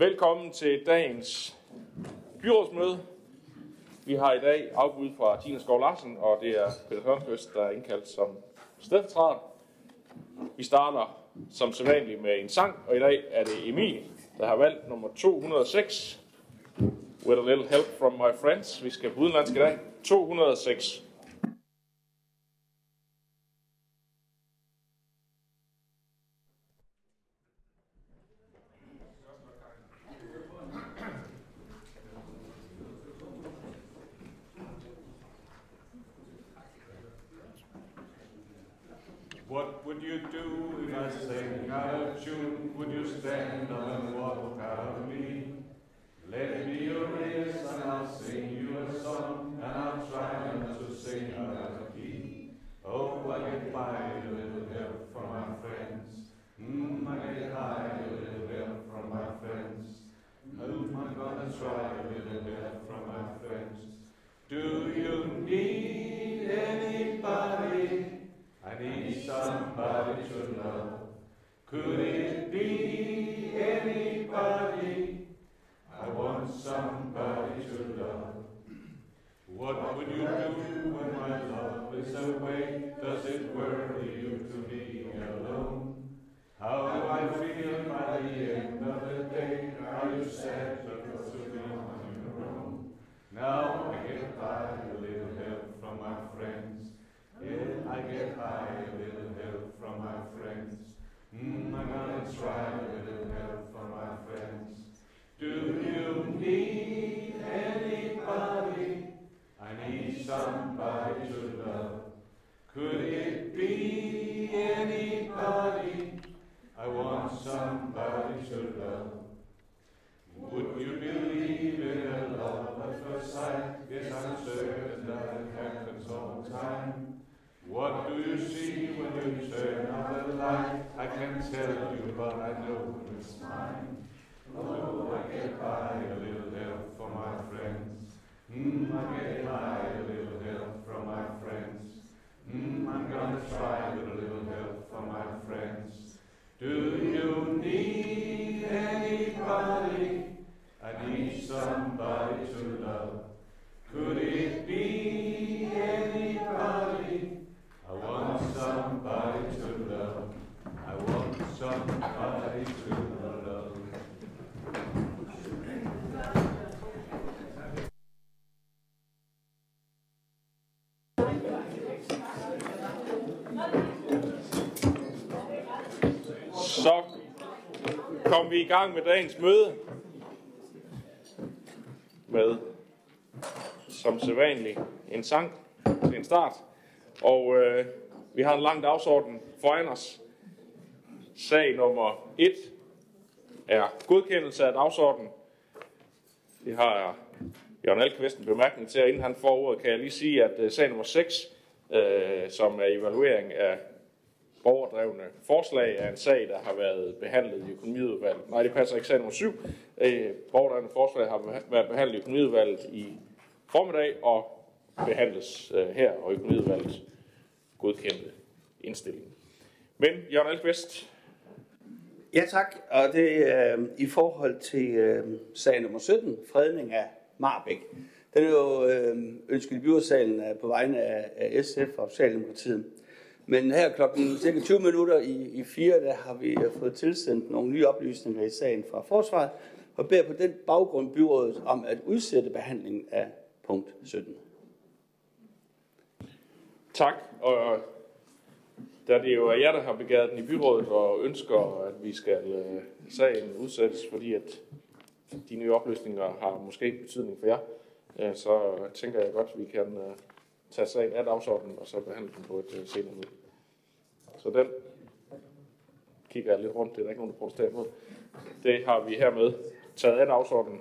Velkommen til dagens byrådsmøde. Vi har i dag afbud fra Tina Skov Larsen, og det er Peter Hørnqvist, der er indkaldt som stedfortræder. Vi starter som sædvanligt med en sang, og i dag er det Emil, der har valgt nummer 206. With a little help from my friends. Vi skal på udenlandsk i dag. 206. I get by a little help from my friends. I get by a little help from my friends. I'm gonna try with a little help from my friends. Do you need anybody? I need somebody to love. Could it be anybody? I want somebody to love. I want somebody vi i gang med dagens møde med, som sædvanligt, en sang til en start. Og øh, vi har en lang dagsorden foran os. Sag nummer 1 er godkendelse af dagsordenen. Det har Jørgen Alkvist en bemærkning til, og inden han får ordet, kan jeg lige sige, at øh, sag nummer 6, øh, som er evaluering af borgerdrevne forslag er en sag, der har været behandlet i økonomiudvalget. Nej, det passer ikke. Sag nummer 7. Øh, borgerdrevne forslag har været behandlet i økonomiudvalget i formiddag og behandles øh, her, og økonomiudvalget godkendte indstillingen. Men Jørgen Alkvist, Ja tak, og det er øh, i forhold til øh, sag nummer 17, fredning af Marbæk. Den er jo øh, ønsket i byrådsalen på vegne af, af SF og Socialdemokratiet. Men her klokken cirka 20 minutter i, i fire, der har vi øh, fået tilsendt nogle nye oplysninger i sagen fra forsvaret, og beder på den baggrund byrådet om at udsætte behandlingen af punkt 17. tak. Og da det jo er jer, der har begæret den i byrådet og ønsker, at vi skal øh, sagen udsættes, fordi at de nye oplysninger har måske betydning for jer, øh, så tænker jeg godt, at vi kan tage sagen af dagsordenen og så behandle den på et senere møde. Så den kigger jeg lidt rundt. Det er der ikke nogen, der protesterer imod. Det har vi hermed taget af dagsordenen.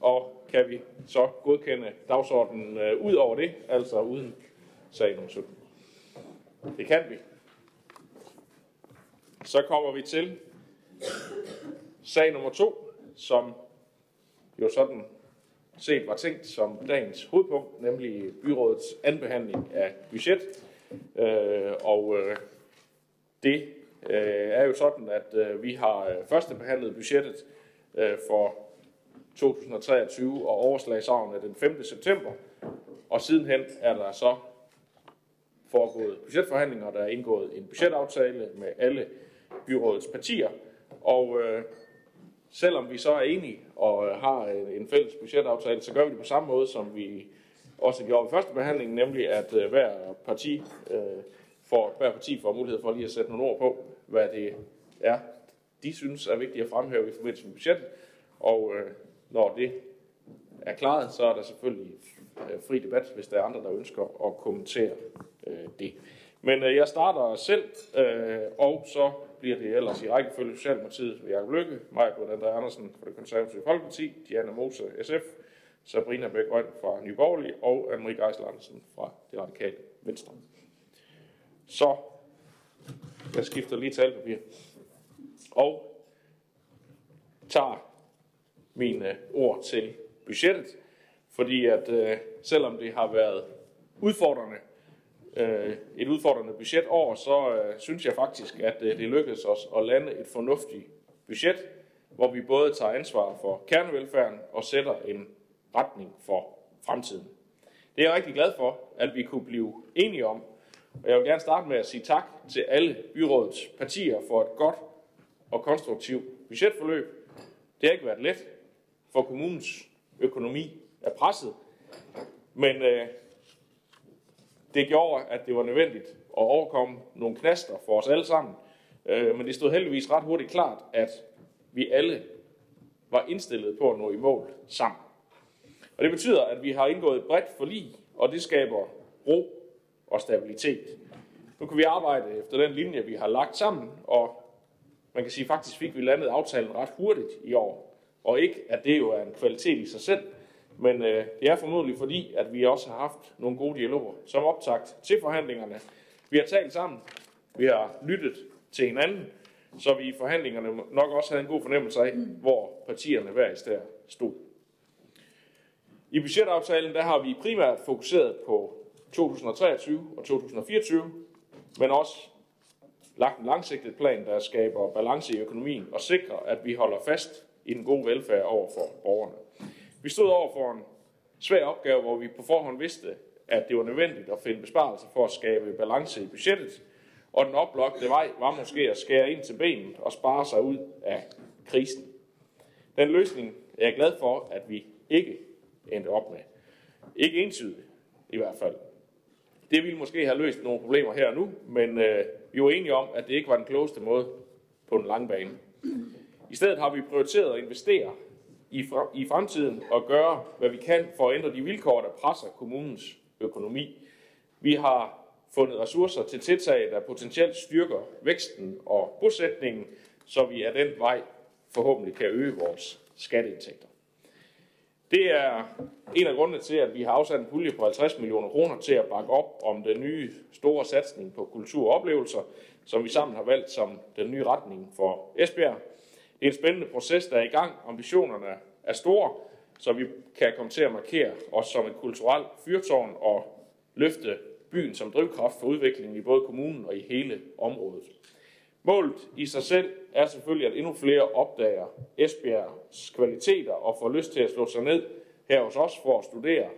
Og kan vi så godkende dagsordenen øh, ud over det, altså uden sag nummer 17. Det kan vi. Så kommer vi til sag nummer 2, som jo sådan set var tænkt som dagens hovedpunkt, nemlig byrådets anbehandling af budget. Øh, og øh, det øh, er jo sådan, at øh, vi har øh, første behandlet budgettet øh, for 2023 og overslagsavne den 5. september. Og sidenhen er der så foregået budgetforhandlinger, der er indgået en budgetaftale med alle byrådets partier. Og øh, selvom vi så er enige og øh, har øh, en fælles budgetaftale, så gør vi det på samme måde, som vi også gjorde ved første behandling, nemlig at øh, hver parti øh, får, hver parti får mulighed for lige at sætte nogle ord på, hvad det er, de synes er vigtigt at fremhæve i forbindelse med budgettet. Og øh, når det er klaret, så er der selvfølgelig øh, fri debat, hvis der er andre, der ønsker at kommentere øh, det. Men øh, jeg starter selv, øh, og så bliver det ellers i rækkefølge Socialdemokratiet ved Jacob Lykke, Maja Blod André Andersen fra det konservative Folkeparti, Diana Mose SF, Sabrina Bæk fra Nye Borgerlige og Anne-Marie Geisler Andersen fra det radikale Venstre. Så jeg skifter lige talpapir og tager mine øh, ord til budgettet, fordi at øh, selvom det har været udfordrende, øh, et udfordrende budgetår, så øh, synes jeg faktisk, at øh, det lykkedes os at lande et fornuftigt budget, hvor vi både tager ansvar for kernevelfærden og sætter en retning for fremtiden. Det er jeg rigtig glad for, at vi kunne blive enige om, og jeg vil gerne starte med at sige tak til alle byrådets partier for et godt og konstruktivt budgetforløb. Det har ikke været let, for kommunens økonomi er presset, men øh, det gjorde, at det var nødvendigt at overkomme nogle knaster for os alle sammen. Øh, men det stod heldigvis ret hurtigt klart, at vi alle var indstillet på at nå i mål sammen. Og det betyder, at vi har indgået et bredt forlig, og det skaber ro og stabilitet. Nu kan vi arbejde efter den linje, vi har lagt sammen, og man kan sige, faktisk fik vi landet aftalen ret hurtigt i år. Og ikke, at det jo er en kvalitet i sig selv, men øh, det er formodentlig fordi, at vi også har haft nogle gode dialoger som optakt til forhandlingerne. Vi har talt sammen, vi har lyttet til hinanden, så vi i forhandlingerne nok også havde en god fornemmelse af, hvor partierne hver især stod. I budgetaftalen der har vi primært fokuseret på 2023 og 2024, men også lagt en langsigtet plan, der skaber balance i økonomien og sikrer, at vi holder fast i den gode velfærd over for borgerne. Vi stod over for en svær opgave, hvor vi på forhånd vidste, at det var nødvendigt at finde besparelser for at skabe balance i budgettet, og den oplagte vej var måske at skære ind til benet og spare sig ud af krisen. Den løsning er jeg glad for, at vi ikke endte op med. Ikke entydigt, i hvert fald. Det ville måske have løst nogle problemer her og nu, men øh, vi var enige om, at det ikke var den klogeste måde på den lange bane. I stedet har vi prioriteret at investere i, i fremtiden og gøre, hvad vi kan for at ændre de vilkår, der presser kommunens økonomi. Vi har fundet ressourcer til tiltag, der potentielt styrker væksten og bosætningen, så vi af den vej forhåbentlig kan øge vores skatteindtægter. Det er en af grundene til, at vi har afsat en pulje på 50 millioner kroner til at bakke op om den nye store satsning på kultur og oplevelser, som vi sammen har valgt som den nye retning for Esbjerg. Det er en spændende proces, der er i gang. Ambitionerne er store, så vi kan komme til at markere os som et kulturelt fyrtårn og løfte byen som drivkraft for udviklingen i både kommunen og i hele området. Målet i sig selv er selvfølgelig, at endnu flere opdager Esbjergs kvaliteter og får lyst til at slå sig ned her hos os for at studere,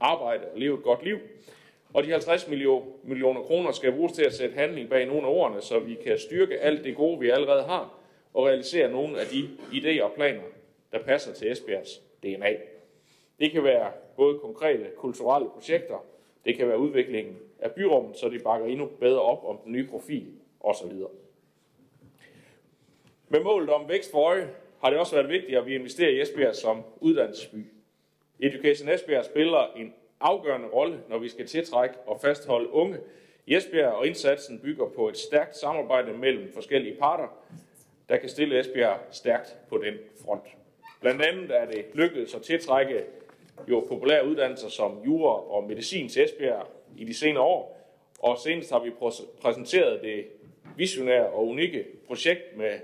arbejde og leve et godt liv. Og de 50 millioner kroner skal bruges til at sætte handling bag nogle af ordene, så vi kan styrke alt det gode, vi allerede har, og realisere nogle af de idéer og planer, der passer til Esbjergs DNA. Det kan være både konkrete kulturelle projekter, det kan være udviklingen af byrummet, så det bakker endnu bedre op om den nye profil osv. Med målet om vækst for øje har det også været vigtigt, at vi investerer i Esbjerg som uddannelsesby. Education Esbjerg spiller en afgørende rolle, når vi skal tiltrække og fastholde unge i Esbjerg, og indsatsen bygger på et stærkt samarbejde mellem forskellige parter, der kan stille Esbjerg stærkt på den front. Blandt andet er det lykkedes at tiltrække jo populære uddannelser som jura og medicin til Esbjerg i de senere år, og senest har vi præsenteret det visionære og unikke projekt med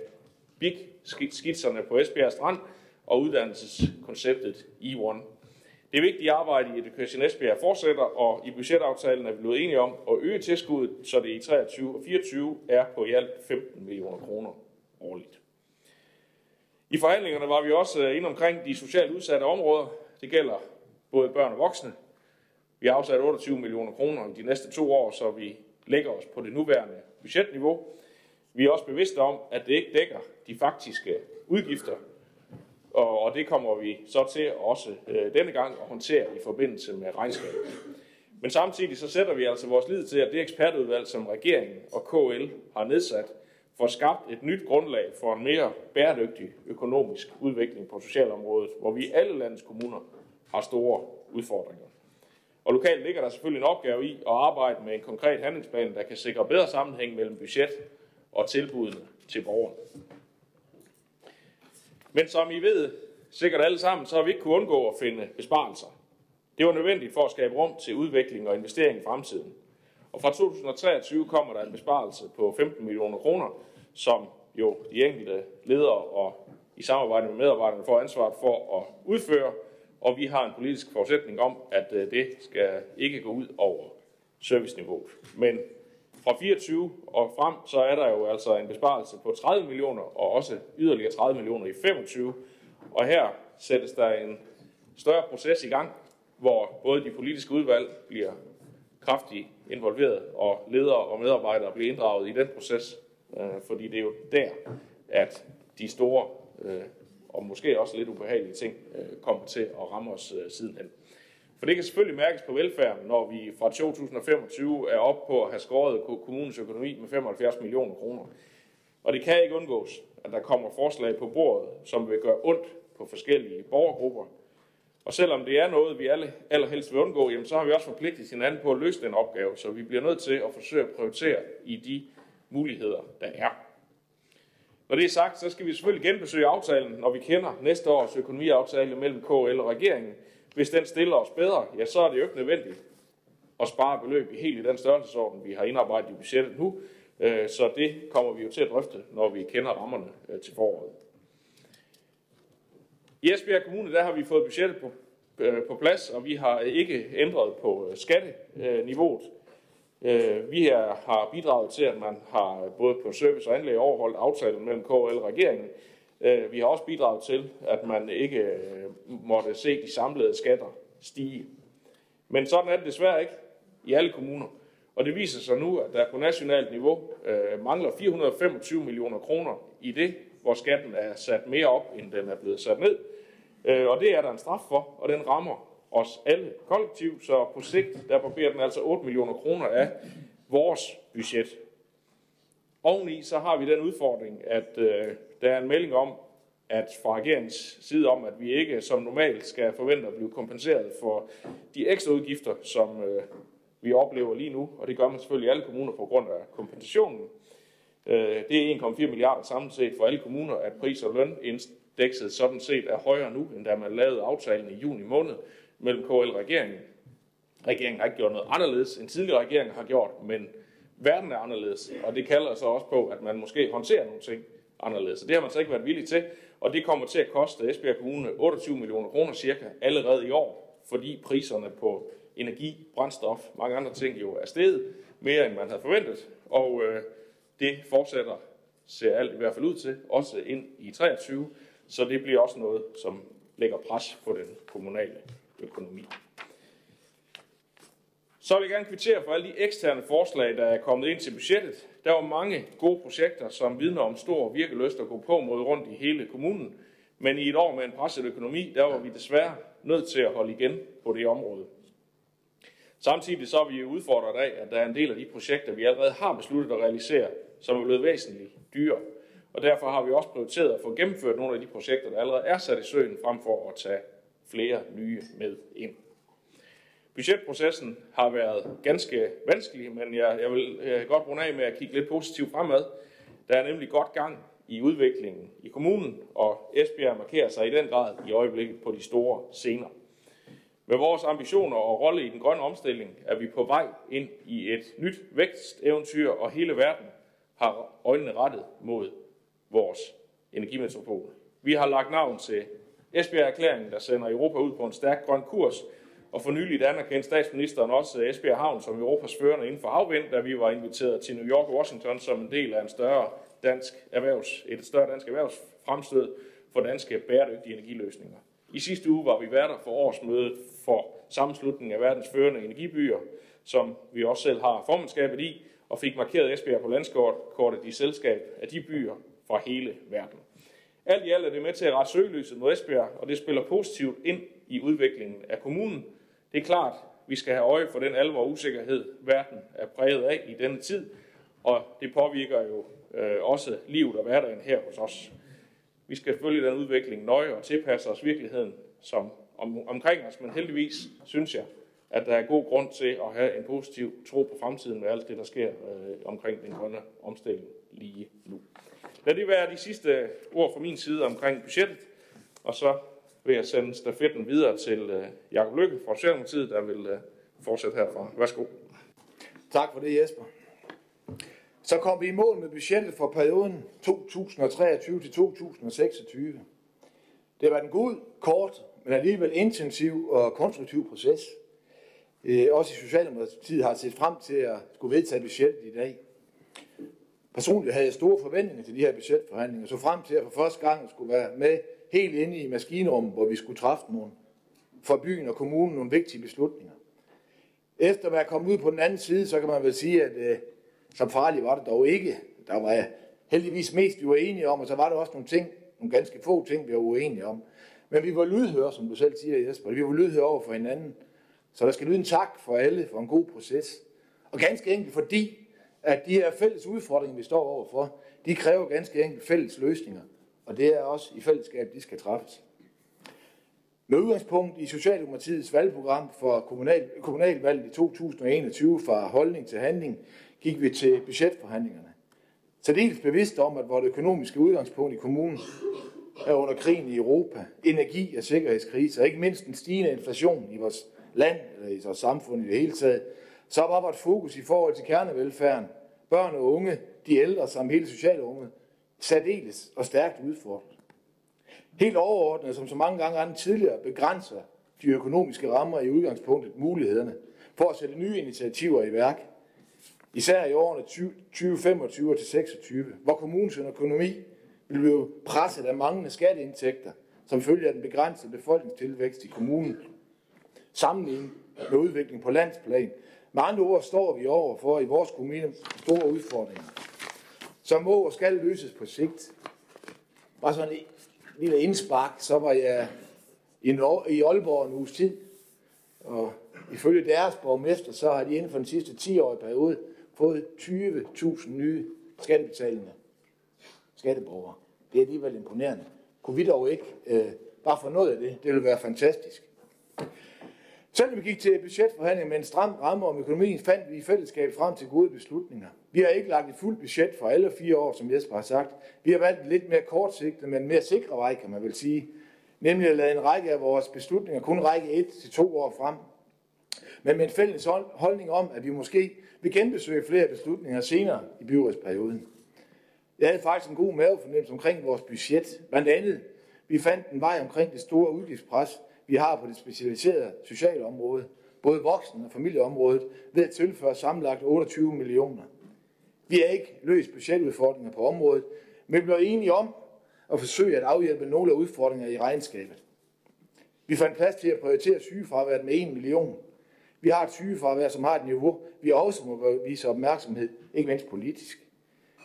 Big skitserne på Esbjerg Strand og uddannelseskonceptet E1. Det vigtige arbejde i Education Esbjerg fortsætter, og i budgetaftalen er vi blevet enige om at øge tilskuddet, så det i 23 og 24 er på i alt 15 millioner kroner årligt. I forhandlingerne var vi også øh, inde omkring de socialt udsatte områder. Det gælder både børn og voksne. Vi har afsat 28 millioner kroner de næste to år, så vi lægger os på det nuværende budgetniveau. Vi er også bevidste om, at det ikke dækker de faktiske udgifter, og det kommer vi så til også øh, denne gang at håndtere i forbindelse med regnskabet. Men samtidig så sætter vi altså vores lid til, at det ekspertudvalg, som regeringen og KL har nedsat, får skabt et nyt grundlag for en mere bæredygtig økonomisk udvikling på socialområdet, hvor vi i alle landets kommuner har store udfordringer. Og lokalt ligger der selvfølgelig en opgave i at arbejde med en konkret handlingsplan, der kan sikre bedre sammenhæng mellem budget og tilbudene til borgerne. Men som I ved sikkert alle sammen, så har vi ikke kunnet undgå at finde besparelser. Det var nødvendigt for at skabe rum til udvikling og investering i fremtiden. Og fra 2023 kommer der en besparelse på 15 millioner kroner, som jo de enkelte ledere og i samarbejde med medarbejderne får ansvaret for at udføre, og vi har en politisk forudsætning om, at øh, det skal ikke gå ud over serviceniveauet. Men fra 24 og frem, så er der jo altså en besparelse på 30 millioner, og også yderligere 30 millioner i 25. Og her sættes der en større proces i gang, hvor både de politiske udvalg bliver kraftigt involveret, og ledere og medarbejdere bliver inddraget i den proces, øh, fordi det er jo der, at de store øh, og måske også lidt ubehagelige ting øh, kommer til at ramme os øh, sidenhen. For det kan selvfølgelig mærkes på velfærden, når vi fra 2025 er op på at have skåret kommunens økonomi med 75 millioner kroner. Og det kan ikke undgås, at der kommer forslag på bordet, som vil gøre ondt på forskellige borgergrupper. Og selvom det er noget, vi alle allerhelst vil undgå, jamen, så har vi også forpligtet hinanden på at løse den opgave, så vi bliver nødt til at forsøge at prioritere i de muligheder, der er. Når det er sagt, så skal vi selvfølgelig genbesøge aftalen, når vi kender næste års økonomiaftale mellem KL og regeringen, hvis den stiller os bedre, ja, så er det jo ikke nødvendigt at spare beløb i helt i den størrelsesorden, vi har indarbejdet i budgettet nu. Øh, så det kommer vi jo til at drøfte, når vi kender rammerne øh, til foråret. I Esbjerg Kommune der har vi fået budgettet på, øh, på plads, og vi har ikke ændret på øh, skatteniveauet. Øh, vi har bidraget til, at man har både på service og anlæg overholdt aftalen mellem KL og regeringen, Øh, vi har også bidraget til, at man ikke øh, måtte se de samlede skatter stige. Men sådan er det desværre ikke i alle kommuner. Og det viser sig nu, at der på nationalt niveau øh, mangler 425 millioner kroner i det, hvor skatten er sat mere op, end den er blevet sat ned. Øh, og det er der en straf for, og den rammer os alle kollektivt, så på sigt der barberer den altså 8 millioner kroner af vores budget. Oveni så har vi den udfordring, at øh, der er en melding om, at fra regeringens side om, at vi ikke som normalt skal forvente at blive kompenseret for de ekstra udgifter, som øh, vi oplever lige nu, og det gør man selvfølgelig i alle kommuner på grund af kompensationen. Øh, det er 1,4 milliarder samlet set for alle kommuner, at pris- og løn dækset sådan set er højere nu, end da man lavede aftalen i juni måned mellem KL og regeringen. Regeringen har ikke gjort noget anderledes, end tidligere regeringer har gjort, men verden er anderledes, og det kalder så også på, at man måske håndterer nogle ting anderledes. Så det har man så ikke været villig til, og det kommer til at koste Esbjerg Kommune 28 millioner kroner cirka allerede i år, fordi priserne på energi, brændstof, mange andre ting jo er steget mere end man havde forventet, og øh, det fortsætter, ser alt i hvert fald ud til, også ind i 23, så det bliver også noget, som lægger pres på den kommunale økonomi. Så vil jeg gerne kvittere for alle de eksterne forslag, der er kommet ind til budgettet. Der var mange gode projekter, som vidner om stor virkeløst at gå på mod rundt i hele kommunen. Men i et år med en presset økonomi, der var vi desværre nødt til at holde igen på det område. Samtidig så er vi udfordret af, at der er en del af de projekter, vi allerede har besluttet at realisere, som er blevet væsentligt dyre. Og derfor har vi også prioriteret at få gennemført nogle af de projekter, der allerede er sat i søen, frem for at tage flere nye med ind. Budgetprocessen har været ganske vanskelig, men jeg, jeg vil jeg godt runde af med at kigge lidt positivt fremad. Der er nemlig godt gang i udviklingen i kommunen, og Esbjerg markerer sig i den grad i øjeblikket på de store scener. Med vores ambitioner og rolle i den grønne omstilling er vi på vej ind i et nyt væksteventyr, og hele verden har øjnene rettet mod vores energimetropol. Vi har lagt navn til Esbjerg-erklæringen, der sender Europa ud på en stærk grøn kurs, og for nyligt anerkendte statsministeren også Esbjerg Havn som Europas førende inden for havvind, da vi var inviteret til New York og Washington som en del af en større dansk erhvervs, et større dansk erhvervsfremstød for danske bæredygtige energiløsninger. I sidste uge var vi værter for årsmødet for sammenslutningen af verdens førende energibyer, som vi også selv har formandskabet i, og fik markeret Esbjerg på landskortet i selskab af de byer fra hele verden. Alt i alt er det med til at rette søgelyset mod Esbjerg, og det spiller positivt ind i udviklingen af kommunen. Det er klart, vi skal have øje for den alvor og usikkerhed, verden er præget af i denne tid, og det påvirker jo øh, også livet og hverdagen her hos os. Vi skal følge den udvikling nøje og tilpasse os virkeligheden som om, omkring os, men heldigvis synes jeg, at der er god grund til at have en positiv tro på fremtiden med alt det, der sker øh, omkring den grønne omstilling lige nu. Lad det være de sidste ord fra min side omkring budgettet, og så vil jeg sende stafetten videre til øh, Jakob Lykke fra Socialdemokratiet, der vil øh, fortsætte herfra. Værsgo. Tak for det, Jesper. Så kom vi i mål med budgettet for perioden 2023 til 2026. Det var en god, kort, men alligevel intensiv og konstruktiv proces. Øh, også i Socialdemokratiet har set frem til at skulle vedtage budgettet i dag. Personligt havde jeg store forventninger til de her budgetforhandlinger, så frem til at for første gang skulle være med helt inde i maskinrummet, hvor vi skulle træffe nogle for byen og kommunen nogle vigtige beslutninger. Efter at være kommet ud på den anden side, så kan man vel sige, at øh, så farligt var det dog ikke. Der var heldigvis mest, vi var enige om, og så var der også nogle ting, nogle ganske få ting, vi var uenige om. Men vi var lydhøre, som du selv siger, Jesper. Vi var lydhøre over for hinanden. Så der skal lyde en tak for alle for en god proces. Og ganske enkelt fordi, at de her fælles udfordringer, vi står overfor, de kræver ganske enkelt fælles løsninger. Og det er også i fællesskab, de skal træffes. Med udgangspunkt i Socialdemokratiets valgprogram for kommunal, kommunalvalget i 2021 fra holdning til handling, gik vi til budgetforhandlingerne. Så dels bevidst om, at vores økonomiske udgangspunkt i kommunen er under krigen i Europa, energi- og sikkerhedskrise, og ikke mindst en stigende inflation i vores land, eller i vores samfund i det hele taget, så var vores fokus i forhold til kernevelfærden, børn og unge, de ældre samt hele sociale unge, særdeles og stærkt udfordret. Helt overordnet, som så mange gange andre tidligere, begrænser de økonomiske rammer i udgangspunktet mulighederne for at sætte nye initiativer i værk. Især i årene 2025 til 26, hvor kommunens økonomi vil blive presset af manglende skatteindtægter, som følger af den begrænsede befolkningstilvækst i kommunen, sammenlignet med udvikling på landsplan. Med andre ord står vi over for i vores kommune store udfordringer, som må og skal løses på sigt. Bare sådan en lille indspark, så var jeg i Aalborg en uges tid, og ifølge deres borgmester, så har de inden for den sidste 10-årige periode fået 20.000 nye skattebetalende skatteborgere. Det er alligevel imponerende. Kunne vi dog ikke øh, bare få noget af det? Det ville være fantastisk. Selvom vi gik til budgetforhandling med en stram ramme om økonomien, fandt vi i fællesskab frem til gode beslutninger. Vi har ikke lagt et fuldt budget for alle fire år, som Jesper har sagt. Vi har valgt lidt mere kortsigtet, men mere sikre vej, kan man vel sige. Nemlig at lade en række af vores beslutninger kun række et til to år frem. Men med en fælles holdning om, at vi måske vil genbesøge flere beslutninger senere i byrådsperioden. Jeg havde faktisk en god mavefornemmelse omkring vores budget. Blandt andet, vi fandt en vej omkring det store udgiftspres, vi har på det specialiserede sociale område, både voksen- og familieområdet, ved at tilføre sammenlagt 28 millioner. Vi har ikke løst budgetudfordringer på området, men vi blev enige om at forsøge at afhjælpe nogle af udfordringerne i regnskabet. Vi fandt plads til at prioritere sygefraværet med 1 million. Vi har et sygefravær, som har et niveau, vi også må vise opmærksomhed, ikke mindst politisk.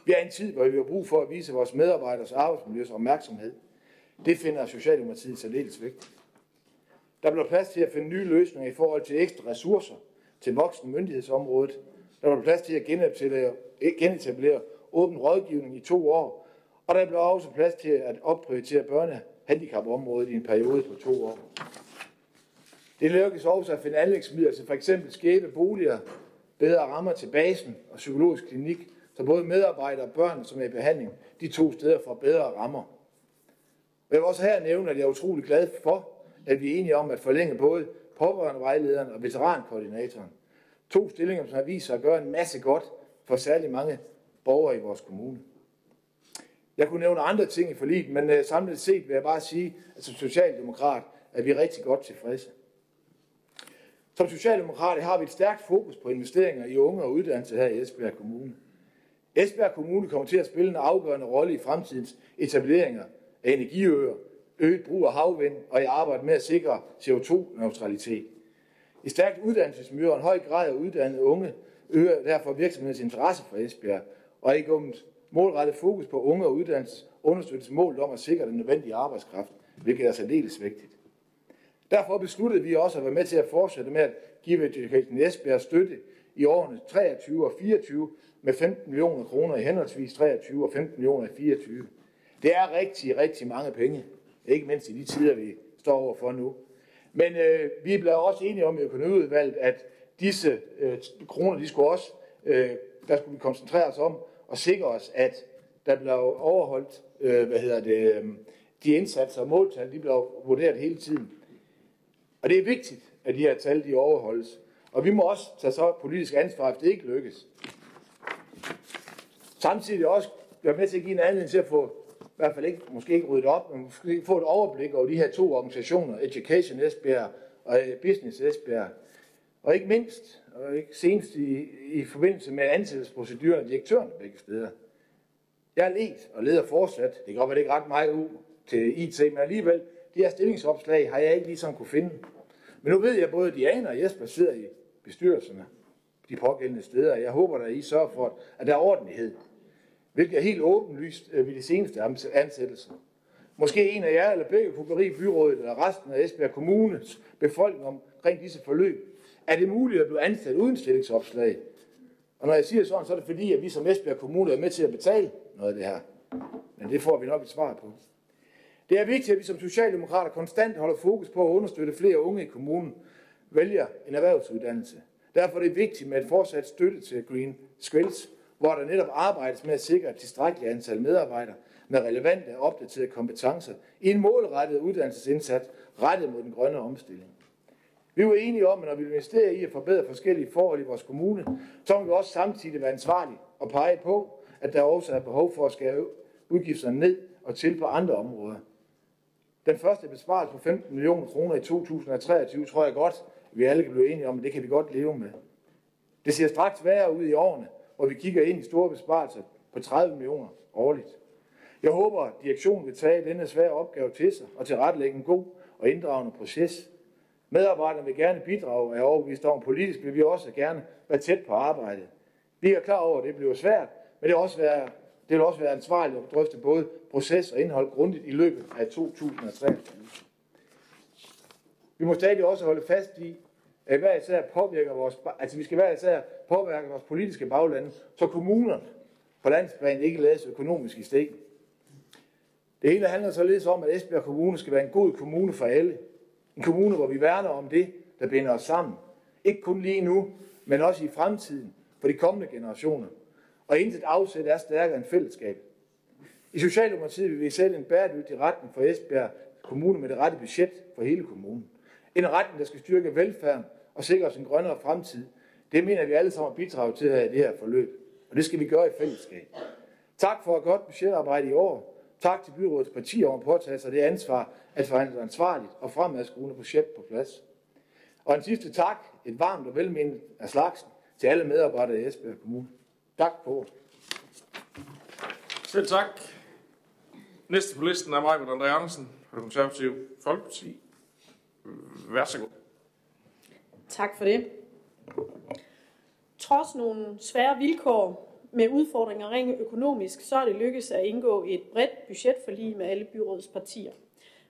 Vi er i en tid, hvor vi har brug for at vise vores medarbejderes arbejdsmiljøs opmærksomhed. Det finder Socialdemokratiet særdeles vigtigt. Der bliver plads til at finde nye løsninger i forhold til ekstra ressourcer til voksen myndighedsområdet. Der bliver plads til at genetablere, genetablere åben rådgivning i to år. Og der bliver også plads til at opprioritere børnehandicapområdet i en periode på to år. Det lykkes også at finde anlægsmidler til f.eks. skæbe boliger, bedre rammer til basen og psykologisk klinik, så både medarbejdere og børn, som er i behandling, de to steder får bedre rammer. Jeg vil også her nævne, at jeg er utrolig glad for, at vi er enige om at forlænge både pårørendevejlederen og veterankoordinatoren. To stillinger, som har vist sig at gøre en masse godt for særlig mange borgere i vores kommune. Jeg kunne nævne andre ting i forliget, men øh, samlet set vil jeg bare sige, at som socialdemokrat er vi rigtig godt tilfredse. Som socialdemokrater har vi et stærkt fokus på investeringer i unge og uddannelse her i Esbjerg Kommune. Esbjerg Kommune kommer til at spille en afgørende rolle i fremtidens etableringer af energiøer, øget brug af havvind og i arbejde med at sikre CO2-neutralitet. Et stærkt uddannelsesmiljø og en høj grad af uddannede unge øger derfor virksomhedens interesse for Esbjerg, og ikke om målrettet fokus på unge og uddannelse understøttes målet om at sikre den nødvendige arbejdskraft, hvilket er særdeles vigtigt. Derfor besluttede vi også at være med til at fortsætte med at give Education Esbjerg støtte i årene 23 og 24 med 15 millioner kroner i henholdsvis 23 og 15 millioner i 24. Det er rigtig, rigtig mange penge, ikke mindst i de tider, vi står overfor nu. Men øh, vi blev også enige om i økonomiudvalget, at disse øh, kroner, de skulle også, øh, der skulle vi koncentrere os om og sikre os, at der blev overholdt, øh, hvad hedder det, øh, de indsatser og måltal, de blev vurderet hele tiden. Og det er vigtigt, at de her tal de overholdes. Og vi må også tage så politisk ansvar, hvis det ikke lykkes. Samtidig også være med til at give en anledning til at få, i hvert fald ikke, måske ikke ryddet op, men måske få et overblik over de her to organisationer, Education Esbjerg og øh, Business Esbjerg. Og ikke mindst, og ikke senest i, i forbindelse med ansættelsesproceduren af direktøren begge steder. Jeg er let og leder fortsat. Det kan godt være, det ikke ret meget ud til IT, men alligevel, de her stillingsopslag har jeg ikke ligesom kunne finde. Men nu ved jeg, at både Diana og Jesper sidder i bestyrelserne de pågældende steder. Jeg håber, at I sørger for, at der er ordentlighed. Hvilket er helt åbenlyst øh, ved de seneste ansættelser. Måske en af jer eller begge kunne berige byrådet eller resten af Esbjerg Kommunes befolkning omkring disse forløb. Er det muligt at blive ansat uden stillingsopslag? Og når jeg siger sådan, så er det fordi, at vi som Esbjerg Kommune er med til at betale noget af det her. Men det får vi nok et svar på. Det er vigtigt, at vi som socialdemokrater konstant holder fokus på at understøtte flere unge i kommunen vælger en erhvervsuddannelse. Derfor er det vigtigt med et fortsat støtte til Green Skills, hvor der netop arbejdes med at sikre et tilstrækkeligt antal medarbejdere med relevante og opdaterede kompetencer i en målrettet uddannelsesindsats rettet mod den grønne omstilling. Vi var enige om, at når vi investerer i at forbedre forskellige forhold i vores kommune, så må vi også samtidig være ansvarlige og pege på, at der også er behov for at skære udgifterne ned og til på andre områder. Den første besparelse på 15 millioner kroner i 2023 tror jeg godt, vi alle kan blive enige om, at det kan vi godt leve med. Det ser straks værre ud i årene, og vi kigger ind i store besparelser på 30 millioner årligt. Jeg håber, at direktionen vil tage denne svære opgave til sig og tilrettelægge en god og inddragende proces. Medarbejderne vil gerne bidrage, og er overbevist om politisk, vil vi også gerne være tæt på arbejdet. Vi er klar over, at det bliver svært, men det vil også være, det vil også være ansvarligt at drøfte både proces og indhold grundigt i løbet af 2023. Vi må stadig også holde fast i, hver især påvirker vores, altså vi skal hver især påvirke vores politiske baglande, så kommunerne på landsplan ikke lades økonomisk i stikken. Det hele handler således om, at Esbjerg Kommune skal være en god kommune for alle. En kommune, hvor vi værner om det, der binder os sammen. Ikke kun lige nu, men også i fremtiden for de kommende generationer. Og intet afsæt er stærkere end fællesskab. I Socialdemokratiet vil vi sætte en bæredygtig retning for Esbjerg Kommune med det rette budget for hele kommunen. En retning, der skal styrke velfærden og sikre os en grønnere fremtid. Det mener vi alle sammen bidraget til at det her forløb. Og det skal vi gøre i fællesskab. Tak for et godt budgetarbejde i år. Tak til byrådets partier om at påtage sig det ansvar at forhandle ansvarligt og fremadskuende budget på plads. Og en sidste tak, et varmt og velmenende af slagsen, til alle medarbejdere i Esbjerg Kommune. Tak på Selv tak. Næste på listen er Majbert André Andersen fra Konservativ Folkeparti. Vær så god. Tak for det. Trods nogle svære vilkår med udfordringer rent økonomisk, så er det lykkedes at indgå et bredt budgetforlig med alle byrådets partier,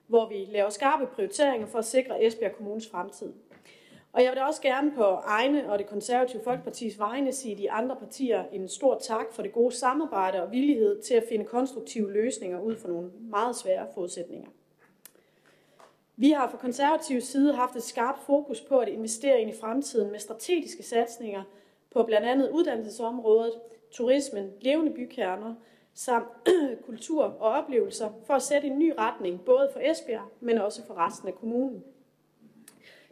hvor vi laver skarpe prioriteringer for at sikre Esbjerg Kommunes fremtid. Og jeg vil da også gerne på egne og det konservative Folkepartis vegne sige de andre partier en stor tak for det gode samarbejde og villighed til at finde konstruktive løsninger ud fra nogle meget svære forudsætninger. Vi har fra konservativ side haft et skarpt fokus på at investere ind i fremtiden med strategiske satsninger på blandt andet uddannelsesområdet, turismen, levende bykerner samt kultur og oplevelser for at sætte en ny retning både for Esbjerg, men også for resten af kommunen.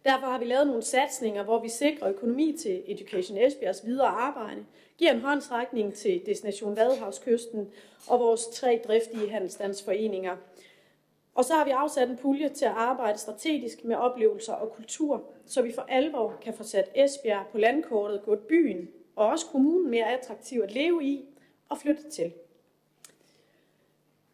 Derfor har vi lavet nogle satsninger, hvor vi sikrer økonomi til Education Esbjergs videre arbejde, giver en håndsrækning til Destination Vadehavskysten og vores tre driftige handelsstandsforeninger. Og så har vi afsat en pulje til at arbejde strategisk med oplevelser og kultur, så vi for alvor kan få sat Esbjerg på landkortet, gjort byen og også kommunen mere attraktiv at leve i og flytte til.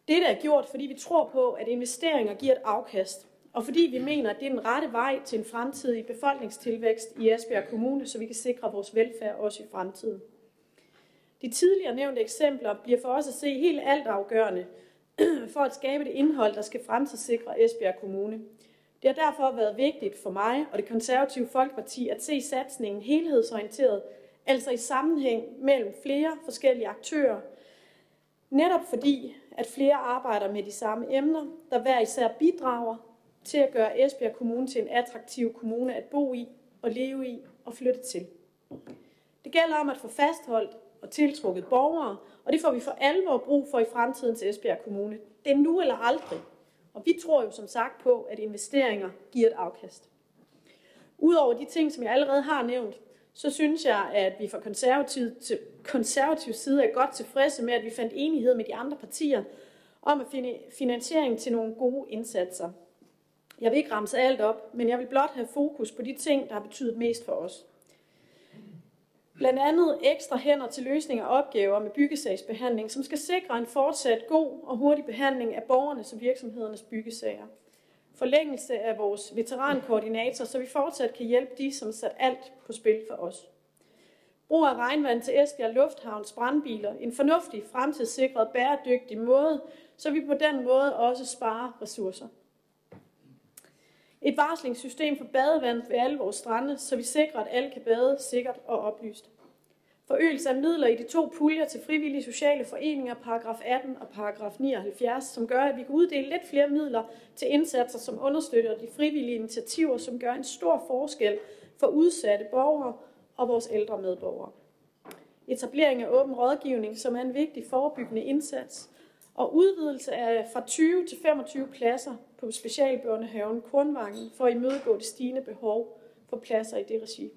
Dette er gjort, fordi vi tror på, at investeringer giver et afkast, og fordi vi mener, at det er den rette vej til en fremtidig befolkningstilvækst i Esbjerg Kommune, så vi kan sikre vores velfærd også i fremtiden. De tidligere nævnte eksempler bliver for os at se helt altafgørende for at skabe det indhold, der skal fremtidssikre Esbjerg Kommune. Det har derfor været vigtigt for mig og det konservative Folkeparti at se satsningen helhedsorienteret, altså i sammenhæng mellem flere forskellige aktører, netop fordi, at flere arbejder med de samme emner, der hver især bidrager til at gøre Esbjerg Kommune til en attraktiv kommune at bo i og leve i og flytte til. Det gælder om at få fastholdt og tiltrukket borgere, og det får vi for alvor brug for i fremtiden til Esbjerg Kommune. Det er nu eller aldrig. Og vi tror jo som sagt på, at investeringer giver et afkast. Udover de ting, som jeg allerede har nævnt, så synes jeg, at vi fra konservativ, til konservativ side er godt tilfredse med, at vi fandt enighed med de andre partier om at finde finansiering til nogle gode indsatser. Jeg vil ikke ramse alt op, men jeg vil blot have fokus på de ting, der har betydet mest for os. Blandt andet ekstra hænder til løsning af opgaver med byggesagsbehandling, som skal sikre en fortsat god og hurtig behandling af borgernes og virksomhedernes byggesager. Forlængelse af vores veterankoordinator, så vi fortsat kan hjælpe de, som har sat alt på spil for os. Brug af regnvand til Esbjerg Lufthavns brandbiler, en fornuftig, fremtidssikret, bæredygtig måde, så vi på den måde også sparer ressourcer. Et varslingssystem for badevand ved alle vores strande, så vi sikrer, at alle kan bade sikkert og oplyst. Forøgelse af midler i de to puljer til frivillige sociale foreninger, paragraf 18 og paragraf 79, som gør, at vi kan uddele lidt flere midler til indsatser, som understøtter de frivillige initiativer, som gør en stor forskel for udsatte borgere og vores ældre medborgere. Etablering af åben rådgivning, som er en vigtig forebyggende indsats, og udvidelse af fra 20 til 25 pladser på specialbørnehaven Kornvangen for at imødegå det stigende behov for pladser i det regi.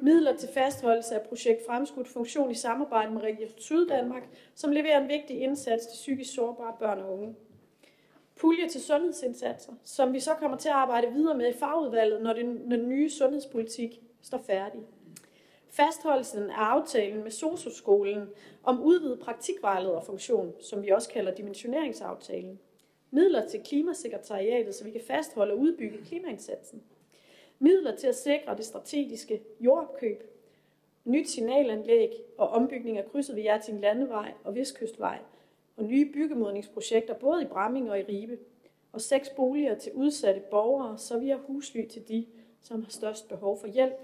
Midler til fastholdelse af projekt Fremskudt Funktion i samarbejde med Region Syddanmark, som leverer en vigtig indsats til psykisk sårbare børn og unge. Pulje til sundhedsindsatser, som vi så kommer til at arbejde videre med i fagudvalget, når den, når den nye sundhedspolitik står færdig. Fastholdelsen af aftalen med SOSU-skolen om udvidet praktikvejlederfunktion, som vi også kalder dimensioneringsaftalen. Midler til klimasekretariatet, så vi kan fastholde og udbygge klimaindsatsen. Midler til at sikre det strategiske jordopkøb. Nyt signalanlæg og ombygning af krydset ved Hjerting Landevej og Vestkystvej. Og nye byggemodningsprojekter både i Bramming og i Ribe. Og seks boliger til udsatte borgere, så vi har husly til de, som har størst behov for hjælp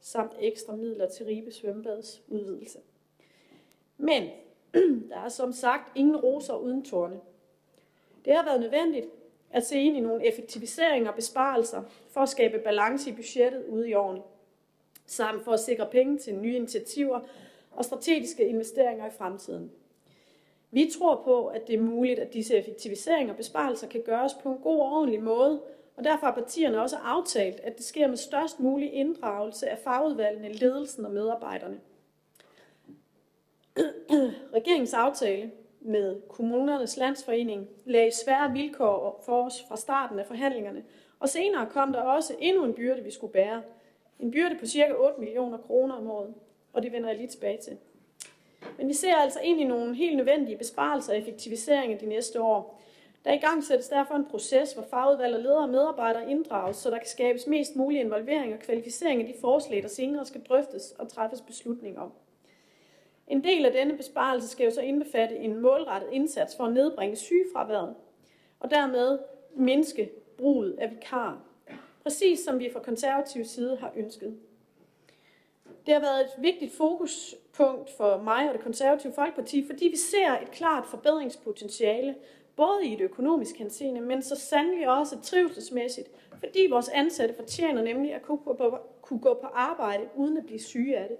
samt ekstra midler til Ribe Svømmebads udvidelse. Men der er som sagt ingen roser uden tårne. Det har været nødvendigt at se ind i nogle effektiviseringer og besparelser for at skabe balance i budgettet ude i årene, samt for at sikre penge til nye initiativer og strategiske investeringer i fremtiden. Vi tror på, at det er muligt, at disse effektiviseringer og besparelser kan gøres på en god og ordentlig måde, og derfor har partierne også aftalt, at det sker med størst mulig inddragelse af fagudvalgene, ledelsen og medarbejderne. Regeringens aftale med kommunernes landsforening lagde svære vilkår for os fra starten af forhandlingerne, og senere kom der også endnu en byrde, vi skulle bære. En byrde på ca. 8 millioner kroner om året, og det vender jeg lige tilbage til. Men vi ser altså ind i nogle helt nødvendige besparelser og effektiviseringer de næste år, der i gang sættes derfor en proces, hvor fagudvalg og ledere og medarbejdere inddrages, så der kan skabes mest mulig involvering og kvalificering af de forslag, der senere skal drøftes og træffes beslutning om. En del af denne besparelse skal jo så indbefatte en målrettet indsats for at nedbringe sygefraværet, og dermed mindske bruget af vikar, præcis som vi fra konservativ side har ønsket. Det har været et vigtigt fokuspunkt for mig og det konservative Folkeparti, fordi vi ser et klart forbedringspotentiale både i det økonomiske henseende, men så sandelig også trivselsmæssigt, fordi vores ansatte fortjener nemlig at kunne gå på arbejde uden at blive syge af det.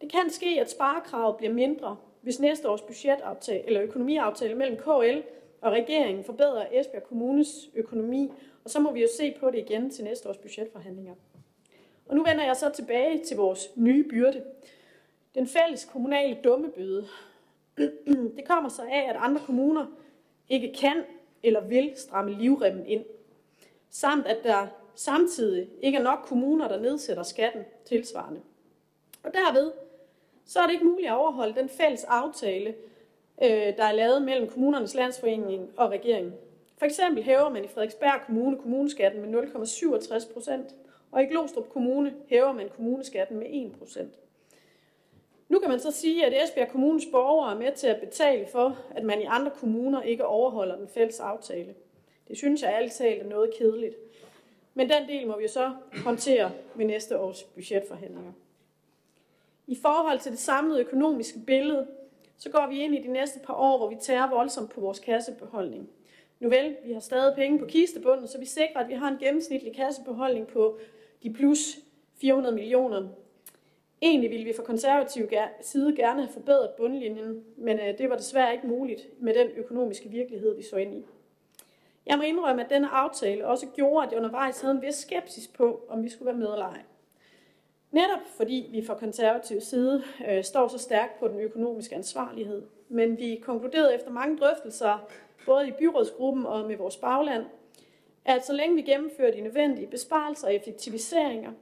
Det kan ske, at sparekravet bliver mindre, hvis næste års budgetaftale eller økonomiaftale mellem KL og regeringen forbedrer Esbjerg Kommunes økonomi, og så må vi jo se på det igen til næste års budgetforhandlinger. Og nu vender jeg så tilbage til vores nye byrde. Den fælles kommunale dummebøde. Det kommer så af, at andre kommuner ikke kan eller vil stramme livremmen ind. Samt at der samtidig ikke er nok kommuner, der nedsætter skatten tilsvarende. Og derved så er det ikke muligt at overholde den fælles aftale, øh, der er lavet mellem kommunernes landsforening og regeringen. For eksempel hæver man i Frederiksberg Kommune kommuneskatten med 0,67 procent, og i Glostrup Kommune hæver man kommuneskatten med 1 procent. Nu kan man så sige, at Esbjerg Kommunes borgere er med til at betale for, at man i andre kommuner ikke overholder den fælles aftale. Det synes jeg ærligt talt er noget kedeligt. Men den del må vi så håndtere ved næste års budgetforhandlinger. I forhold til det samlede økonomiske billede, så går vi ind i de næste par år, hvor vi tager voldsomt på vores kassebeholdning. Nu vel, vi har stadig penge på kistebunden, så vi sikrer, at vi har en gennemsnitlig kassebeholdning på de plus 400 millioner. Egentlig ville vi fra konservativ side gerne have forbedret bundlinjen, men øh, det var desværre ikke muligt med den økonomiske virkelighed, vi så ind i. Jeg må indrømme, at denne aftale også gjorde, at jeg undervejs havde en vis skepsis på, om vi skulle være med eller ej. Netop fordi vi fra konservativ side øh, står så stærkt på den økonomiske ansvarlighed. Men vi konkluderede efter mange drøftelser, både i byrådsgruppen og med vores bagland, at så længe vi gennemfører de nødvendige besparelser og effektiviseringer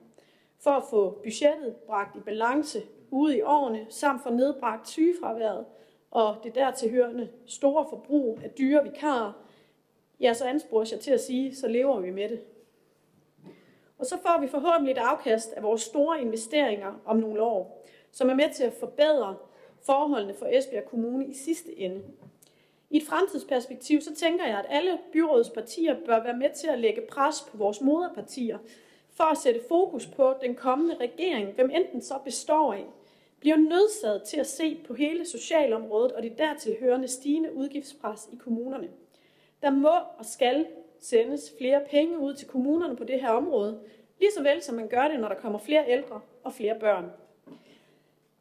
for at få budgettet bragt i balance ude i årene, samt for nedbragt sygefraværet og det dertilhørende store forbrug af dyre vikarer, ja, så anspores jeg til at sige, så lever vi med det. Og så får vi forhåbentlig et afkast af vores store investeringer om nogle år, som er med til at forbedre forholdene for Esbjerg Kommune i sidste ende. I et fremtidsperspektiv, så tænker jeg, at alle byrådspartier bør være med til at lægge pres på vores moderpartier, for at sætte fokus på den kommende regering, hvem enten så består af, bliver nødsaget til at se på hele socialområdet og det dertil hørende stigende udgiftspres i kommunerne. Der må og skal sendes flere penge ud til kommunerne på det her område, lige så vel som man gør det, når der kommer flere ældre og flere børn.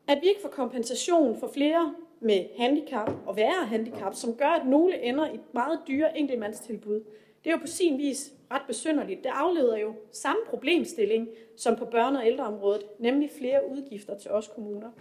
At vi ikke får kompensation for flere med handicap og værre handicap, som gør, at nogle ender i et meget dyre enkeltmandstilbud, det er jo på sin vis ret besynderligt. Det afleder jo samme problemstilling som på børne- og ældreområdet, nemlig flere udgifter til os kommuner.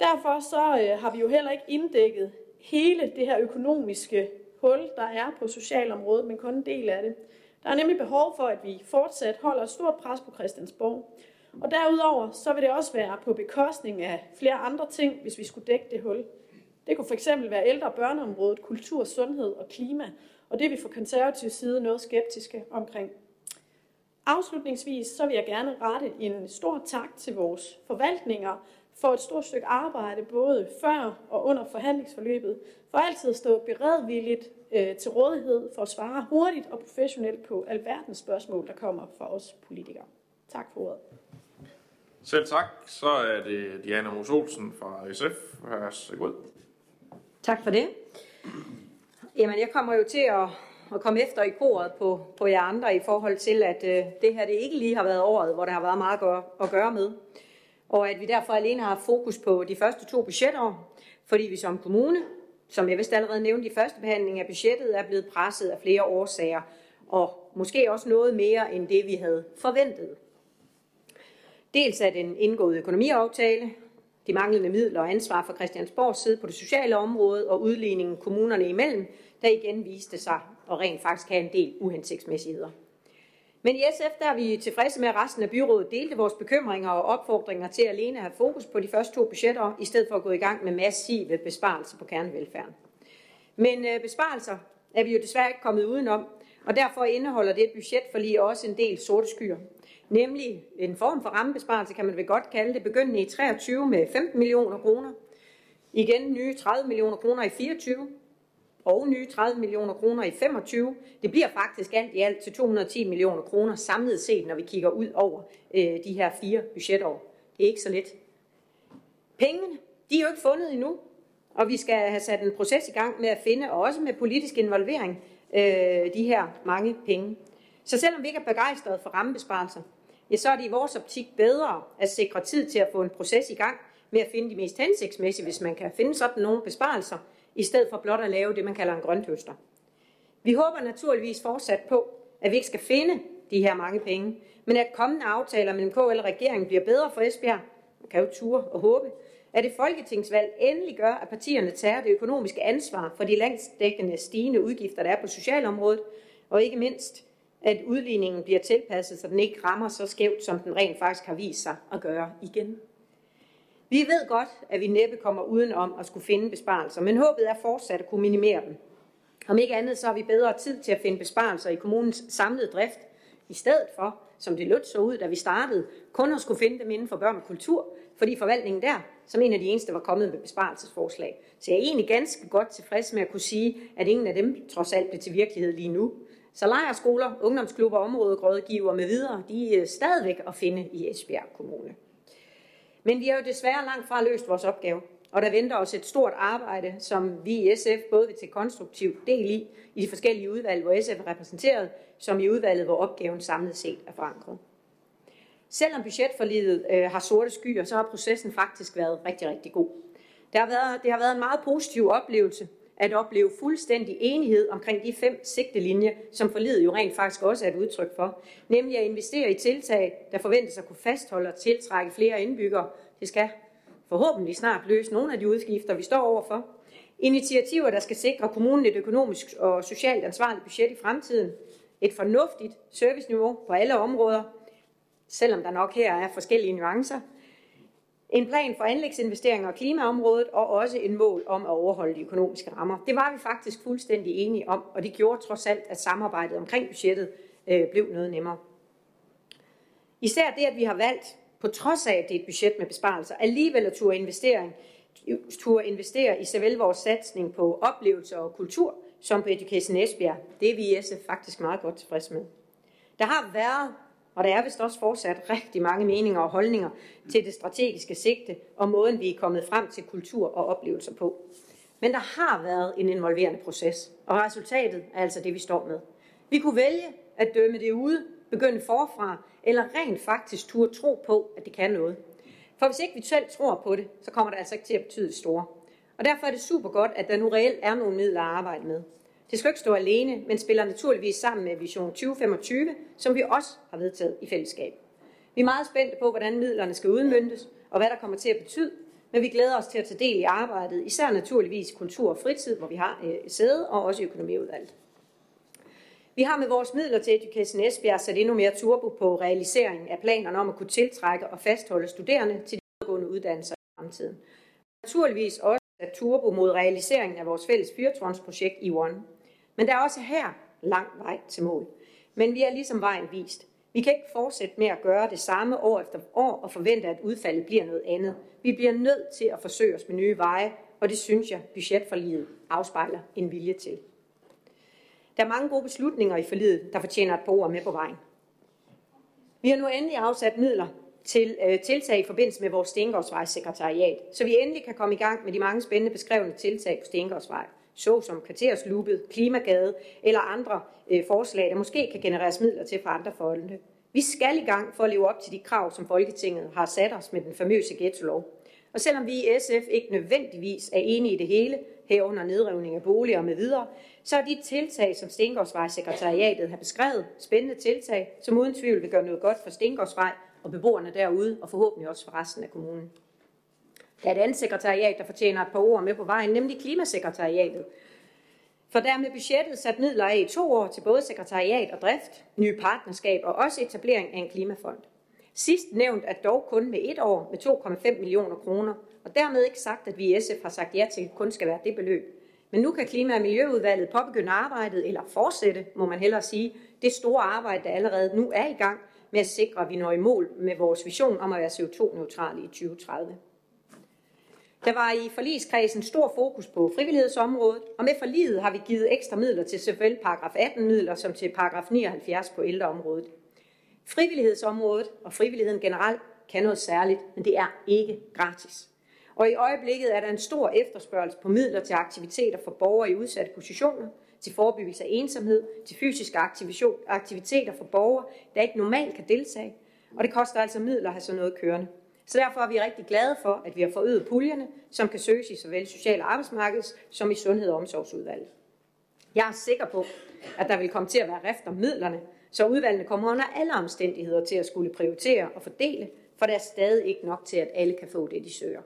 Derfor så øh, har vi jo heller ikke inddækket hele det her økonomiske hul, der er på socialområdet, men kun en del af det. Der er nemlig behov for, at vi fortsat holder et stort pres på Christiansborg. Og derudover så vil det også være på bekostning af flere andre ting, hvis vi skulle dække det hul. Det kunne fx være ældre- og børneområdet, kultur, sundhed og klima, og det er vi fra konservativ side noget skeptiske omkring. Afslutningsvis så vil jeg gerne rette en stor tak til vores forvaltninger for et stort stykke arbejde, både før og under forhandlingsforløbet, for altid at stå beredvilligt øh, til rådighed for at svare hurtigt og professionelt på alverdens spørgsmål, der kommer fra os politikere. Tak for ordet. Selv tak. Så er det Diana Mos Olsen fra SF. Værsgo. Tak for det. Jamen, jeg kommer jo til at, at komme efter i koret på, på jer andre i forhold til, at øh, det her det ikke lige har været året, hvor der har været meget at gøre, at gøre med. Og at vi derfor alene har fokus på de første to budgetår, fordi vi som kommune, som jeg vist allerede nævnte i første behandling af budgettet, er blevet presset af flere årsager, og måske også noget mere end det, vi havde forventet. Dels er den indgået økonomiaftale, de manglende midler og ansvar for Christiansborgs side på det sociale område og udligningen kommunerne imellem, der igen viste sig og rent faktisk have en del uhensigtsmæssigheder. Men i SF der er vi tilfredse med, at resten af byrådet delte vores bekymringer og opfordringer til at alene have fokus på de første to budgetter, i stedet for at gå i gang med massive besparelser på kernevelfærden. Men øh, besparelser er vi jo desværre ikke kommet udenom, og derfor indeholder det budget for lige også en del sorte skyer. Nemlig en form for rammebesparelse, kan man vel godt kalde det, begyndende i 23 med 15 millioner kroner. Igen nye 30 millioner kroner i 24, og nye 30 millioner kroner i 25. Det bliver faktisk alt i alt til 210 millioner kroner samlet set, når vi kigger ud over øh, de her fire budgetår. Det er ikke så let. Pengene, de er jo ikke fundet endnu, og vi skal have sat en proces i gang med at finde, og også med politisk involvering, øh, de her mange penge. Så selvom vi ikke er begejstrede for rammebesparelser, ja, så er det i vores optik bedre at sikre tid til at få en proces i gang med at finde de mest hensigtsmæssige, hvis man kan finde sådan nogle besparelser, i stedet for blot at lave det, man kalder en grøntøster. Vi håber naturligvis fortsat på, at vi ikke skal finde de her mange penge, men at kommende aftaler mellem KL og regeringen bliver bedre for Esbjerg, man kan jo ture og håbe, at det folketingsvalg endelig gør, at partierne tager det økonomiske ansvar for de landsdækkende stigende udgifter, der er på socialområdet, og ikke mindst, at udligningen bliver tilpasset, så den ikke rammer så skævt, som den rent faktisk har vist sig at gøre igen. Vi ved godt, at vi næppe kommer udenom at skulle finde besparelser, men håbet er fortsat at kunne minimere dem. Om ikke andet, så har vi bedre tid til at finde besparelser i kommunens samlede drift, i stedet for, som det lød så ud, da vi startede, kun at skulle finde dem inden for børn og kultur, fordi forvaltningen der, som en af de eneste, var kommet med besparelsesforslag. Så jeg er egentlig ganske godt tilfreds med at kunne sige, at ingen af dem trods alt blev til virkelighed lige nu. Så lejerskoler, ungdomsklubber, områderådgiver med videre, de er stadigvæk at finde i Esbjerg Kommune. Men vi har jo desværre langt fra løst vores opgave, og der venter os et stort arbejde, som vi i SF både vil tage konstruktiv del i, i de forskellige udvalg, hvor SF er repræsenteret, som i udvalget, hvor opgaven samlet set er forankret. Selvom budgetforliget øh, har sorte skyer, så har processen faktisk været rigtig, rigtig god. Det har, været, det har været en meget positiv oplevelse at opleve fuldstændig enighed omkring de fem sigtelinjer, som forlidet jo rent faktisk også er et udtryk for. Nemlig at investere i tiltag, der forventes at kunne fastholde og tiltrække flere indbyggere. Det skal forhåbentlig snart løse nogle af de udgifter, vi står overfor. Initiativer, der skal sikre kommunen et økonomisk og socialt ansvarligt budget i fremtiden. Et fornuftigt serviceniveau på alle områder, selvom der nok her er forskellige nuancer. En plan for anlægsinvesteringer og klimaområdet, og også en mål om at overholde de økonomiske rammer. Det var vi faktisk fuldstændig enige om, og det gjorde trods alt, at samarbejdet omkring budgettet øh, blev noget nemmere. Især det, at vi har valgt, på trods af, at det er et budget med besparelser, alligevel at turde, investering, turde investere i såvel vores satsning på oplevelser og kultur, som på Education Esbjerg. Det er vi i SF faktisk meget godt tilfredse med. Der har været og der er vist også fortsat rigtig mange meninger og holdninger til det strategiske sigte og måden, vi er kommet frem til kultur og oplevelser på. Men der har været en involverende proces, og resultatet er altså det, vi står med. Vi kunne vælge at dømme det ude, begynde forfra, eller rent faktisk turde tro på, at det kan noget. For hvis ikke vi selv tror på det, så kommer det altså ikke til at betyde det store. Og derfor er det super godt, at der nu reelt er nogle midler at arbejde med. Det skal ikke stå alene, men spiller naturligvis sammen med Vision 2025, som vi også har vedtaget i fællesskab. Vi er meget spændte på, hvordan midlerne skal udmyndtes, og hvad der kommer til at betyde, men vi glæder os til at tage del i arbejdet, især naturligvis kultur og fritid, hvor vi har øh, sæde, og også økonomiudvalget. Vi har med vores midler til Education Esbjerg sat endnu mere turbo på realiseringen af planerne om at kunne tiltrække og fastholde studerende til de videregående uddannelser i fremtiden. Naturligvis også at turbo mod realiseringen af vores fælles fyrtårnsprojekt i One. Men der er også her lang vej til mål. Men vi er ligesom vejen vist. Vi kan ikke fortsætte med at gøre det samme år efter år og forvente, at udfaldet bliver noget andet. Vi bliver nødt til at forsøge os med nye veje, og det synes jeg, budgetforliget afspejler en vilje til. Der er mange gode beslutninger i forliget, der fortjener et par ord med på vejen. Vi har nu endelig afsat midler til øh, tiltag i forbindelse med vores Stengårdsvejsekretariat, så vi endelig kan komme i gang med de mange spændende beskrevne tiltag på Stengårdsvej såsom kvarterslubet, klimagade eller andre øh, forslag, der måske kan genereres midler til fra andre fonde. Vi skal i gang for at leve op til de krav, som Folketinget har sat os med den famøse ghetto-lov. Og selvom vi i SF ikke nødvendigvis er enige i det hele, herunder nedrivning af boliger med videre, så er de tiltag, som Stengårdsvejsekretariatet har beskrevet, spændende tiltag, som uden tvivl vil gøre noget godt for Stengårdsvej og beboerne derude, og forhåbentlig også for resten af kommunen. Der er et andet sekretariat, der fortjener et par ord med på vejen, nemlig Klimasekretariatet. For der med budgettet sat midler af i to år til både sekretariat og drift, nye partnerskab og også etablering af en klimafond. Sidst nævnt er dog kun med et år med 2,5 millioner kroner, og dermed ikke sagt, at vi i SF har sagt ja til, at kun skal være det beløb. Men nu kan Klima- og Miljøudvalget påbegynde arbejdet, eller fortsætte, må man hellere sige, det store arbejde, der allerede nu er i gang med at sikre, at vi når i mål med vores vision om at være CO2-neutrale i 2030. Der var i forligskredsen stor fokus på frivillighedsområdet, og med forliget har vi givet ekstra midler til såvel paragraf 18 midler som til paragraf 79 på ældreområdet. Frivillighedsområdet og frivilligheden generelt kan noget særligt, men det er ikke gratis. Og i øjeblikket er der en stor efterspørgsel på midler til aktiviteter for borgere i udsatte positioner, til forebyggelse af ensomhed, til fysiske aktiviteter for borgere, der ikke normalt kan deltage, og det koster altså midler at have sådan noget kørende. Så derfor er vi rigtig glade for, at vi har forøget puljerne, som kan søges i såvel social- og arbejdsmarkeds som i sundhed- og omsorgsudvalget. Jeg er sikker på, at der vil komme til at være rift om midlerne, så udvalgene kommer under alle omstændigheder til at skulle prioritere og fordele, for der er stadig ikke nok til, at alle kan få det, de søger.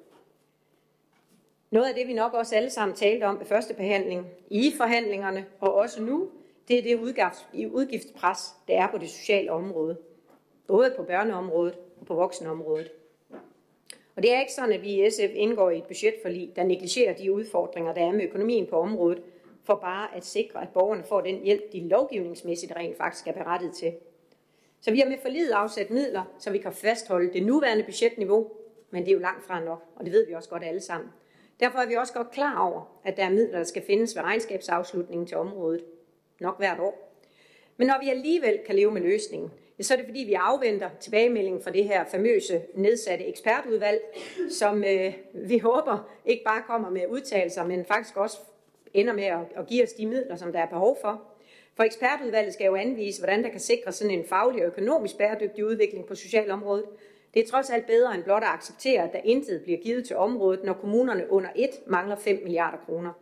Noget af det, vi nok også alle sammen talte om ved første behandling, i forhandlingerne og også nu, det er det udgiftspres, der er på det sociale område. Både på børneområdet og på voksenområdet. Og det er ikke sådan, at vi i SF indgår i et budgetforlig, der negligerer de udfordringer, der er med økonomien på området, for bare at sikre, at borgerne får den hjælp, de lovgivningsmæssigt rent faktisk er berettet til. Så vi har med forliget afsat midler, så vi kan fastholde det nuværende budgetniveau, men det er jo langt fra nok, og det ved vi også godt alle sammen. Derfor er vi også godt klar over, at der er midler, der skal findes ved regnskabsafslutningen til området. Nok hvert år. Men når vi alligevel kan leve med løsningen, så er det fordi, vi afventer tilbagemeldingen fra det her famøse nedsatte ekspertudvalg, som øh, vi håber ikke bare kommer med udtalelser, men faktisk også ender med at, at give os de midler, som der er behov for. For ekspertudvalget skal jo anvise, hvordan der kan sikre sådan en faglig og økonomisk bæredygtig udvikling på socialområdet. Det er trods alt bedre end blot at acceptere, at der intet bliver givet til området, når kommunerne under et mangler 5 milliarder kroner.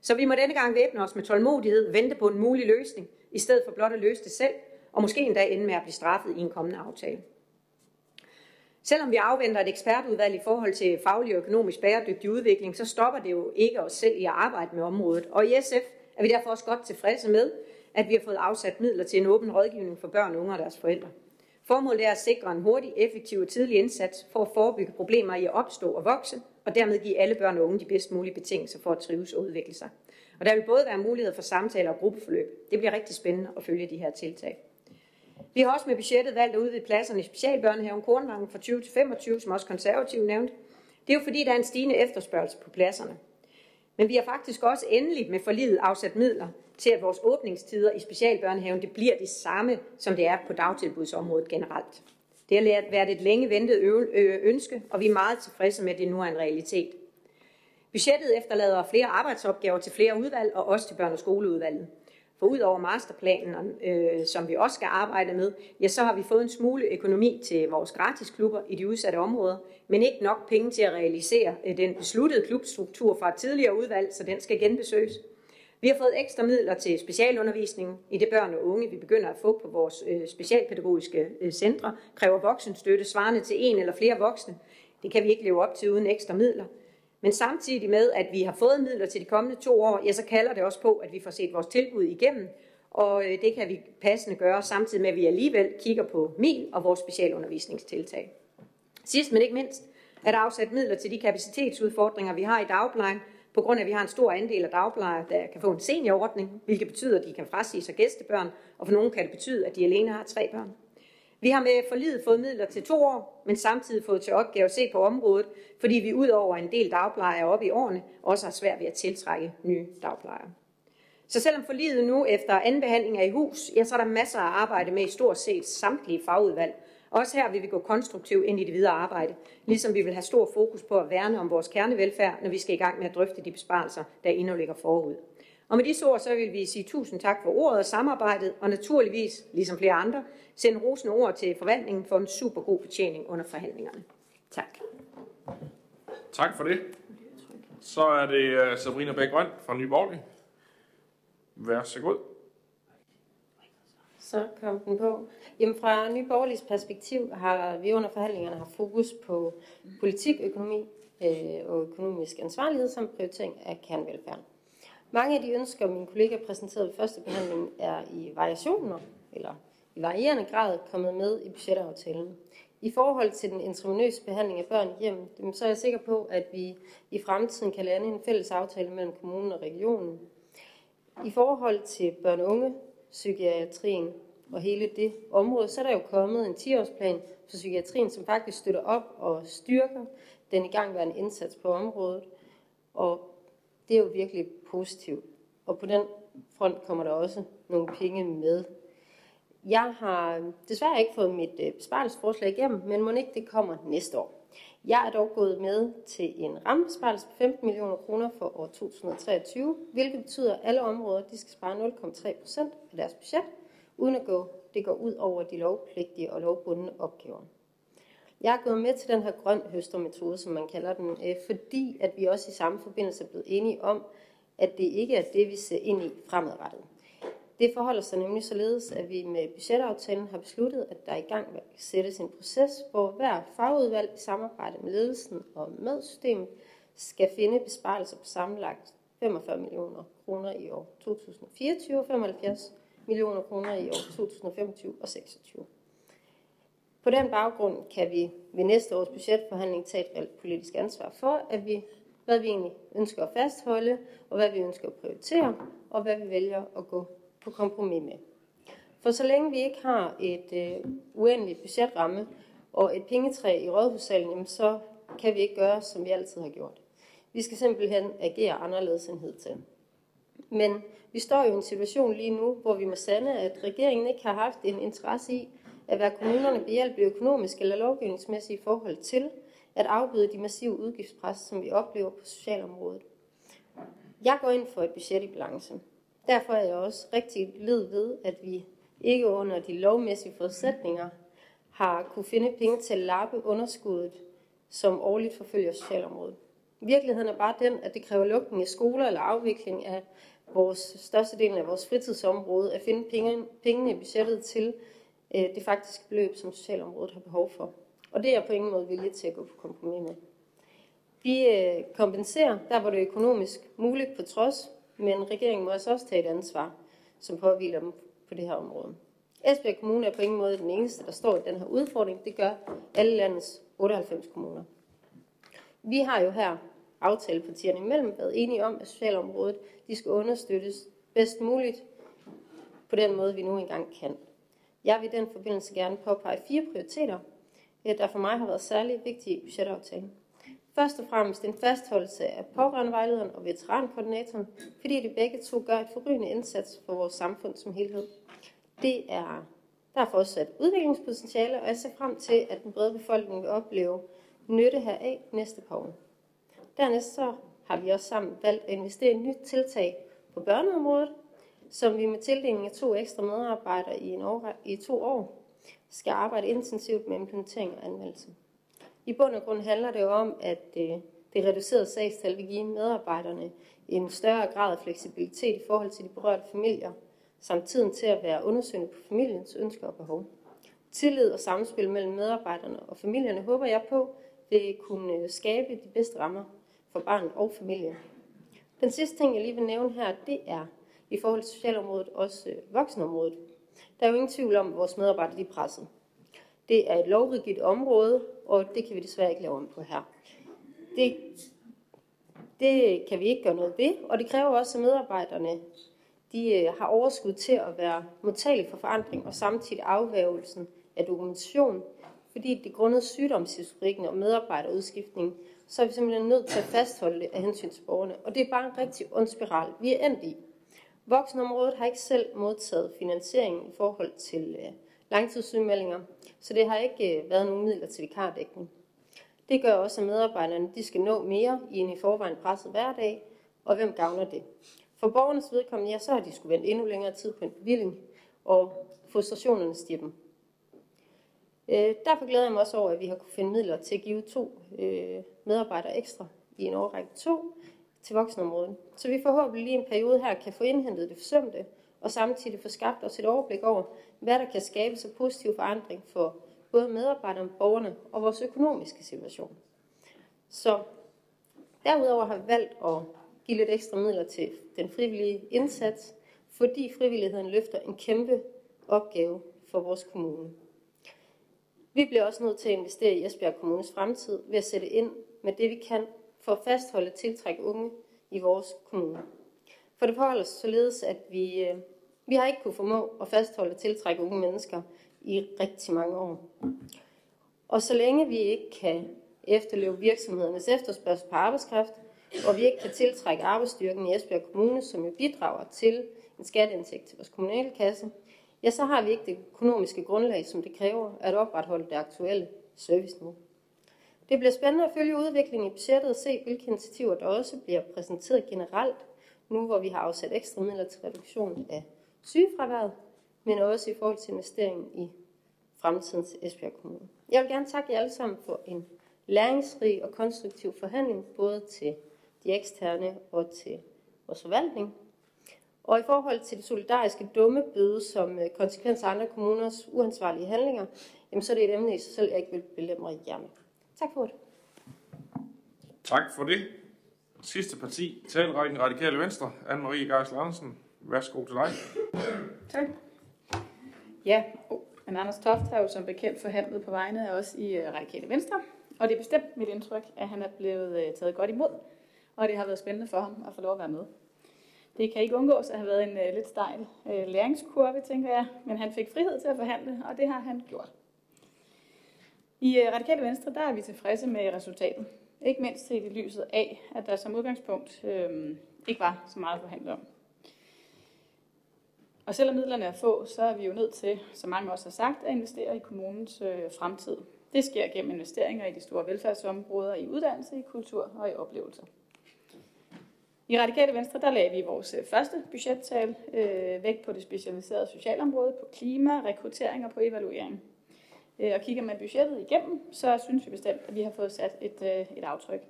Så vi må denne gang væbne os med tålmodighed, vente på en mulig løsning, i stedet for blot at løse det selv, og måske endda ende med at blive straffet i en kommende aftale. Selvom vi afventer et ekspertudvalg i forhold til faglig og økonomisk bæredygtig udvikling, så stopper det jo ikke os selv i at arbejde med området. Og i SF er vi derfor også godt tilfredse med, at vi har fået afsat midler til en åben rådgivning for børn, unge og deres forældre. Formålet er at sikre en hurtig, effektiv og tidlig indsats for at forebygge problemer i at opstå og vokse, og dermed give alle børn og unge de bedst mulige betingelser for at trives og udvikle sig. Og der vil både være mulighed for samtaler og gruppeforløb. Det bliver rigtig spændende at følge de her tiltag. Vi har også med budgettet valgt at udvide pladserne i specialbørnehaven Kornvangen fra 20 til 25, som også konservative nævnte. Det er jo fordi, der er en stigende efterspørgsel på pladserne. Men vi har faktisk også endelig med forlidet afsat midler til, at vores åbningstider i specialbørnehaven det bliver det samme, som det er på dagtilbudsområdet generelt. Det har været et længe ventet ønske, og vi er meget tilfredse med, at det nu er en realitet. Budgettet efterlader flere arbejdsopgaver til flere udvalg, og også til børne- og skoleudvalget. For ud over masterplanen, øh, som vi også skal arbejde med, ja, så har vi fået en smule økonomi til vores gratisklubber i de udsatte områder, men ikke nok penge til at realisere øh, den besluttede klubstruktur fra et tidligere udvalg, så den skal genbesøges. Vi har fået ekstra midler til specialundervisning i det børn og unge, vi begynder at få på vores øh, specialpædagogiske øh, centre, kræver voksenstøtte svarende til en eller flere voksne. Det kan vi ikke leve op til uden ekstra midler. Men samtidig med, at vi har fået midler til de kommende to år, ja, så kalder det også på, at vi får set vores tilbud igennem, og øh, det kan vi passende gøre, samtidig med, at vi alligevel kigger på MIL og vores specialundervisningstiltag. Sidst men ikke mindst, er der afsat midler til de kapacitetsudfordringer, vi har i dagplejen, på grund af, at vi har en stor andel af dagplejere, der kan få en seniorordning, hvilket betyder, at de kan frasige sig gæstebørn, og for nogle kan det betyde, at de alene har tre børn. Vi har med forlidet fået midler til to år, men samtidig fået til opgave at se på området, fordi vi ud over en del dagplejere op i årene, også har svært ved at tiltrække nye dagplejere. Så selvom forlidet nu efter anden behandling er i hus, ja, så er der masser af arbejde med i stort set samtlige fagudvalg. Også her vil vi gå konstruktivt ind i det videre arbejde, ligesom vi vil have stor fokus på at værne om vores kernevelfærd, når vi skal i gang med at drøfte de besparelser, der endnu ligger forud. Og med disse ord, så vil vi sige tusind tak for ordet og samarbejdet, og naturligvis, ligesom flere andre, sende rosende ord til forvaltningen for en super god betjening under forhandlingerne. Tak. Tak for det. Så er det uh, Sabrina Bæk Grøn fra Nye Borgerlige. Vær så god. Så kom den på. Jamen fra Nye Borgerliges perspektiv har vi under forhandlingerne haft fokus på politik, økonomi øh, og økonomisk ansvarlighed som prioritering af kernevelfærden. Mange af de ønsker, min kollega præsenterede ved første behandling, er i variationer, eller i varierende grad kommet med i budgetaftalen. I forhold til den intravenøse behandling af børn hjem, så er jeg sikker på, at vi i fremtiden kan lande en fælles aftale mellem kommunen og regionen. I forhold til børn og unge, psykiatrien og hele det område, så er der jo kommet en 10-årsplan for psykiatrien, som faktisk støtter op og styrker den igangværende indsats på området. Og det er jo virkelig positivt. Og på den front kommer der også nogle penge med. Jeg har desværre ikke fået mit øh, besparelsesforslag igennem, men må ikke det kommer næste år. Jeg er dog gået med til en rammesparelse på 15 millioner kroner for år 2023, hvilket betyder, at alle områder de skal spare 0,3 procent af deres budget, uden at gå, det går ud over de lovpligtige og lovbundne opgaver. Jeg er gået med til den her grøn høstermetode, som man kalder den, øh, fordi at vi også i samme forbindelse er blevet enige om, at det ikke er det, vi ser ind i fremadrettet. Det forholder sig nemlig således, at vi med budgetaftalen har besluttet, at der i gang sættes en proces, hvor hver fagudvalg i samarbejde med ledelsen og med systemet skal finde besparelser på sammenlagt 45 millioner kroner i år 2024 og 75 millioner kroner i år 2025 og 26. På den baggrund kan vi ved næste års budgetforhandling tage et reelt politisk ansvar for, at vi, hvad vi egentlig ønsker at fastholde, og hvad vi ønsker at prioritere, og hvad vi vælger at gå på kompromis med. For så længe vi ikke har et øh, uendeligt budgetramme og et pengetræ i rådhussalen, så kan vi ikke gøre, som vi altid har gjort. Vi skal simpelthen agere anderledes end hidtil. Men vi står jo i en situation lige nu, hvor vi må sande, at regeringen ikke har haft en interesse i at være kommunerne behjælpelige økonomisk eller lovgivningsmæssigt i forhold til at afbøde de massive udgiftspres, som vi oplever på socialområdet. Jeg går ind for et budget i balance. Derfor er jeg også rigtig led ved, at vi ikke under de lovmæssige forudsætninger har kunne finde penge til at lappe underskuddet, som årligt forfølger socialområdet. Virkeligheden er bare den, at det kræver lukning af skoler eller afvikling af vores største del af vores fritidsområde at finde penge, pengene i budgettet til øh, det faktiske beløb, som socialområdet har behov for. Og det er jeg på ingen måde villig til at gå på kompromis med. Vi øh, kompenserer der, hvor det er økonomisk muligt på trods, men regeringen må altså også tage et ansvar, som påviler dem på det her område. Esbjerg Kommune er på ingen måde den eneste, der står i den her udfordring. Det gør alle landets 98 kommuner. Vi har jo her aftalepartierne imellem været enige om, at socialområdet de skal understøttes bedst muligt på den måde, vi nu engang kan. Jeg vil i den forbindelse gerne påpege fire prioriteter, der for mig har været særlig vigtige i budgetaftalen. Først og fremmest en fastholdelse af pårørendevejlederen og veterankoordinatoren, fordi de begge to gør et forrygende indsats for vores samfund som helhed. Det er, der er fortsat udviklingspotentiale, og jeg ser frem til, at den brede befolkning vil opleve nytte heraf næste par år. Dernæst så har vi også sammen valgt at investere i et nyt tiltag på børneområdet, som vi med tildelingen af to ekstra medarbejdere i, en år, i to år skal arbejde intensivt med implementering og anvendelse. I bund og grund handler det jo om, at øh, det reducerede sagstal vil give medarbejderne en større grad af fleksibilitet i forhold til de berørte familier, samt tiden til at være undersøgende på familiens ønsker og behov. Tillid og samspil mellem medarbejderne og familierne håber jeg på vil kunne øh, skabe de bedste rammer for barnet og familien. Den sidste ting, jeg lige vil nævne her, det er i forhold til socialområdet, også øh, voksenområdet. Der er jo ingen tvivl om, at vores medarbejdere er presset. Det er et lovrigidt område, og det kan vi desværre ikke lave om på her. Det, det kan vi ikke gøre noget ved, og det kræver også, at medarbejderne de øh, har overskud til at være modtagelige for forandring og samtidig afværgelsen af dokumentation, fordi det grundet sygdomshistorikken og medarbejderudskiftning, så er vi simpelthen nødt til at fastholde det af hensyn til borgerne. Og det er bare en rigtig ond spiral, vi er endt i. Voksenområdet har ikke selv modtaget finansiering i forhold til øh, langtidssygemeldinger, så det har ikke øh, været nogen midler til vikardækning. Det gør også, at medarbejderne de skal nå mere i en i forvejen presset hverdag, og hvem gavner det? For borgernes vedkommende, ja, så har de skulle vente endnu længere tid på en bevilling, og frustrationerne stiger dem. Øh, derfor glæder jeg mig også over, at vi har kunne finde midler til at give to øh, medarbejdere ekstra i en årrække to til voksenområdet. Så vi forhåbentlig lige en periode her kan få indhentet det forsømte, og samtidig få skabt os et overblik over, hvad der kan skabe så positiv forandring for både medarbejderne, borgerne og vores økonomiske situation. Så derudover har vi valgt at give lidt ekstra midler til den frivillige indsats, fordi frivilligheden løfter en kæmpe opgave for vores kommune. Vi bliver også nødt til at investere i Esbjerg Kommunes fremtid ved at sætte ind med det, vi kan for at fastholde og tiltrække unge i vores kommune. For det forholder sig således, at vi, øh, vi har ikke kunne formå at fastholde og tiltrække unge mennesker i rigtig mange år. Og så længe vi ikke kan efterleve virksomhedernes efterspørgsel på arbejdskraft, og vi ikke kan tiltrække arbejdsstyrken i Esbjerg Kommune, som jo bidrager til en skatteindtægt til vores kommunale kasse, ja, så har vi ikke det økonomiske grundlag, som det kræver at opretholde det aktuelle serviceniveau. Det bliver spændende at følge udviklingen i budgettet og se, hvilke initiativer der også bliver præsenteret generelt, nu hvor vi har afsat ekstra midler til reduktion af sygefraværet, men også i forhold til investeringen i fremtidens Esbjerg Kommune. Jeg vil gerne takke jer alle sammen for en læringsrig og konstruktiv forhandling, både til de eksterne og til vores forvaltning. Og i forhold til det solidariske dumme bøde som øh, konsekvens af andre kommuners uansvarlige handlinger, jamen så er det et emne i sig selv, jeg ikke vil belemre jer med. Tak for det. Tak for det. Sidste parti, talrækken Radikale Venstre, Anne-Marie Geis Andersen. Værsgo til dig. Tak. Ja, oh, men Anders Toft har jo som bekendt forhandlet på vegne af os i øh, Radikale Venstre, og det er bestemt mit indtryk, at han er blevet øh, taget godt imod, og det har været spændende for ham at få lov at være med. Det kan ikke undgås at have været en uh, lidt stejl uh, læringskurve, tænker jeg, men han fik frihed til at forhandle, og det har han gjort. I Radikale Venstre der er vi tilfredse med resultatet. Ikke mindst set i lyset af, at der som udgangspunkt øh, ikke var så meget at forhandle om. Og selvom midlerne er få, så er vi jo nødt til, som mange også har sagt, at investere i kommunens øh, fremtid. Det sker gennem investeringer i de store velfærdsområder, i uddannelse, i kultur og i oplevelser. I Radikale Venstre, der lagde vi vores øh, første budgettal øh, vægt på det specialiserede socialområde, på klima, rekruttering og på evaluering. Øh, og kigger man budgettet igennem, så synes vi bestemt, at vi har fået sat et, øh, et aftryk.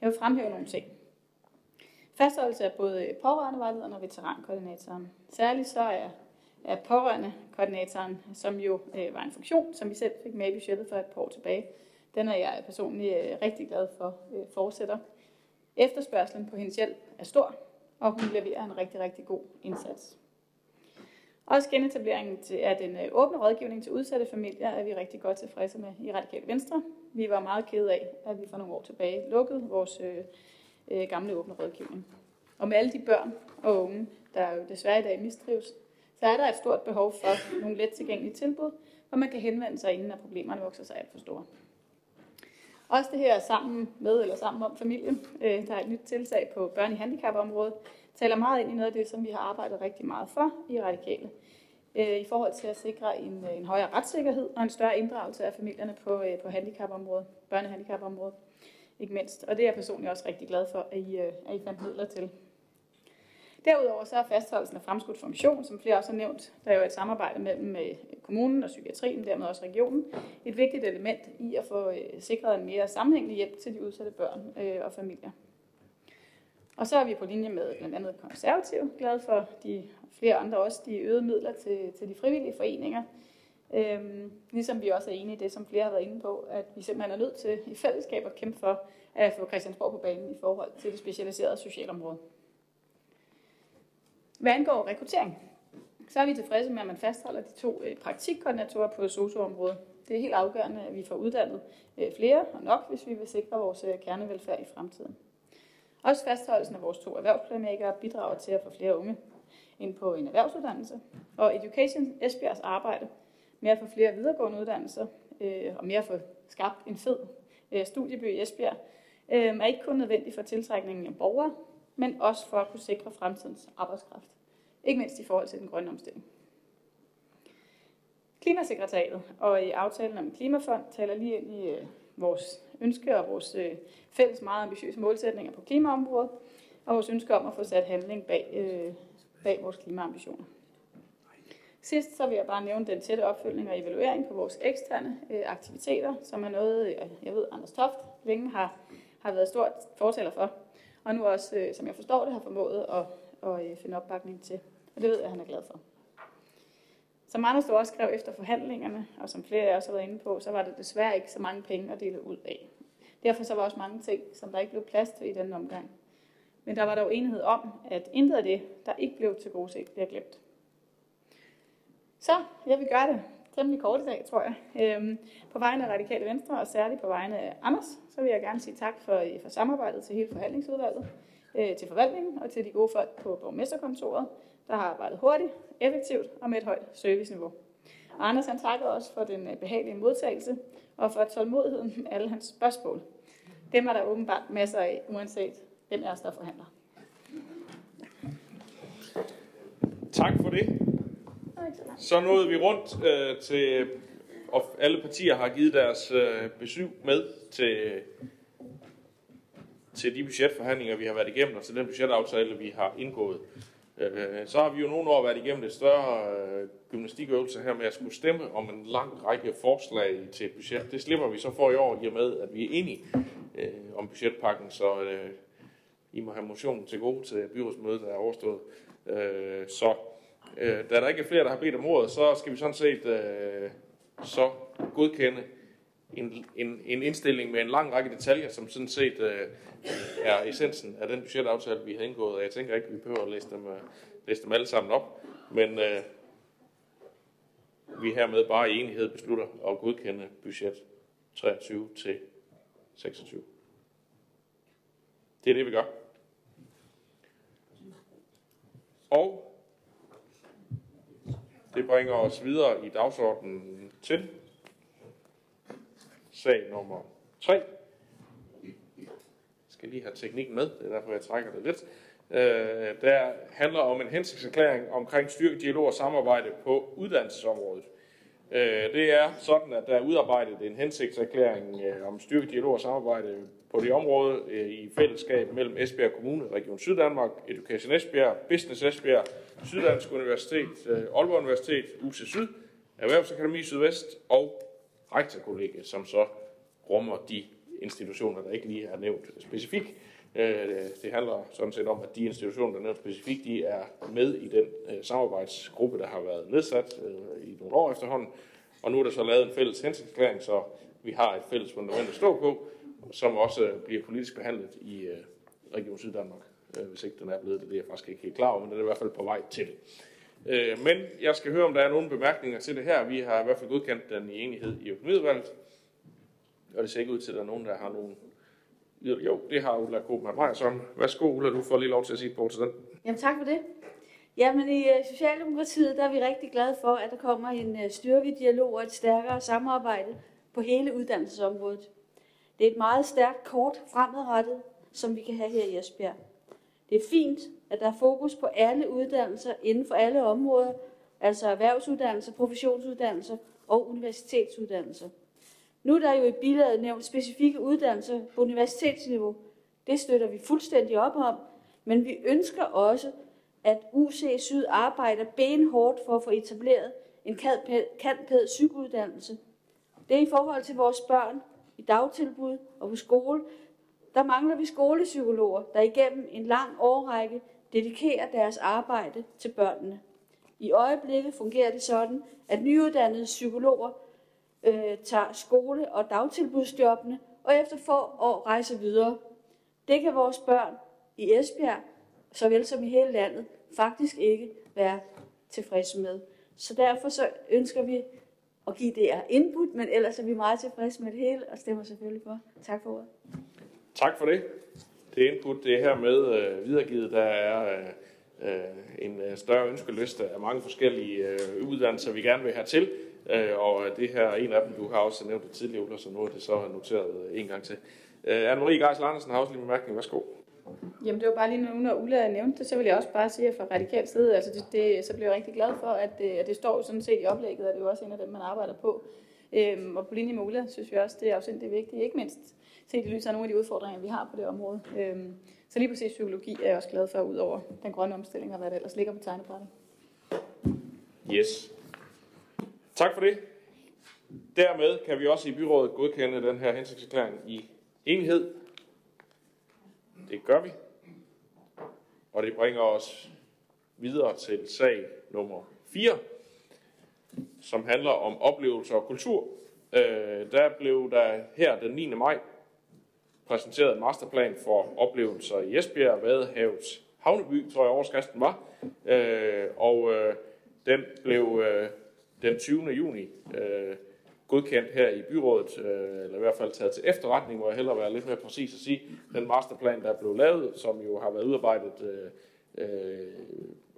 Jeg vil fremhæve nogle ting. Fastholdelse af både pårørendevejlederen og veterankoordinatoren. Særligt så er, er pårørendekoordinatoren, som jo øh, var en funktion, som vi selv fik med i budgettet for et par år tilbage. Den er jeg personligt øh, rigtig glad for øh, fortsætter. Efterspørgselen på hendes hjælp er stor, og hun leverer en rigtig, rigtig god indsats. Også genetableringen af den øh, åbne rådgivning til udsatte familier er vi rigtig godt tilfredse med i Radikale Venstre. Vi var meget kede af, at vi for nogle år tilbage lukkede vores øh, øh, gamle åbne rådgivning. Og med alle de børn og unge, der jo desværre i dag mistrives, så er der et stort behov for nogle let tilgængelige tilbud, hvor man kan henvende sig, inden at problemerne vokser sig alt for store. Også det her sammen med eller sammen om familien, øh, der er et nyt tiltag på børn i handicapområdet, taler meget ind i noget af det, som vi har arbejdet rigtig meget for i Radikale. Øh, I forhold til at sikre en, øh, en højere retssikkerhed og en større inddragelse af familierne på, øh, på handicapområdet, børnehandicapområdet ikke mindst. Og det er jeg personligt også rigtig glad for, at I, at I fandt midler til. Derudover så er fastholdelsen af fremskudt funktion, som flere også har nævnt, der er jo et samarbejde mellem kommunen og psykiatrien, dermed også regionen, et vigtigt element i at få sikret en mere sammenhængende hjælp til de udsatte børn og familier. Og så er vi på linje med blandt andet konservative, glad for de flere andre også, de øgede midler til, til de frivillige foreninger, Øhm, ligesom vi også er enige i det, som flere har været inde på, at vi simpelthen er nødt til i fællesskab at kæmpe for at få Christiansborg på banen i forhold til det specialiserede socialområde. Hvad angår rekruttering, så er vi tilfredse med, at man fastholder de to øh, praktikkoordinatorer på socioområdet. Det er helt afgørende, at vi får uddannet øh, flere og nok, hvis vi vil sikre vores øh, kernevelfærd i fremtiden. Også fastholdelsen af vores to erhvervsplanlæggere bidrager til at få flere unge ind på en erhvervsuddannelse. Og Education Esbjergs arbejde med at få flere videregående uddannelser øh, og mere at få skabt en fed øh, studieby i Esbjerg, øh, er ikke kun nødvendig for tiltrækningen af borgere, men også for at kunne sikre fremtidens arbejdskraft. Ikke mindst i forhold til den grønne omstilling. Klimasekretariatet og i aftalen om klimafond taler lige ind i øh, vores ønske og vores øh, fælles meget ambitiøse målsætninger på klimaområdet, og vores ønske om at få sat handling bag, øh, bag vores klimaambitioner. Sidst så vil jeg bare nævne den tætte opfølgning og evaluering på vores eksterne øh, aktiviteter, som er noget, øh, jeg ved, Anders Toft længe har, har været stort fortaler for, og nu også, øh, som jeg forstår det, har formået at, at, øh, finde opbakning til. Og det ved jeg, han er glad for. Som Anders også skrev efter forhandlingerne, og som flere af os har været inde på, så var der desværre ikke så mange penge at dele ud af. Derfor så var også mange ting, som der ikke blev plads til i den omgang. Men der var dog enighed om, at intet af det, der ikke blev til gode set, bliver glemt. Så jeg vil gøre det temmelig kort i dag, tror jeg. Øhm, på vegne af Radikale Venstre, og særligt på vegne af Anders, så vil jeg gerne sige tak for, øh, for samarbejdet til hele forhandlingsudvalget, øh, til forvaltningen og til de gode folk på borgmesterkontoret, der har arbejdet hurtigt, effektivt og med et højt serviceniveau. Og Anders han takker også for den øh, behagelige modtagelse og for tålmodigheden med alle hans spørgsmål. Dem er der åbenbart masser af, uanset hvem er os, der forhandler. Tak for det. Så nåede vi rundt øh, til, øh, og alle partier har givet deres øh, besøg med til, til de budgetforhandlinger, vi har været igennem, og til den budgetaftale, vi har indgået Øh, så har vi jo nogle år været igennem et større øh, gymnastikøvelse her med at skulle stemme om en lang række forslag til et budget. Det slipper vi så for i år, i og med, at vi er enige øh, om budgetpakken, så øh, I må have motionen til gode til byrådsmødet, der er overstået. Øh, så øh, da der ikke er flere, der har bedt om ordet, så skal vi sådan set øh, så godkende en, en, en indstilling med en lang række detaljer, som sådan set øh, er essensen af den budgetaftale, vi har indgået. Og jeg tænker ikke, at vi behøver at læse dem, øh, læse dem alle sammen op, men øh, vi hermed bare i enighed beslutter at godkende budget 23 til 26. Det er det, vi gør. Og det bringer os videre i dagsordenen til sag nummer 3. Jeg skal lige have teknikken med, det er derfor, jeg trækker det lidt. Øh, der handler om en hensigtserklæring omkring styrket dialog og samarbejde på uddannelsesområdet. Øh, det er sådan, at der er udarbejdet en hensigtserklæring øh, om styrket dialog og samarbejde på det område øh, i fællesskab mellem Esbjerg Kommune, Region Syddanmark, Education Esbjerg, Business Esbjerg, Syddansk Universitet, øh, Aalborg Universitet, UC Syd, Erhvervsakademi Sydvest og rektorkollegiet, som så rummer de institutioner, der ikke lige er nævnt specifikt. Øh, det handler sådan set om, at de institutioner, der er nævnt specifikt, de er med i den øh, samarbejdsgruppe, der har været nedsat øh, i nogle år efterhånden. Og nu er der så lavet en fælles hensigtsklæring, så vi har et fælles fundament at stå på, som også bliver politisk behandlet i Region Syddanmark. Hvis ikke den er blevet det, det er jeg faktisk ikke helt klar over, men den er i hvert fald på vej til det. Øh, men jeg skal høre, om der er nogle bemærkninger til det her. Vi har i hvert fald godkendt den i enighed i økonomiudvalget. Og det ser ikke ud til, at der er nogen, der har nogen jo, det har Ulla Koopmann Mejerson. Værsgo, Ulla, du får lige lov til at sige på til den. Jamen, tak for det. Jamen, i øh, Socialdemokratiet der er vi rigtig glade for, at der kommer en øh, styrket dialog og et stærkere samarbejde på hele uddannelsesområdet. Det er et meget stærkt kort fremadrettet, som vi kan have her i Esbjerg. Det er fint, at der er fokus på alle uddannelser inden for alle områder, altså erhvervsuddannelser, professionsuddannelser og universitetsuddannelser. Nu er der jo i billedet nævnt specifikke uddannelser på universitetsniveau. Det støtter vi fuldstændig op om, men vi ønsker også, at UC Syd arbejder benhårdt for at få etableret en kantpæd sygeuddannelse. Det er i forhold til vores børn i dagtilbud og på skole. Der mangler vi skolepsykologer, der igennem en lang årrække dedikerer deres arbejde til børnene. I øjeblikket fungerer det sådan, at nyuddannede psykologer øh, tager skole- og dagtilbudsjobbene, og efter få år rejser videre. Det kan vores børn i Esbjerg, såvel som i hele landet, faktisk ikke være tilfredse med. Så derfor så ønsker vi at give det her input, men ellers er vi meget tilfredse med det hele, og stemmer selvfølgelig for. Tak for ordet. Tak for det. Det input, det her med øh, videregivet. Der er øh, en øh, større ønskeliste af mange forskellige øh, uddannelser, vi gerne vil have til. Øh, og det her er en af dem, du har også nævnt det tidligere, Ulla, så nu er det så noteret øh, en gang til. Øh, Anne-Marie Geisel Andersen har også lige en bemærkning. Værsgo. Jamen det var bare lige nu, når Ulla nævnte det, så vil jeg også bare sige, at fra radikal side, altså det, det, så blev jeg rigtig glad for, at det, at det står sådan set i oplægget, og det er jo også en af dem, man arbejder på. Øhm, og på linje med Ulla, synes vi også, det er afsindig vigtigt, ikke mindst set i lyset af nogle af de udfordringer, vi har på det område. Øhm, så lige præcis psykologi er jeg også glad for, ud over den grønne omstilling og hvad der ellers ligger på tegnebrættet. Yes. Tak for det. Dermed kan vi også i byrådet godkende den her hensigtserklæring i enighed. Det gør vi. Og det bringer os videre til sag nummer 4, som handler om oplevelser og kultur. Øh, der blev der her den 9. maj præsenteret en masterplan for oplevelser i Esbjerg, Vadehavets Havneby, tror jeg overskriften var. Øh, og øh, den blev øh, den 20. juni øh, godkendt her i byrådet, øh, eller i hvert fald taget til efterretning, hvor jeg hellere være lidt mere præcis at sige, den masterplan, der blev lavet, som jo har været udarbejdet øh, øh,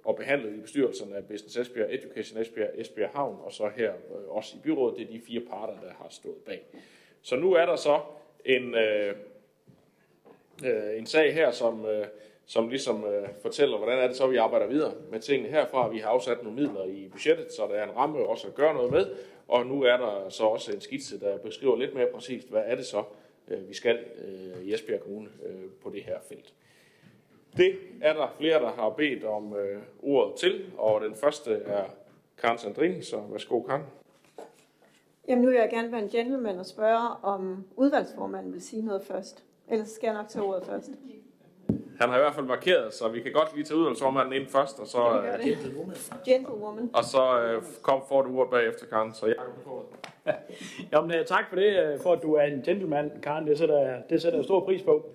og behandlet i bestyrelserne af Business Esbjerg, Education Esbjerg, Esbjerg Havn, og så her øh, også i byrådet, det er de fire parter, der har stået bag. Så nu er der så en, øh, øh, en sag her, som, øh, som ligesom øh, fortæller, hvordan er det så, vi arbejder videre med tingene herfra. Vi har afsat nogle midler i budgettet, så der er en ramme også at gøre noget med, og nu er der så også en skitse, der beskriver lidt mere præcist, hvad er det så, øh, vi skal øh, i Esbjerg Kommune øh, på det her felt. Det er der flere, der har bedt om øh, ordet til, og den første er Karen Sandrini, så værsgo Karen. Jamen nu vil jeg gerne være en gentleman og spørge, om udvalgsformanden vil sige noget først. Ellers skal jeg nok tage ordet først. Han har i hvert fald markeret, så vi kan godt lige tage udvalgsformanden ind først, og så, øh, det. Gentlewoman. og så øh, kom for du ordet bagefter, Karen. Så får ordet. Jamen, øh, tak for det, øh, for at du er en gentleman, Karen. Det sætter, jeg- det sætter jeg stor pris på.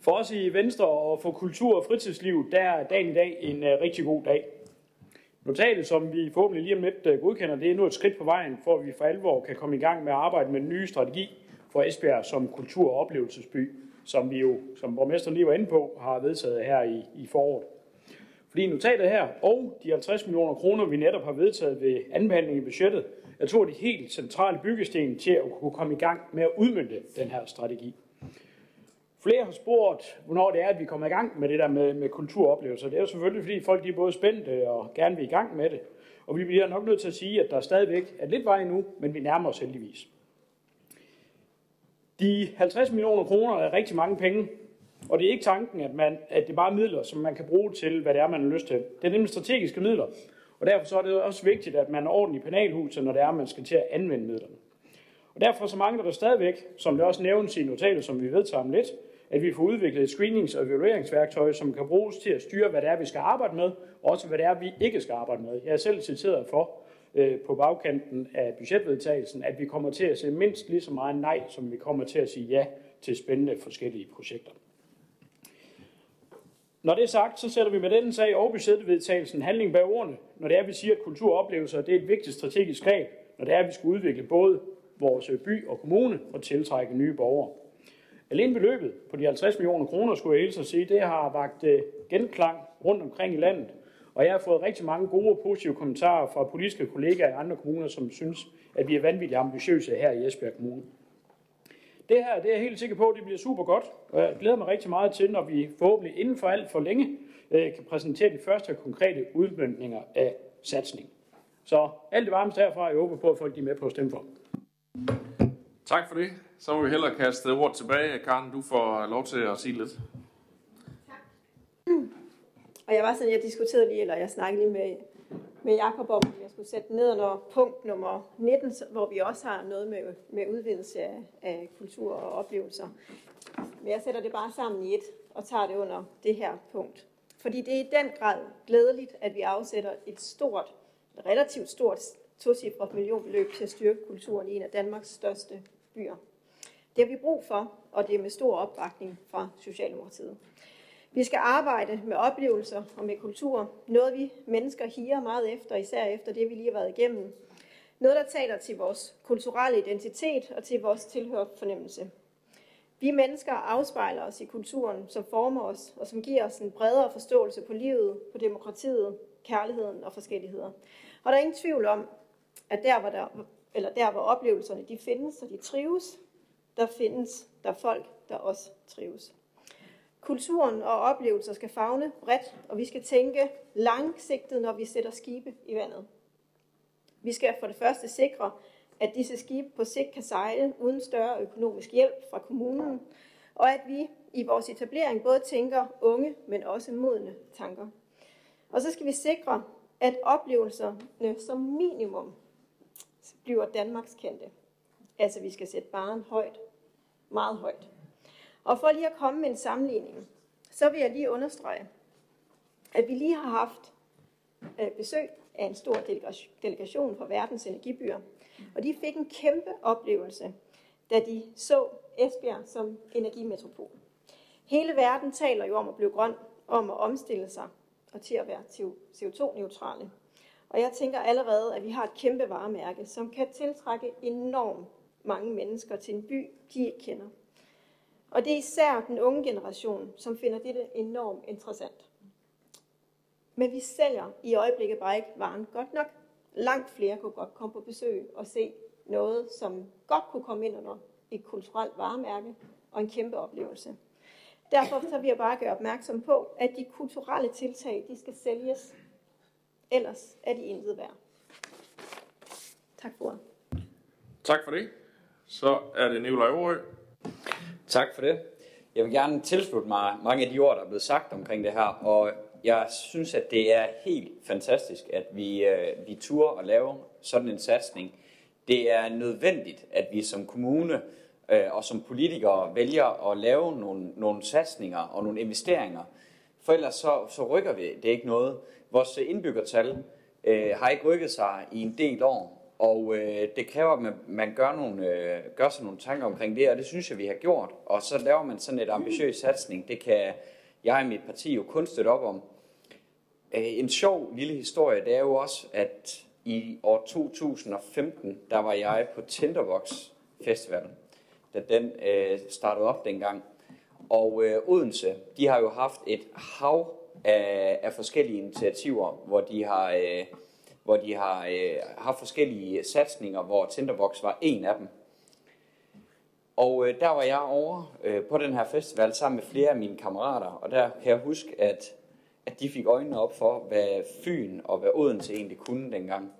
For os i Venstre og for kultur- og fritidsliv, der er dagen i dag en uh, rigtig god dag. Notatet, som vi forhåbentlig lige om lidt godkender, det er nu et skridt på vejen, for at vi for alvor kan komme i gang med at arbejde med den nye strategi for Esbjerg som kultur- og oplevelsesby, som vi jo, som borgmesteren lige var inde på, har vedtaget her i, i foråret. Fordi notatet her og de 50 millioner kroner, vi netop har vedtaget ved anbehandling i budgettet, er to af de helt centrale byggesten til at kunne komme i gang med at udmynde den her strategi. Flere har spurgt, hvornår det er, at vi kommer i gang med det der med, med kulturoplevelser. Det er jo selvfølgelig, fordi folk de er både spændte og gerne vil i gang med det. Og vi bliver nok nødt til at sige, at der stadigvæk er lidt vej nu, men vi nærmer os heldigvis. De 50 millioner kroner er rigtig mange penge, og det er ikke tanken, at, man, at det bare er midler, som man kan bruge til, hvad det er, man har lyst til. Det er nemlig strategiske midler, og derfor så er det også vigtigt, at man er ordentlig i penalhuset, når det er, man skal til at anvende midlerne. Og derfor så mangler der stadigvæk, som det også nævnes i notatet, som vi vedtager om lidt, at vi får udviklet et screenings- og evalueringsværktøj, som kan bruges til at styre, hvad det er, vi skal arbejde med, og også hvad det er, vi ikke skal arbejde med. Jeg er selv citeret for øh, på bagkanten af budgetvedtagelsen, at vi kommer til at se mindst lige så meget nej, som vi kommer til at sige ja til spændende forskellige projekter. Når det er sagt, så sætter vi med denne sag og budgetvedtagelsen handling bag ordene, når det er, vi siger, at kulturoplevelser det er et vigtigt strategisk greb, når det er, at vi skal udvikle både vores øh, by og kommune og tiltrække nye borgere. Alene beløbet på de 50 millioner kroner, skulle jeg hilse at sige, det har vagt øh, genklang rundt omkring i landet. Og jeg har fået rigtig mange gode og positive kommentarer fra politiske kollegaer i andre kommuner, som synes, at vi er vanvittigt ambitiøse her i Esbjerg Kommune. Det her, det er jeg helt sikker på, det bliver super godt, og jeg glæder mig rigtig meget til, når vi forhåbentlig inden for alt for længe øh, kan præsentere de første konkrete udmyndninger af satsning. Så alt det varmeste herfra, jeg håber på, at folk er med på at stemme for. Tak for det. Så må vi hellere kaste ordet tilbage. Karen, du får lov til at sige lidt. Og jeg var sådan, jeg diskuterede lige, eller jeg snakkede lige med, med Jacob om, at jeg skulle sætte ned under punkt nummer 19, hvor vi også har noget med, med udvidelse af, af kultur og oplevelser. Men jeg sætter det bare sammen i et og tager det under det her punkt. Fordi det er i den grad glædeligt, at vi afsætter et stort, relativt stort tocifret millionbeløb til at styrke kulturen i en af Danmarks største byer. Det har vi brug for, og det er med stor opbakning fra Socialdemokratiet. Vi skal arbejde med oplevelser og med kultur. Noget vi mennesker higer meget efter, især efter det, vi lige har været igennem. Noget, der taler til vores kulturelle identitet og til vores tilhørfornemmelse. Vi mennesker afspejler os i kulturen, som former os, og som giver os en bredere forståelse på livet, på demokratiet, kærligheden og forskelligheder. Og der er ingen tvivl om, at der, hvor, der, eller der, hvor oplevelserne de findes og de trives, der findes der folk, der også trives. Kulturen og oplevelser skal fagne bredt, og vi skal tænke langsigtet, når vi sætter skibe i vandet. Vi skal for det første sikre, at disse skibe på sigt kan sejle uden større økonomisk hjælp fra kommunen, og at vi i vores etablering både tænker unge, men også modne tanker. Og så skal vi sikre, at oplevelserne som minimum bliver Danmarks kendte. Altså vi skal sætte baren højt, meget højt. Og for lige at komme med en sammenligning, så vil jeg lige understrege, at vi lige har haft øh, besøg af en stor delegation- delegation fra verdens energibyer, og de fik en kæmpe oplevelse, da de så Esbjerg som energimetropol. Hele verden taler jo om at blive grøn, om at omstille sig og til at være CO2-neutrale. Og jeg tænker allerede, at vi har et kæmpe varemærke, som kan tiltrække enormt mange mennesker til en by, de ikke kender. Og det er især den unge generation, som finder dette enormt interessant. Men vi sælger i øjeblikket bare ikke varen godt nok. Langt flere kunne godt komme på besøg og se noget, som godt kunne komme ind under et kulturelt varemærke og en kæmpe oplevelse. Derfor så vil jeg bare gøre opmærksom på, at de kulturelle tiltag, de skal sælges. Ellers er de intet værd. Tak for ordet. Tak for det. Så er det Nicolaj Aarø. Tak for det. Jeg vil gerne tilslutte mig mange af de ord, der er blevet sagt omkring det her, og jeg synes, at det er helt fantastisk, at vi, øh, vi turer og lave sådan en satsning. Det er nødvendigt, at vi som kommune øh, og som politikere vælger at lave nogle, nogle satsninger og nogle investeringer, for ellers så, så rykker vi det er ikke noget. Vores indbyggertal øh, har ikke rykket sig i en del år, og øh, det kræver, at man, man gør, nogle, øh, gør sig nogle tanker omkring det, og det synes jeg, vi har gjort. Og så laver man sådan et ambitiøs satsning. Det kan jeg og mit parti jo kun støtte op om. Øh, en sjov lille historie, det er jo også, at i år 2015, der var jeg på Tinderbox Festivalen, da den øh, startede op dengang. Og øh, Odense, de har jo haft et hav af, af forskellige initiativer, hvor de har, øh, hvor de har øh, haft forskellige satsninger, hvor Tinderbox var en af dem. Og øh, der var jeg over øh, på den her festival sammen med flere af mine kammerater, og der kan jeg huske, at, at de fik øjnene op for, hvad Fyn og hvad Odense egentlig kunne dengang.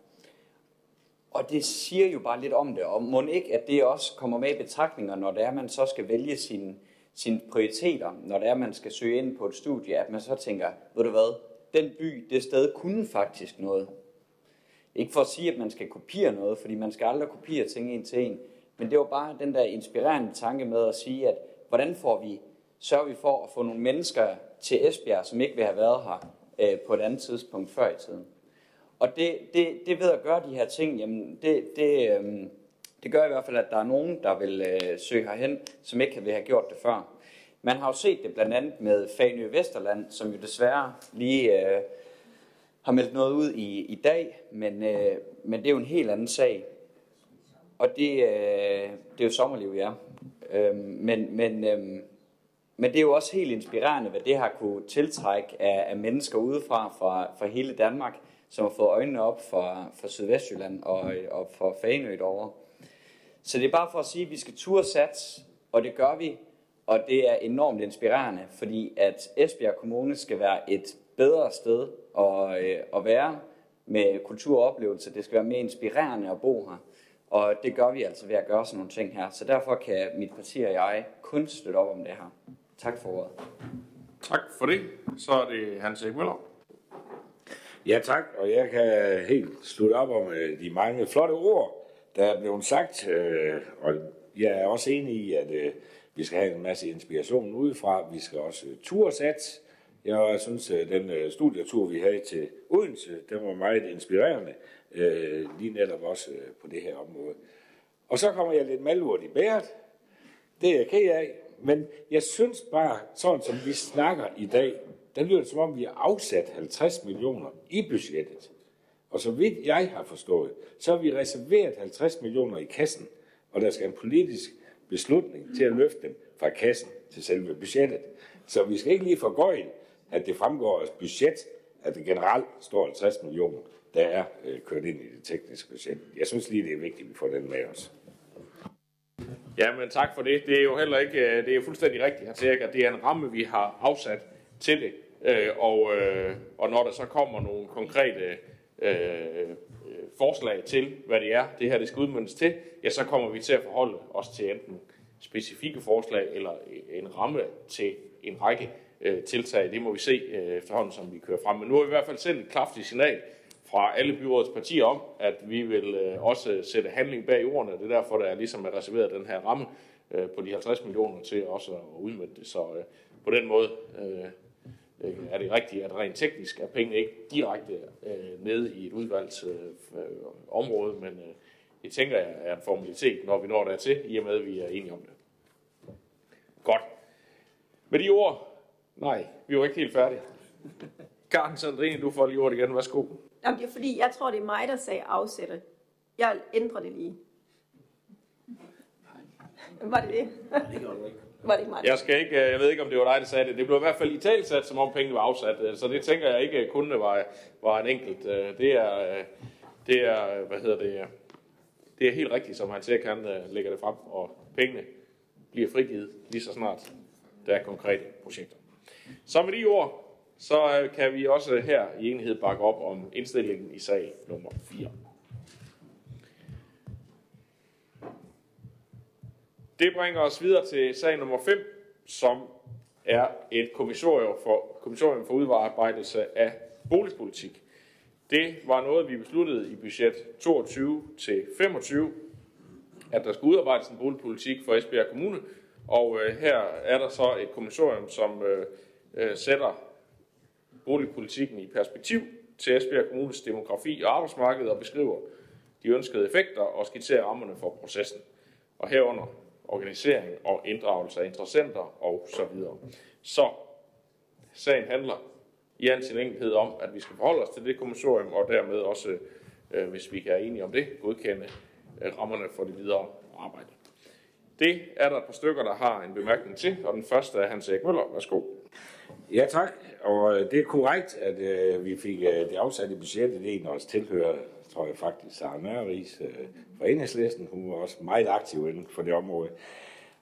Og det siger jo bare lidt om det, og må ikke, at det også kommer med i betragtninger, når det er, man så skal vælge sine sine prioriteter, når det er, man skal søge ind på et studie, at man så tænker, ved du hvad, den by, det sted kunne faktisk noget. Ikke for at sige, at man skal kopiere noget, fordi man skal aldrig kopiere ting en til en, men det var bare den der inspirerende tanke med at sige, at hvordan får vi, sørger vi for at få nogle mennesker til Esbjerg, som ikke vil have været her øh, på et andet tidspunkt før i tiden. Og det, det, det ved at gøre de her ting, jamen det, det, øh, det gør i hvert fald, at der er nogen, der vil øh, søge herhen, som ikke vil have gjort det før. Man har jo set det blandt andet med Fanø Vesterland, som jo desværre lige øh, har meldt noget ud i, i dag, men, øh, men det er jo en helt anden sag. Og det, øh, det er jo sommerliv, ja. Øh, men, men, øh, men det er jo også helt inspirerende, hvad det har kunne tiltrække af, af mennesker udefra fra, fra hele Danmark, som har fået øjnene op for, for Sydvestjylland og, og for Fanø derovre. Så det er bare for at sige, at vi skal turde sats, og det gør vi, og det er enormt inspirerende, fordi at Esbjerg Kommune skal være et bedre sted at, øh, at være med kultur og oplevelse. Det skal være mere inspirerende at bo her. Og det gør vi altså ved at gøre sådan nogle ting her. Så derfor kan mit parti og jeg kun støtte op om det her. Tak for ordet. Tak for det. Så er det Hans Erik Møller. Ja tak, og jeg kan helt slutte op om øh, de mange flotte ord, der er blevet sagt, øh, og jeg er også enig i, at øh, vi skal have en masse inspiration udefra. Vi skal også tursats. Jeg synes, at den øh, studietur, vi havde til Odense, den var meget inspirerende, øh, lige netop også på det her område. Og så kommer jeg lidt malurt i bæret. Det er jeg ked af. Men jeg synes bare, sådan som vi snakker i dag, der lyder det som om, vi har afsat 50 millioner i budgettet. Og så vidt jeg har forstået, så har vi reserveret 50 millioner i kassen, og der skal en politisk beslutning til at løfte dem fra kassen til selve budgettet. Så vi skal ikke lige forgøje, at det fremgår af budget, at det generelt står 50 millioner, der er øh, kørt ind i det tekniske budget. Jeg synes lige, det er vigtigt, at vi får den med os. Ja, men tak for det. Det er jo heller ikke, øh, det er fuldstændig rigtigt, at det er en ramme, vi har afsat til det. Øh, og, øh, og når der så kommer nogle konkrete øh, øh forslag til, hvad det er, det her det skal udmyndes til, ja, så kommer vi til at forholde os til enten specifikke forslag eller en ramme til en række øh, tiltag. Det må vi se øh, efterhånden, som vi kører frem. Men nu har vi i hvert fald sendt et kraftigt signal fra alle byrådets partier om, at vi vil øh, også øh, sætte handling bag ordene. Det er derfor, der er ligesom er reserveret den her ramme øh, på de 50 millioner til også at udmønte det. Så øh, på den måde øh, øh, er det rigtigt, at rent teknisk er pengene ikke direkte øh, nede i et udvalgt øh, øh, område, men øh, det tænker jeg er en formalitet, når vi når dertil, i og med, at vi er enige om det. Godt. Med de ord, nej, vi er jo ikke helt færdige. Karen Sandrine, du får lige ordet igen. Værsgo. Jamen, det er fordi, jeg tror, det er mig, der sagde afsætte. Jeg ændrer det lige. Var det det? det gjorde du ikke var det ikke mig. Jeg, skal ikke, øh, jeg ved ikke, om det var dig, der sagde det. Det blev i hvert fald i talsat, som om pengene var afsat. Øh, så det tænker jeg ikke kun var, var en enkelt. Øh, det er, det er, hvad hedder det, det er helt rigtigt, som han siger, han lægger det frem. Og pengene bliver frigivet lige så snart der er konkrete projekter. Så med de ord, så kan vi også her i enighed bakke op om indstillingen i sag nummer 4. Det bringer os videre til sag nummer 5, som er et kommissorium for, kommissorium for udvarbejdelse af boligpolitik. Det var noget, vi besluttede i budget 22 til 25, at der skulle udarbejdes en boligpolitik for Esbjerg Kommune, og øh, her er der så et kommissorium, som øh, øh, sætter boligpolitikken i perspektiv til Esbjerg Kommunes demografi og arbejdsmarked og beskriver de ønskede effekter og skitserer rammerne for processen, og herunder organisering og inddragelse af interessenter og så videre. Så sagen handler i al sin enkelhed om, at vi skal forholde os til det kommissorium, og dermed også, øh, hvis vi kan være enige om det, godkende øh, rammerne for det videre arbejde. Det er der et par stykker, der har en bemærkning til, og den første er Hans Erik Møller. Værsgo. Ja tak, og øh, det er korrekt, at øh, vi fik øh, det afsatte budget. Det er en af os tilhører, tror jeg faktisk, Sara Nørris øh, fra Enhedslisten. Hun var også meget aktiv inden for det område.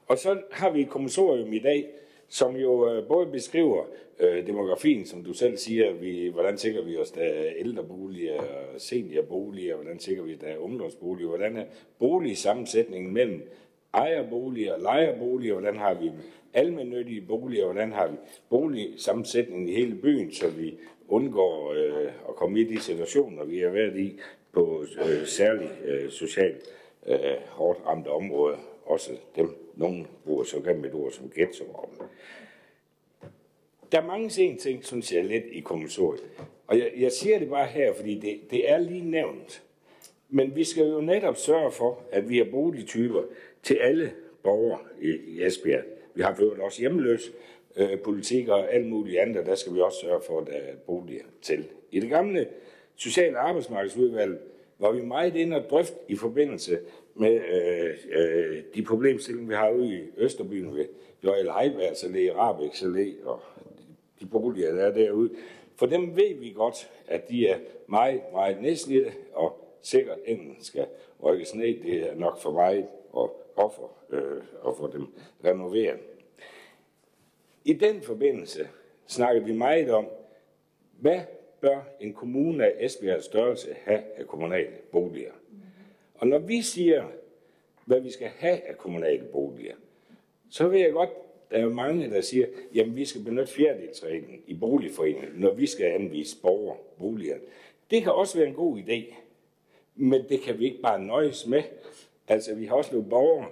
Og så har vi et kommissorium i dag, som jo øh, både beskriver øh, demografien, som du selv siger, vi, hvordan sikrer vi os, der er ældreboliger, seniorboliger, hvordan sikrer vi, der er øh, ungdomsboliger, hvordan er boligsammensætningen mellem ejerboliger, lejerboliger, hvordan har vi almennyttige boliger, hvordan har vi boligsammensætningen i hele byen, så vi undgår øh, at komme i de situationer, vi har været i på øh, særligt øh, socialt øh, hårdt ramte områder, også dem, nogen bruger så gennem et ord som ghettoområder. Der er mange sen ting, synes jeg, lidt i kommissoriet. Og jeg, jeg siger det bare her, fordi det, det er lige nævnt. Men vi skal jo netop sørge for, at vi har boligtyper til alle borgere i, Esbjerg. Vi har ført også hjemløs øh, politik og alt muligt andet, der skal vi også sørge for, at der er boliger til. I det gamle sociale arbejdsmarkedsudvalg var vi meget inde og drøft i forbindelse med øh, øh, de problemstillinger, vi har ude i Østerbyen ved Royal Heibergs Allé, Rabeks Allé og de boliger, der er derude. For dem ved vi godt, at de er meget, meget nedslidte, og sikkert enten skal rykkes ned. Det er nok for mig og offer øh, og få dem renoveret. I den forbindelse snakker vi meget om, hvad bør en kommune af Esbjergs størrelse have af kommunale boliger? Og når vi siger, hvad vi skal have af kommunale boliger, så vil jeg godt, der er mange, der siger, jamen vi skal benytte fjerdedelsreglen i boligforeningen, når vi skal anvise borgere boliger. Det kan også være en god idé, men det kan vi ikke bare nøjes med. Altså vi har også nogle borgere,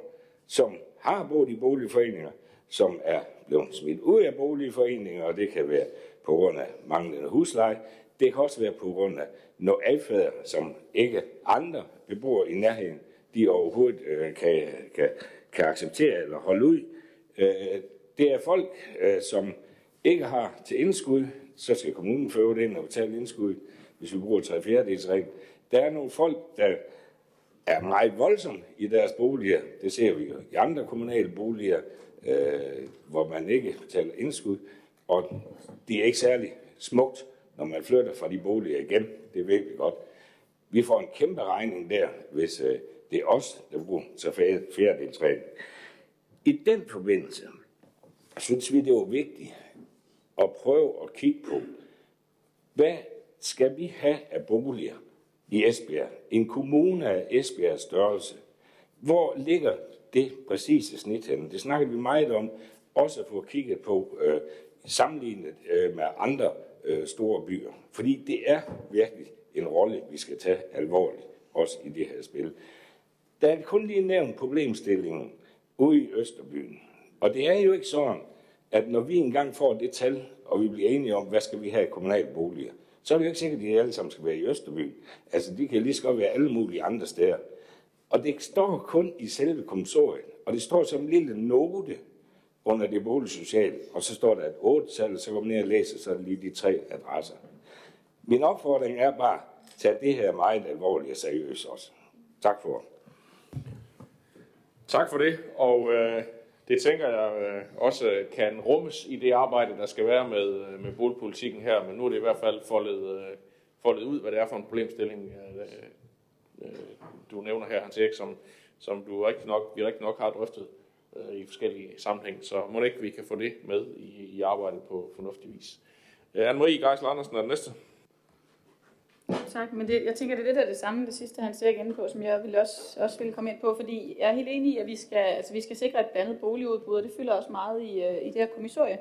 som har boet i boligforeninger, som er blevet smidt ud af boligforeninger, og det kan være på grund af manglende husleje. Det kan også være på grund af noget adfærd, som ikke andre beboere i nærheden, de overhovedet øh, kan, kan, kan acceptere eller holde ud. Øh, det er folk, øh, som ikke har til indskud, så skal kommunen føre det ind og betale indskud, hvis vi bruger 3 fjerdedels regel. Der er nogle folk, der er meget voldsom i deres boliger. Det ser vi jo i andre kommunale boliger, øh, hvor man ikke betaler indskud. Og det er ikke særlig smukt, når man flytter fra de boliger igen. Det ved vi godt. Vi får en kæmpe regning der, hvis øh, det er os, der bruger så fjerdedelsreglen. I den forbindelse synes vi, det var vigtigt at prøve at kigge på, hvad skal vi have af boliger i Esbjerg? En kommune af Esbjergs størrelse. Hvor ligger det præcise snit henne? Det snakker vi meget om, også at få kigget på øh, sammenlignet øh, med andre øh, store byer. Fordi det er virkelig en rolle, vi skal tage alvorligt, også i det her spil. Der er kun lige nævnt problemstillingen ude i Østerbyen. Og det er jo ikke sådan, at når vi engang får det tal, og vi bliver enige om, hvad skal vi have i kommunale boliger, så er det jo ikke sikkert, at de alle sammen skal være i Østerby. Altså, de kan lige så godt være alle mulige andre steder. Og det står kun i selve kommissoriet, og det står som en lille note under det boligsociale, og så står der et 8 tal så går man ned og læser, så er det lige de tre adresser. Min opfordring er bare, at tage det her meget alvorligt og seriøst også. Tak for Tak for det, og øh, det tænker jeg øh, også kan rummes i det arbejde, der skal være med, øh, med boligpolitikken her, men nu er det i hvert fald foldet, øh, foldet ud, hvad det er for en problemstilling, øh, øh du nævner her, Hans Erik, som, som du rigtig nok, vi rigtig nok har drøftet øh, i forskellige sammenhæng, så må det ikke, vi kan få det med i, i arbejdet på fornuftig vis. Øh, Anne-Marie Geisler Andersen er den næste tak. Men det, jeg tænker, det er lidt af det samme, det sidste han ser ind på, som jeg vil også, også ville komme ind på, fordi jeg er helt enig i, at vi skal, altså, vi skal sikre et blandet boligudbud, og det fylder også meget i, øh, i det her kommissorie.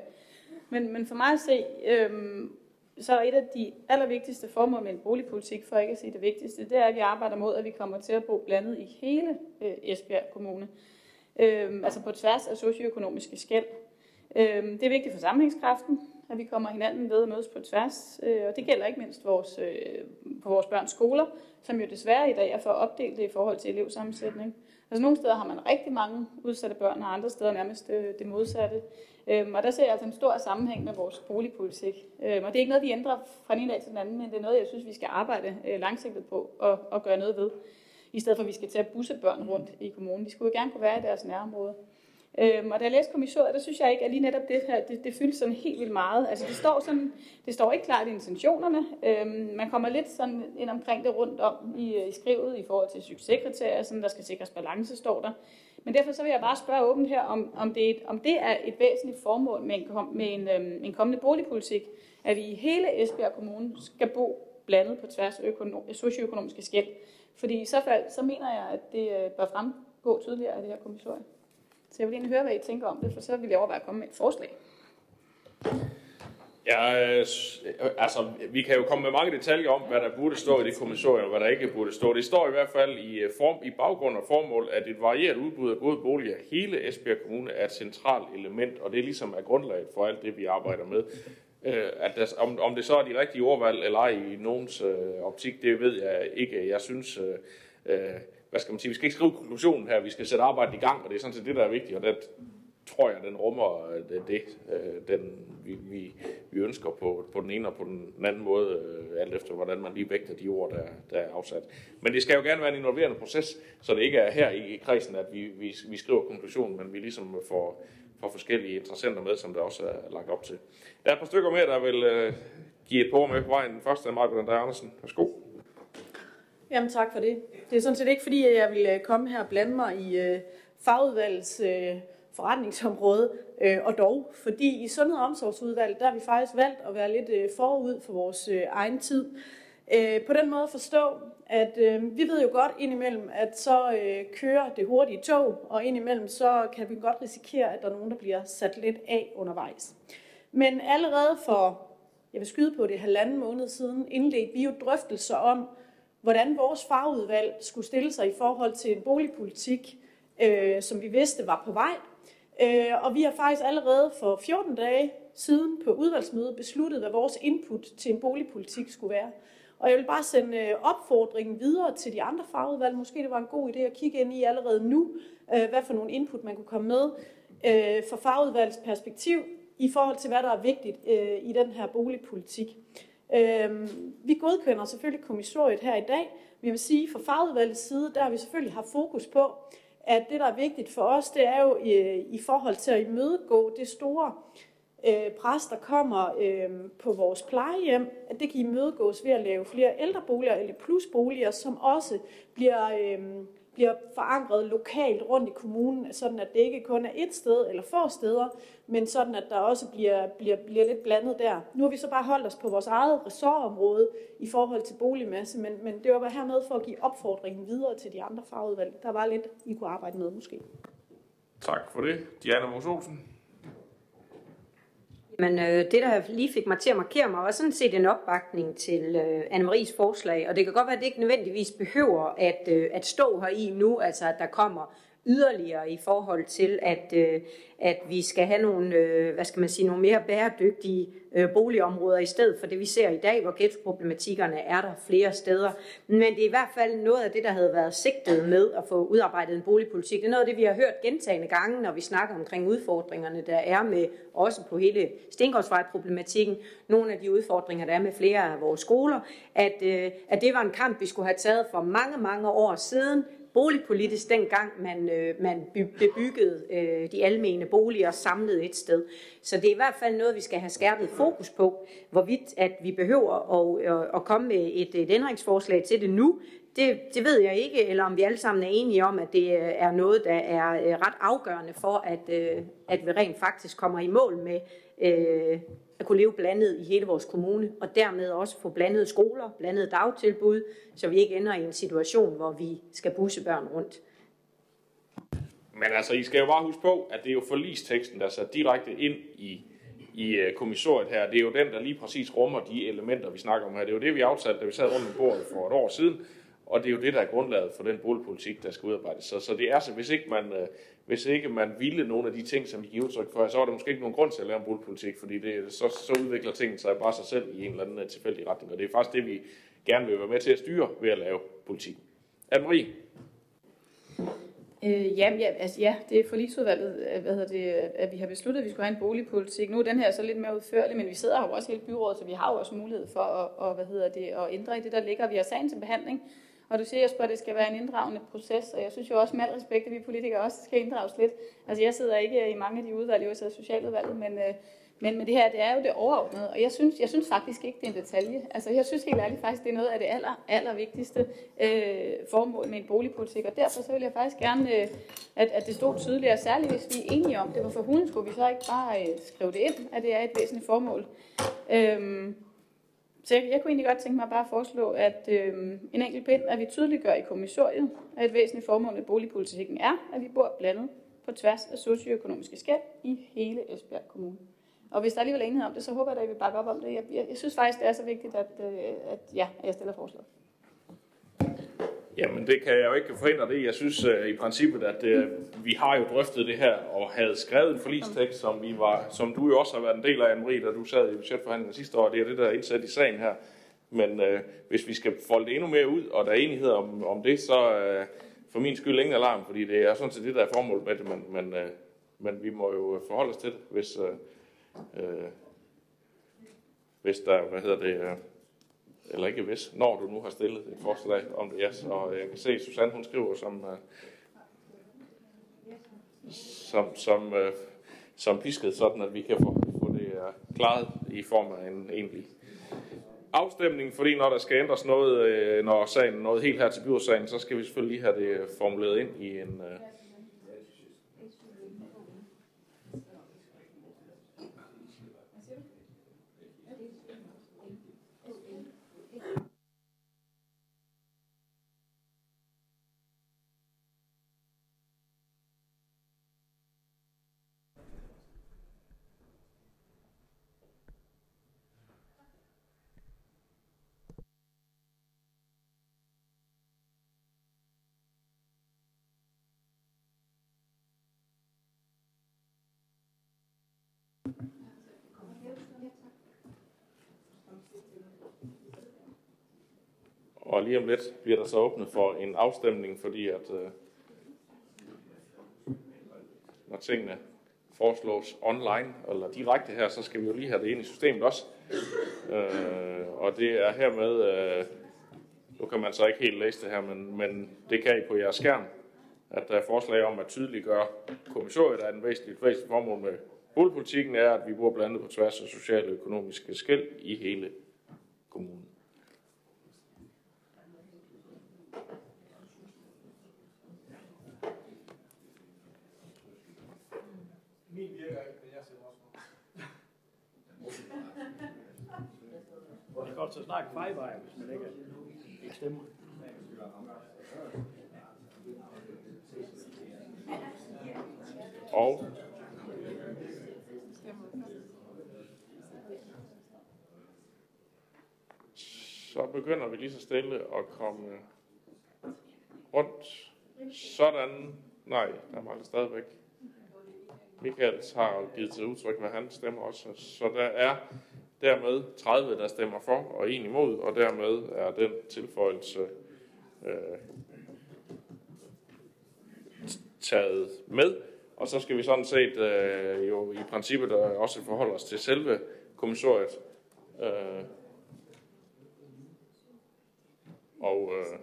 Men, men for mig at se, øhm, så er et af de allervigtigste formål med en boligpolitik, for ikke at sige det vigtigste, det er, at vi arbejder mod, at vi kommer til at bo blandet i hele øh, Esbjerg Kommune. Øhm, altså på tværs af socioøkonomiske skæld. Øhm, det er vigtigt for sammenhængskraften, at vi kommer hinanden ved at mødes på tværs. Øh, og det gælder ikke mindst vores, øh, på vores børns skoler, som jo desværre i dag er for opdelt i forhold til elevsammensætning. Altså nogle steder har man rigtig mange udsatte børn, og andre steder nærmest øh, det modsatte. Øhm, og der ser jeg altså en stor sammenhæng med vores boligpolitik. Øhm, og det er ikke noget, vi ændrer fra den ene dag til den anden, men det er noget, jeg synes, vi skal arbejde langsigtet på og, og gøre noget ved. I stedet for, at vi skal tage at busse børn rundt i kommunen. De skulle jo gerne kunne være i deres nærområde. Øhm, og da jeg læste kommissoriet, der synes jeg ikke, at lige netop det her, det, det fyldte sådan helt vildt meget. Altså det står, sådan, det står ikke klart i intentionerne. Øhm, man kommer lidt sådan ind omkring det rundt om i, øh, i skrivet i forhold til succeskriterier, sådan der skal sikres balance, står der. Men derfor så vil jeg bare spørge åbent her, om, om, det, et, om det er et væsentligt formål med en, med en, øhm, en kommende boligpolitik, at vi i hele Esbjerg Kommune skal bo blandet på tværs af økonom, socioøkonomiske skæld. Fordi i så fald, så mener jeg, at det øh, bør fremgå tydeligere af det her kommissorium. Så jeg vil egentlig høre, hvad I tænker om det, for så vil jeg overveje at komme med et forslag. Ja, øh, altså, vi kan jo komme med mange detaljer om, hvad der burde stå i det kommissorium, og hvad der ikke burde stå. Det står i hvert fald i, øh, form, i baggrund og formål, at et varieret udbud af gode boliger hele Esbjerg Kommune er et centralt element, og det er ligesom er grundlaget for alt det, vi arbejder med. Øh, at der, om, om det så er de rigtige ordvalg eller ej i nogens øh, optik, det ved jeg ikke. Jeg synes, øh, øh hvad skal man sige, vi skal ikke skrive konklusionen her, vi skal sætte arbejdet i gang, og det er sådan set det, der er vigtigt, og det tror jeg, den rummer øh, det, det øh, den, vi, vi, vi ønsker på, på den ene og på den anden måde, øh, alt efter hvordan man lige vægter de ord, der, der er afsat. Men det skal jo gerne være en involverende proces, så det ikke er her i kredsen, at vi, vi, vi skriver konklusionen, men vi ligesom får, får forskellige interessenter med, som der også er lagt op til. Der er et par stykker mere, der vil give et par med på vejen. Den første er Margaret André Andersen. Værsgo. Jamen tak for det. Det er sådan set ikke fordi, at jeg vil øh, komme her og blande mig i øh, fagudvalgets øh, forretningsområde, øh, og dog, fordi i Sundhed- og Omsorgsudvalget, der har vi faktisk valgt at være lidt øh, forud for vores øh, egen tid. Øh, på den måde at forstå, at øh, vi ved jo godt indimellem, at så øh, kører det hurtige tog, og indimellem så kan vi godt risikere, at der er nogen, der bliver sat lidt af undervejs. Men allerede for, jeg vil skyde på det, halvanden måned siden, indledte vi jo drøftelser om, hvordan vores fagudvalg skulle stille sig i forhold til en boligpolitik, øh, som vi vidste var på vej, Øh, og vi har faktisk allerede for 14 dage siden på udvalgsmødet besluttet, hvad vores input til en boligpolitik skulle være. Og jeg vil bare sende øh, opfordringen videre til de andre fagudvalg. Måske det var en god idé at kigge ind i allerede nu, øh, hvad for nogle input man kunne komme med øh, fra fagudvalgets perspektiv i forhold til, hvad der er vigtigt i den her boligpolitik. Øhm, vi godkender selvfølgelig kommissoriet her i dag. Vi vil sige, fra fagudvalgets side, der har vi selvfølgelig haft fokus på, at det, der er vigtigt for os, det er jo i, i forhold til at imødegå det store øh, pres, der kommer øh, på vores plejehjem, at det kan imødegås ved at lave flere ældreboliger eller plusboliger, som også bliver, øh, bliver forankret lokalt rundt i kommunen, sådan at det ikke kun er et sted eller få steder, men sådan at der også bliver, bliver, bliver lidt blandet der. Nu har vi så bare holdt os på vores eget ressortområde i forhold til boligmasse, men, men det var bare hermed for at give opfordringen videre til de andre fagudvalg. Der var lidt, I kunne arbejde med måske. Tak for det. Diana Mos Olsen. Men øh, det, der lige fik mig til at markere mig, var sådan set en opbakning til øh, Anne-Maries forslag. Og det kan godt være, at det ikke nødvendigvis behøver at, øh, at stå her i nu, altså at der kommer yderligere i forhold til, at, øh, at vi skal have nogle, øh, hvad skal man sige, nogle mere bæredygtige øh, boligområder i stedet for det, vi ser i dag, hvor ghettoproblematikkerne er der flere steder. Men det er i hvert fald noget af det, der havde været sigtet med at få udarbejdet en boligpolitik. Det er noget af det, vi har hørt gentagende gange, når vi snakker omkring udfordringerne, der er med også på hele Stengårdsvej-problematikken, nogle af de udfordringer, der er med flere af vores skoler, at, at det var en kamp, vi skulle have taget for mange, mange år siden, boligpolitisk dengang man, øh, man bebyggede øh, de almene boliger samlet et sted. Så det er i hvert fald noget, vi skal have skærpet fokus på, hvorvidt at vi behøver at, at, at komme med et, et ændringsforslag til det nu. Det, det ved jeg ikke, eller om vi alle sammen er enige om, at det øh, er noget, der er øh, ret afgørende for, at, at vi rent faktisk kommer i mål med øh, at kunne leve blandet i hele vores kommune, og dermed også få blandede skoler, blandede dagtilbud, så vi ikke ender i en situation, hvor vi skal busse børn rundt. Men altså, I skal jo bare huske på, at det er jo forlisteksten, der er sat direkte ind i, i øh, kommissoriet her. Det er jo den, der lige præcis rummer de elementer, vi snakker om her. Det er jo det, vi aftalte, da vi sad rundt om bordet for et år siden. Og det er jo det, der er grundlaget for den boligpolitik, der skal udarbejdes. Så, så det er så, hvis ikke, man, øh, hvis ikke man ville nogle af de ting, som vi giver udtryk for, så er der måske ikke nogen grund til at lave en boligpolitik, fordi det, så, så udvikler tingene sig bare sig selv i en eller anden øh, tilfældig retning. Og det er faktisk det, vi gerne vil være med til at styre ved at lave politik. Anne-Marie? Øh, ja, ja, altså, ja, det er forlisudvalget, øh, hvad hedder det, at vi har besluttet, at vi skulle have en boligpolitik. Nu er den her så lidt mere udførlig, men vi sidder jo også hele byrådet, så vi har jo også mulighed for at, og, hvad hedder det, at ændre i det, der ligger. Vi har sagen til behandling, og du siger, Jesper, at det skal være en inddragende proces, og jeg synes jo også med al respekt, at vi politikere også skal inddrages lidt. Altså jeg sidder ikke øh, i mange af de udvalg, jeg sidder i socialudvalget, men, øh, men, men det her, det er jo det overordnede, og jeg synes, jeg synes faktisk ikke, det er en detalje. Altså, jeg synes helt ærligt faktisk, det er noget af det aller, aller vigtigste øh, formål med en boligpolitik, og derfor så vil jeg faktisk gerne, øh, at, at det stod tydeligere, særligt hvis vi er enige om det. Hvorfor hunden skulle vi så ikke bare øh, skrive det ind, at det er et væsentligt formål? Øhm, så jeg, jeg kunne egentlig godt tænke mig bare at foreslå, at øh, en enkelt pind, at vi tydeliggør i kommissoriet, at et væsentligt formål med boligpolitikken er, at vi bor blandet på tværs af socioøkonomiske skæld i hele Esbjerg Kommune. Og hvis der alligevel er enighed om det, så håber jeg, at I vil bakke op om det. Jeg, jeg, jeg synes faktisk, det er så vigtigt, at, øh, at ja, jeg stiller forslaget. Jamen, det kan jeg jo ikke forhindre det. Jeg synes uh, i princippet, at uh, vi har jo drøftet det her og havde skrevet en forlistekst, som, vi var, som du jo også har været en del af, Anne-Marie, da du sad i budgetforhandlingen sidste år. Det er det, der er indsat i sagen her. Men uh, hvis vi skal folde det endnu mere ud, og der er enighed om, om det, så uh, for min skyld ingen alarm, fordi det er sådan set det, der er formålet med det. Men, men, uh, men vi må jo forholde os til det, hvis, uh, uh, hvis der, hvad hedder det, uh, eller ikke hvis, når du nu har stillet et forslag om det, ja. Og øh, jeg kan se, at Susanne hun skriver som, øh, som, som, øh, som pisket, sådan at vi kan få, få det klaret i form af en egentlig afstemning, fordi når der skal ændres noget, når sagen noget helt her til byrådssagen, så skal vi selvfølgelig lige have det formuleret ind i en, Og lige om lidt bliver der så åbnet for en afstemning, fordi at øh, når tingene foreslås online eller direkte her, så skal vi jo lige have det ind i systemet også. Øh, og det er hermed, øh, nu kan man så ikke helt læse det her, men, men det kan I på jeres skærm, at der er forslag om at tydeliggøre kommissoriet, at den væsentlige, væsentlige formål med boligpolitikken er, at vi bor blandet på tværs af sociale og økonomiske skæld i hele kommunen. Min virker ikke, men jeg ser også Det er godt til at snakke fejvejer, hvis man ikke, ikke stemmer. Og så begynder vi lige så stille at komme rundt. Sådan. Nej, der mangler stadigvæk. Michael har givet til udtryk, hvad han stemmer også. Så der er dermed 30, der stemmer for og en imod, og dermed er den tilføjelse øh, taget med. Og så skal vi sådan set øh, jo i princippet øh, også forholde os til selve kommissoriet. Øh, og øh,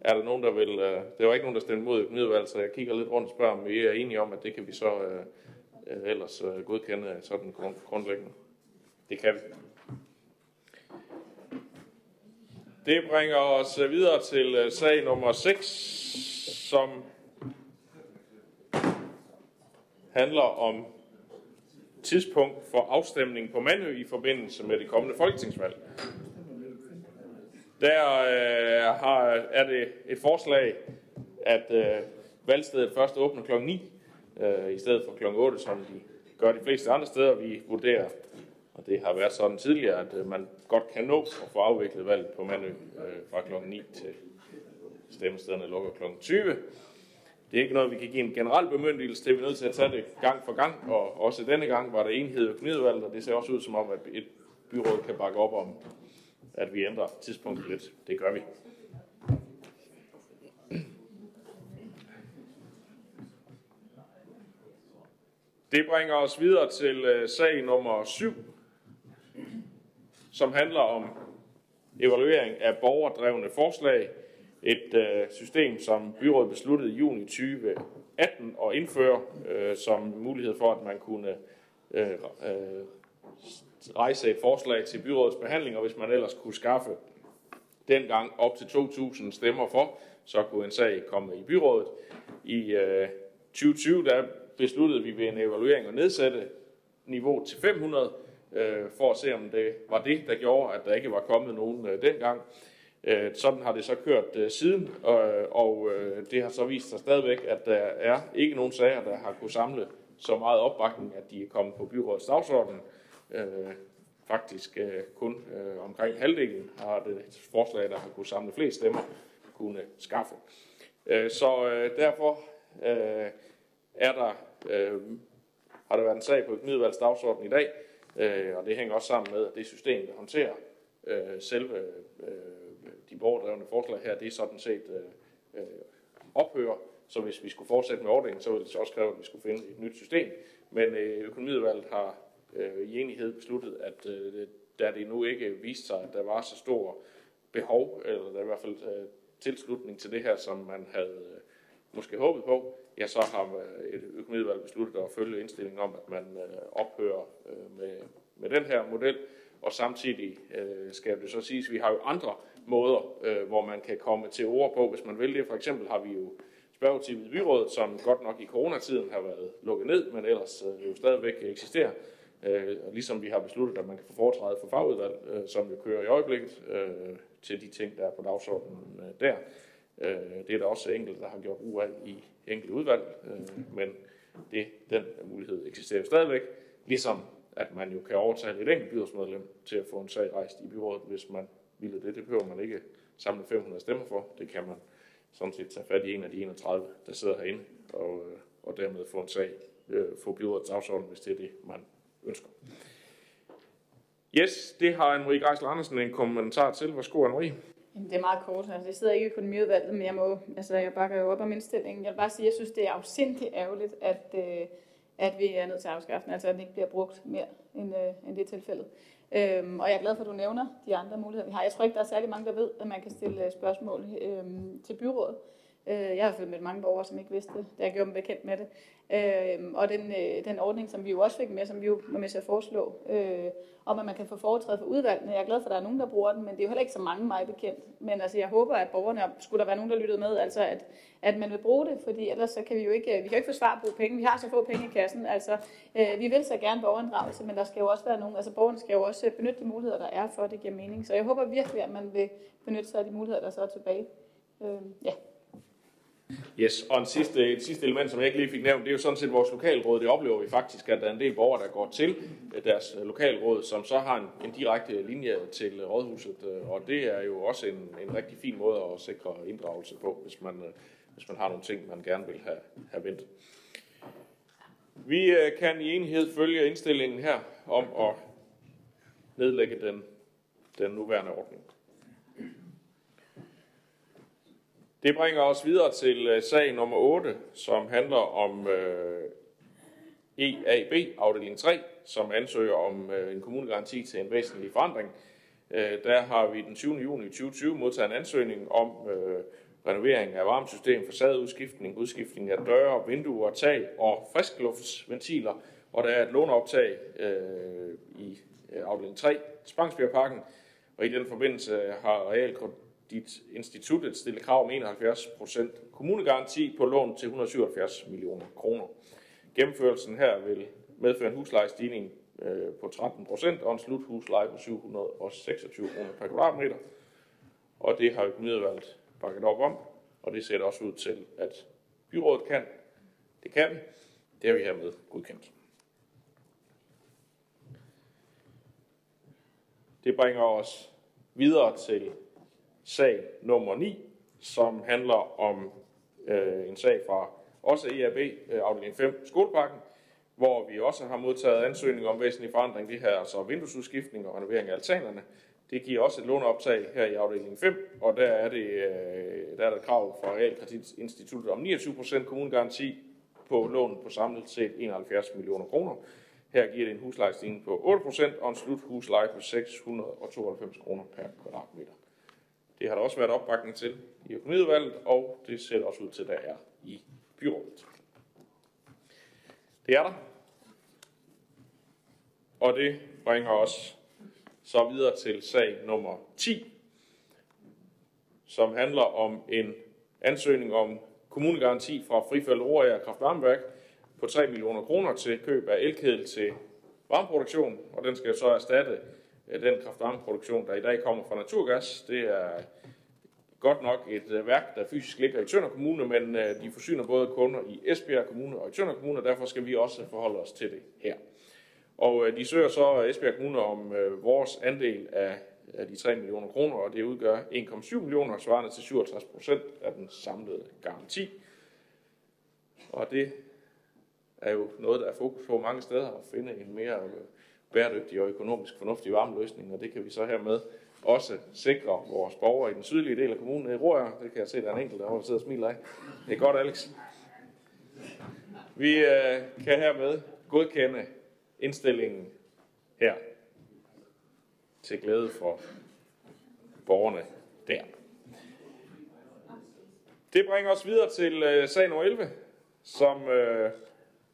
er der nogen, der vil... Øh, det var ikke nogen, der stemte mod økonomiudvalg, så jeg kigger lidt rundt og spørger, om vi er enige om, at det kan vi så øh, øh, ellers øh, godkende sådan grund, grundlæggende. Det kan vi. Det bringer os øh, videre til øh, sag nummer 6, som handler om tidspunkt for afstemning på Mandø i forbindelse med det kommende folketingsvalg. Der øh, har, er det et forslag, at øh, valgstedet først åbner kl. 9, øh, i stedet for kl. 8, som de gør de fleste andre steder. Vi vurderer, og det har været sådan tidligere, at øh, man godt kan nå at få afviklet valget på Mandø øh, fra kl. 9 til stemmestederne lukker kl. 20. Det er ikke noget, vi kan give en generel bemyndigelse til. Vi er nødt til at tage det gang for gang, og også denne gang var der enhed i økonomiudvalget, og det ser også ud som om, at et byråd kan bakke op om, at vi ændrer tidspunktet lidt. Det gør vi. Det bringer os videre til øh, sag nummer 7, som handler om evaluering af borgerdrevne forslag. Et øh, system, som byrådet besluttede i juni 2018 at indføre øh, som mulighed for, at man kunne øh, øh, rejse et forslag til byrådets behandling, og hvis man ellers kunne skaffe dengang op til 2.000 stemmer for, så kunne en sag komme i byrådet. I øh, 2020 der besluttede vi ved en evaluering at nedsætte niveauet til 500, øh, for at se, om det var det, der gjorde, at der ikke var kommet nogen øh, dengang. Øh, sådan har det så kørt øh, siden, og, og øh, det har så vist sig stadigvæk, at der er ikke nogen sager, der har kunne samle så meget opbakning, at de er kommet på byrådets dagsorden. Øh, faktisk øh, kun øh, omkring halvdelen har det forslag, der har kunne samle flest stemmer, kunne skaffe. Øh, så øh, derfor øh, er der, øh, har der været en sag på økonomiudvalgets dagsorden i dag, øh, og det hænger også sammen med, at det system, der håndterer øh, selve øh, de borgerdrevne forslag her, det er sådan set øh, øh, ophører. Så hvis vi skulle fortsætte med ordningen, så ville det også kræve, at vi skulle finde et nyt system. Men øh, økonomiudvalget har øh, i enighed besluttet, at øh, da det nu ikke viste sig, at der var så stor behov, eller der i hvert fald øh, tilslutning til det her, som man havde øh, måske håbet på, ja, så har øh, et økonomiudvalg besluttet at følge indstillingen om, at man øh, ophører øh, med, med den her model, og samtidig øh, skal det så siges, at vi har jo andre måder, øh, hvor man kan komme til ord på, hvis man vil det. For eksempel har vi jo spørgetimet i byrådet, som godt nok i coronatiden har været lukket ned, men ellers øh, jo stadigvæk eksisterer. Øh, ligesom vi har besluttet, at man kan få foretræde for fagudvalg, øh, som jo kører i øjeblikket, øh, til de ting, der er på dagsordenen øh, der. Øh, det er der også enkelte, der har gjort brug af i enkelt udvalg, øh, men det, den mulighed eksisterer stadigvæk, ligesom at man jo kan overtale et enkelt byrådsmedlem til at få en sag rejst i byrådet, hvis man ville det. Det behøver man ikke samle 500 stemmer for. Det kan man sådan set tage fat i en af de 31, der sidder herinde, og, øh, og dermed få en sag, øh, få byrådets dagsorden, hvis det er det, man ønsker. Yes, det har Anne-Marie Greisler Andersen en kommentar til. Værsgo, Anne-Marie. Jamen, det er meget kort. Altså, jeg sidder ikke i økonomiudvalget, men jeg, må, altså, jeg bakker jo op om indstillingen. Jeg vil bare sige, at jeg synes, det er afsindigt ærgerligt, at, øh, at vi er nødt til at afskaffe den, altså at den ikke bliver brugt mere, end, øh, end det tilfælde. tilfældet. Øhm, og jeg er glad for, at du nævner de andre muligheder, vi har. Jeg tror ikke, der er særlig mange, der ved, at man kan stille øh, spørgsmål øhm, til byrådet. Øh, jeg har følt med mange borgere, som ikke vidste det, da jeg gjorde dem bekendt med det. Øh, og den, øh, den ordning, som vi jo også fik med, som vi jo var med til at foreslå, øh, om at man kan få foretræde for udvalgene. Jeg er glad for, at der er nogen, der bruger den, men det er jo heller ikke så mange mig bekendt. Men altså, jeg håber, at borgerne, skulle der være nogen, der lyttede med, altså at, at man vil bruge det, fordi ellers så kan vi jo ikke, øh, vi kan jo ikke forsvare at bruge penge. Vi har så få penge i kassen. Altså, øh, vi vil så gerne borgerinddragelse, men der skal jo også være nogen, altså borgerne skal jo også øh, benytte de muligheder, der er for, at det giver mening. Så jeg håber virkelig, at man vil benytte sig af de muligheder, der så er tilbage. Øh, ja. Yes, og en sidste, et sidste element, som jeg ikke lige fik nævnt, det er jo sådan set vores lokalråd. Det oplever vi faktisk, at der er en del borgere, der går til øh, deres øh, lokalråd, som så har en, en direkte linje til rådhuset. Øh, og det er jo også en, en rigtig fin måde at sikre inddragelse på, hvis man, hvis man har nogle ting, man gerne vil have, have vendt. Vi kan i enighed følge indstillingen her om at nedlægge den, den nuværende ordning. Det bringer os videre til øh, sag nummer 8, som handler om øh, EAB, afdeling 3, som ansøger om øh, en kommunegaranti til en væsentlig forandring. Øh, der har vi den 20. juni 2020 modtaget en ansøgning om øh, renovering af varmesystem, facadeudskiftning, udskiftning af døre, vinduer, tag og friskluftsventiler. Og der er et låneoptag øh, i øh, afdeling 3, Spangsbjergparken, Og i den forbindelse har Realkredit dit institut at stille krav om 71% kommunegaranti på lån til 177 millioner kroner. Gennemførelsen her vil medføre en huslejestigning øh, på 13% og en sluthusleje på 726 kroner per kvadratmeter. Og det har økonomiudvalget bakket op om, og det ser det også ud til, at byrådet kan. Det kan vi. Det har vi hermed godkendt. Det bringer os videre til sag nummer 9, som handler om øh, en sag fra også EAB, øh, afdeling 5, skolepakken, hvor vi også har modtaget ansøgning om væsentlig forandring. Det her altså vinduesudskiftning og renovering af altanerne. Det giver også et låneoptag her i afdeling 5, og der er, det, øh, der er der et krav fra Realkreditinstituttet om 29% kommunegaranti på lån på samlet set 71 millioner kroner. Her giver det en huslejestigning på 8% og en sluthusleje på 692 kroner per kvadratmeter. Det har der også været opbakning til i økonomiudvalget, og det ser også ud til, at der er i byrådet. Det er der. Og det bringer os så videre til sag nummer 10, som handler om en ansøgning om kommunegaranti fra Frifald Roria Kraftvarmeværk på 3 millioner kroner til køb af elkedel til varmeproduktion, og den skal så erstatte Øh, den kraftvarmeproduktion, der i dag kommer fra naturgas. Det er godt nok et øh, værk, der fysisk ligger i Tønder Kommune, men øh, de forsyner både kunder i Esbjerg Kommune og i Tønder Kommune, og derfor skal vi også forholde os til det her. Og de søger så Esbjerg Kommune om vores andel af de 3 millioner kroner, og det udgør 1,7 millioner, svarende til 57 procent af den samlede garanti. Og det er jo noget, der er fokus på mange steder, at finde en mere bæredygtig og økonomisk fornuftig varmeløsning, og det kan vi så hermed også sikre vores borgere i den sydlige del af kommunen i Røger. Det kan jeg se, der er en enkelt, der sidder og smiler af. Det er godt, Alex. Vi øh, kan hermed godkende indstillingen her til glæde for borgerne der. Det bringer os videre til øh, sag nummer 11, som øh,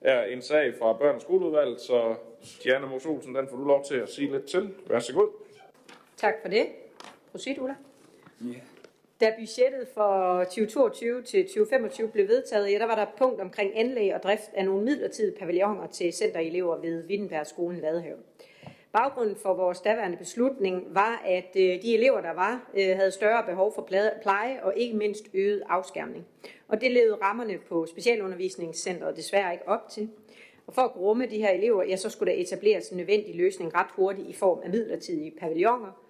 er en sag fra børn- skoleudvalg, så Diana Mos Olsen, den får du lov til at sige lidt til. Vær så god. Tak for det. Prosit, Ulla. Ja. Da budgettet for 2022 til 2025 blev vedtaget, ja, der var der et punkt omkring anlæg og drift af nogle midlertidige pavilloner til centerelever ved Wittenbergskolen Vadehave. Baggrunden for vores daværende beslutning var, at øh, de elever, der var, øh, havde større behov for pleje og ikke mindst øget afskærmning. Og det levede rammerne på specialundervisningscentret desværre ikke op til. Og for at rumme de her elever, ja, så skulle der etableres en nødvendig løsning ret hurtigt i form af midlertidige pavilloner.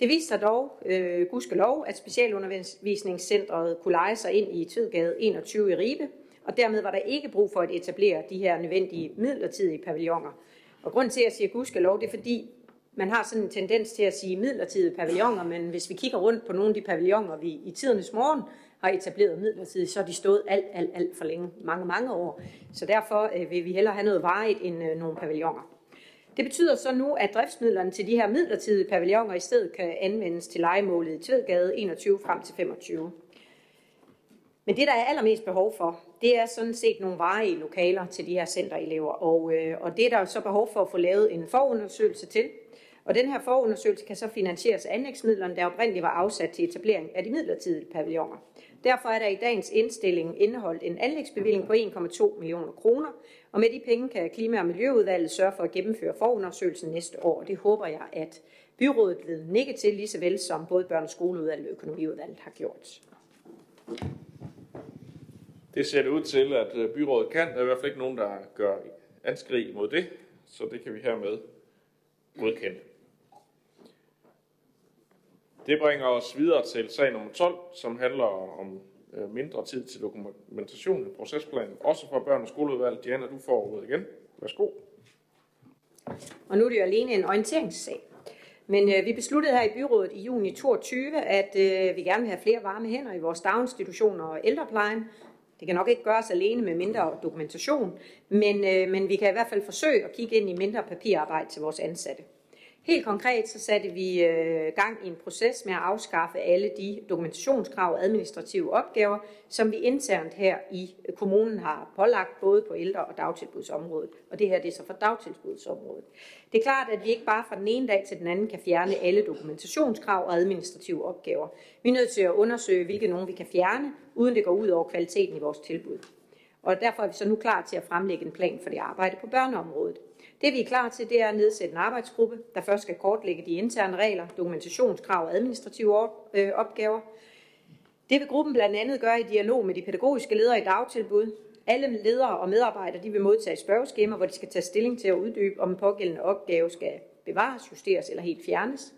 Det viste sig dog, øh, gudskelov, at specialundervisningscentret kunne lege sig ind i Tvedgade 21 i Ribe, og dermed var der ikke brug for at etablere de her nødvendige midlertidige pavilloner. Og grund til, at jeg siger gudskelov, det er fordi, man har sådan en tendens til at sige midlertidige pavilloner, men hvis vi kigger rundt på nogle af de pavilloner, vi i tidernes morgen og etableret midlertidigt, så har de stået alt, alt, alt for længe, mange, mange år. Så derfor øh, vil vi hellere have noget varigt end øh, nogle pavilloner. Det betyder så nu, at driftsmidlerne til de her midlertidige pavilloner i stedet kan anvendes til legemålet i Tvedgade 21 frem til 25. Men det, der er allermest behov for, det er sådan set nogle varige lokaler til de her centerelever. Og, øh, og det er der så behov for at få lavet en forundersøgelse til. Og den her forundersøgelse kan så finansieres af anlægsmidlerne, der oprindeligt var afsat til etablering af de midlertidige pavilloner. Derfor er der i dagens indstilling indeholdt en anlægsbevilling på 1,2 millioner kroner, og med de penge kan Klima- og Miljøudvalget sørge for at gennemføre forundersøgelsen næste år. Det håber jeg, at byrådet vil nikke til, lige så vel som både børne- og skoleudvalget og økonomiudvalget har gjort. Det ser det ud til, at øh, byrådet kan. Der er i hvert fald ikke nogen, der gør anskrig mod det, så det kan vi hermed godkende. Det bringer os videre til sag nummer 12, som handler om øh, mindre tid til dokumentation i procesplanen, også for børn- og skoleudvalg. Diana, du får ordet igen. Værsgo. Og nu er det jo alene en orienteringssag. Men øh, vi besluttede her i byrådet i juni 22, at øh, vi gerne vil have flere varme hænder i vores daginstitutioner og ældreplejen, det kan nok ikke gøres alene med mindre dokumentation, men, øh, men vi kan i hvert fald forsøge at kigge ind i mindre papirarbejde til vores ansatte. Helt konkret så satte vi øh, gang i en proces med at afskaffe alle de dokumentationskrav og administrative opgaver, som vi internt her i øh, kommunen har pålagt både på ældre- og dagtilbudsområdet. Og det her det er så for dagtilbudsområdet. Det er klart, at vi ikke bare fra den ene dag til den anden kan fjerne alle dokumentationskrav og administrative opgaver. Vi er nødt til at undersøge, hvilke nogen vi kan fjerne, uden det går ud over kvaliteten i vores tilbud. Og derfor er vi så nu klar til at fremlægge en plan for det arbejde på børneområdet. Det vi er klar til, det er at nedsætte en arbejdsgruppe, der først skal kortlægge de interne regler, dokumentationskrav og administrative øh, opgaver. Det vil gruppen blandt andet gøre i dialog med de pædagogiske ledere i dagtilbud. Alle ledere og medarbejdere de vil modtage spørgeskemaer, hvor de skal tage stilling til at uddybe, om en pågældende opgave skal bevares, justeres eller helt fjernes.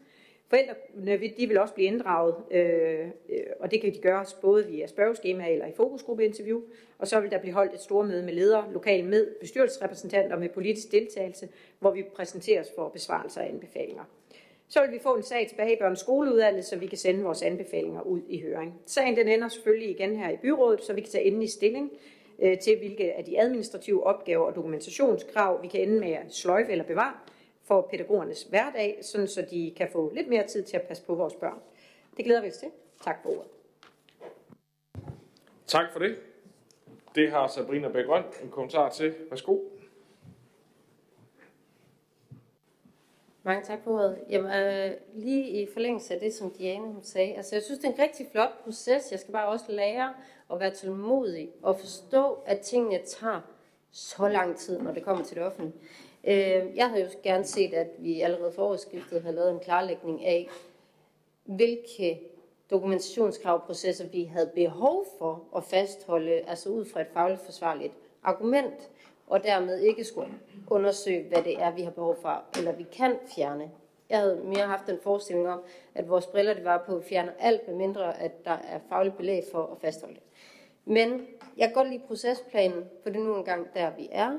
Forældrene de vil også blive inddraget, øh, øh og det kan de gøres både via spørgeskema eller i fokusgruppeinterview. Og så vil der blive holdt et stort møde med ledere, lokale med bestyrelsesrepræsentanter med politisk deltagelse, hvor vi præsenteres for besvarelser af anbefalinger. Så vil vi få en sag tilbage i børns skoleudvalget, så vi kan sende vores anbefalinger ud i høring. Sagen den ender selvfølgelig igen her i byrådet, så vi kan tage endelig stilling øh, til, hvilke af de administrative opgaver og dokumentationskrav, vi kan ende med at sløjfe eller bevare, for pædagogernes hverdag, sådan så de kan få lidt mere tid til at passe på vores børn. Det glæder vi os til. Tak for ordet. Tak for det. Det har Sabrina Bækgrøn en kommentar til. Værsgo. Mange tak for ordet. Jamen, øh, lige i forlængelse af det, som Diane hun sagde, altså jeg synes, det er en rigtig flot proces. Jeg skal bare også lære at være tålmodig og forstå, at tingene tager så lang tid, når det kommer til det offentlige. Øh, jeg havde jo gerne set, at vi allerede forårsskiftet havde lavet en klarlægning af, hvilke dokumentationskravprocesser vi havde behov for at fastholde, altså ud fra et fagligt forsvarligt argument, og dermed ikke skulle undersøge, hvad det er, vi har behov for, eller vi kan fjerne. Jeg havde mere haft en forestilling om, at vores briller det var på at fjerne alt, mindre at der er fagligt belæg for at fastholde det. Men jeg kan godt lide procesplanen, for det er nu engang der, vi er,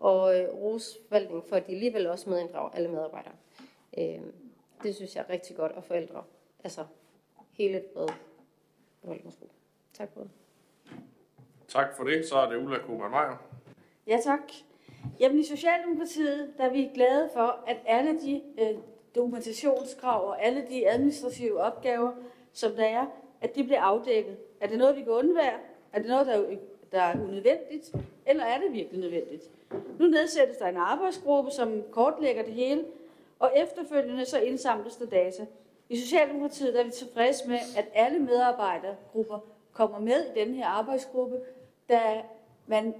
og øh, rose forvaltningen for, at de alligevel også medinddrager alle medarbejdere. Øh, det synes jeg er rigtig godt, og forældre, altså hele brede forvaltningsgruppe. Tak for det. Tak for det. Så er det Ulla Kuhlmann Meyer. Ja, tak. Jamen i Socialdemokratiet, der er vi glade for, at alle de øh, dokumentationskrav og alle de administrative opgaver, som der er, at de bliver afdækket. Er det noget, vi kan undvære? Er det noget, der er, der er unødvendigt? Eller er det virkelig nødvendigt? Nu nedsættes der en arbejdsgruppe, som kortlægger det hele, og efterfølgende så indsamles der data. I Socialdemokratiet er vi tilfredse med, at alle medarbejdergrupper kommer med i den her arbejdsgruppe, da man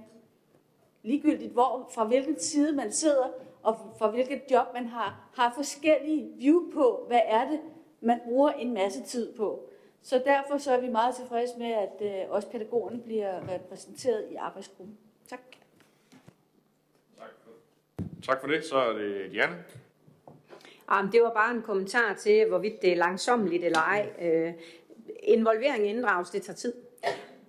ligegyldigt hvor, fra hvilken side man sidder, og fra hvilket job man har, har forskellige view på, hvad er det, man bruger en masse tid på. Så derfor så er vi meget tilfredse med, at øh, også pædagogerne bliver repræsenteret i arbejdsgruppen. Tak. Tak for det. Så er det Diane. Jamen, det var bare en kommentar til, hvorvidt det er langsomligt eller ej. Øh, involvering inddrages, det tager tid.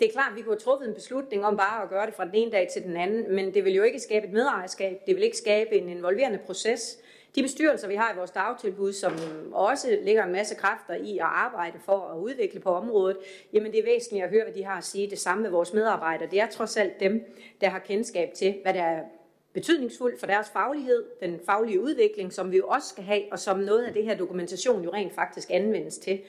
Det er klart, at vi kunne have truffet en beslutning om bare at gøre det fra den ene dag til den anden, men det vil jo ikke skabe et medejerskab. Det vil ikke skabe en involverende proces. De bestyrelser, vi har i vores dagtilbud, som også lægger en masse kræfter i at arbejde for at udvikle på området, jamen det er væsentligt at høre, hvad de har at sige. Det samme med vores medarbejdere. Det er trods alt dem, der har kendskab til, hvad der er betydningsfuldt for deres faglighed, den faglige udvikling, som vi jo også skal have, og som noget af det her dokumentation jo rent faktisk anvendes til.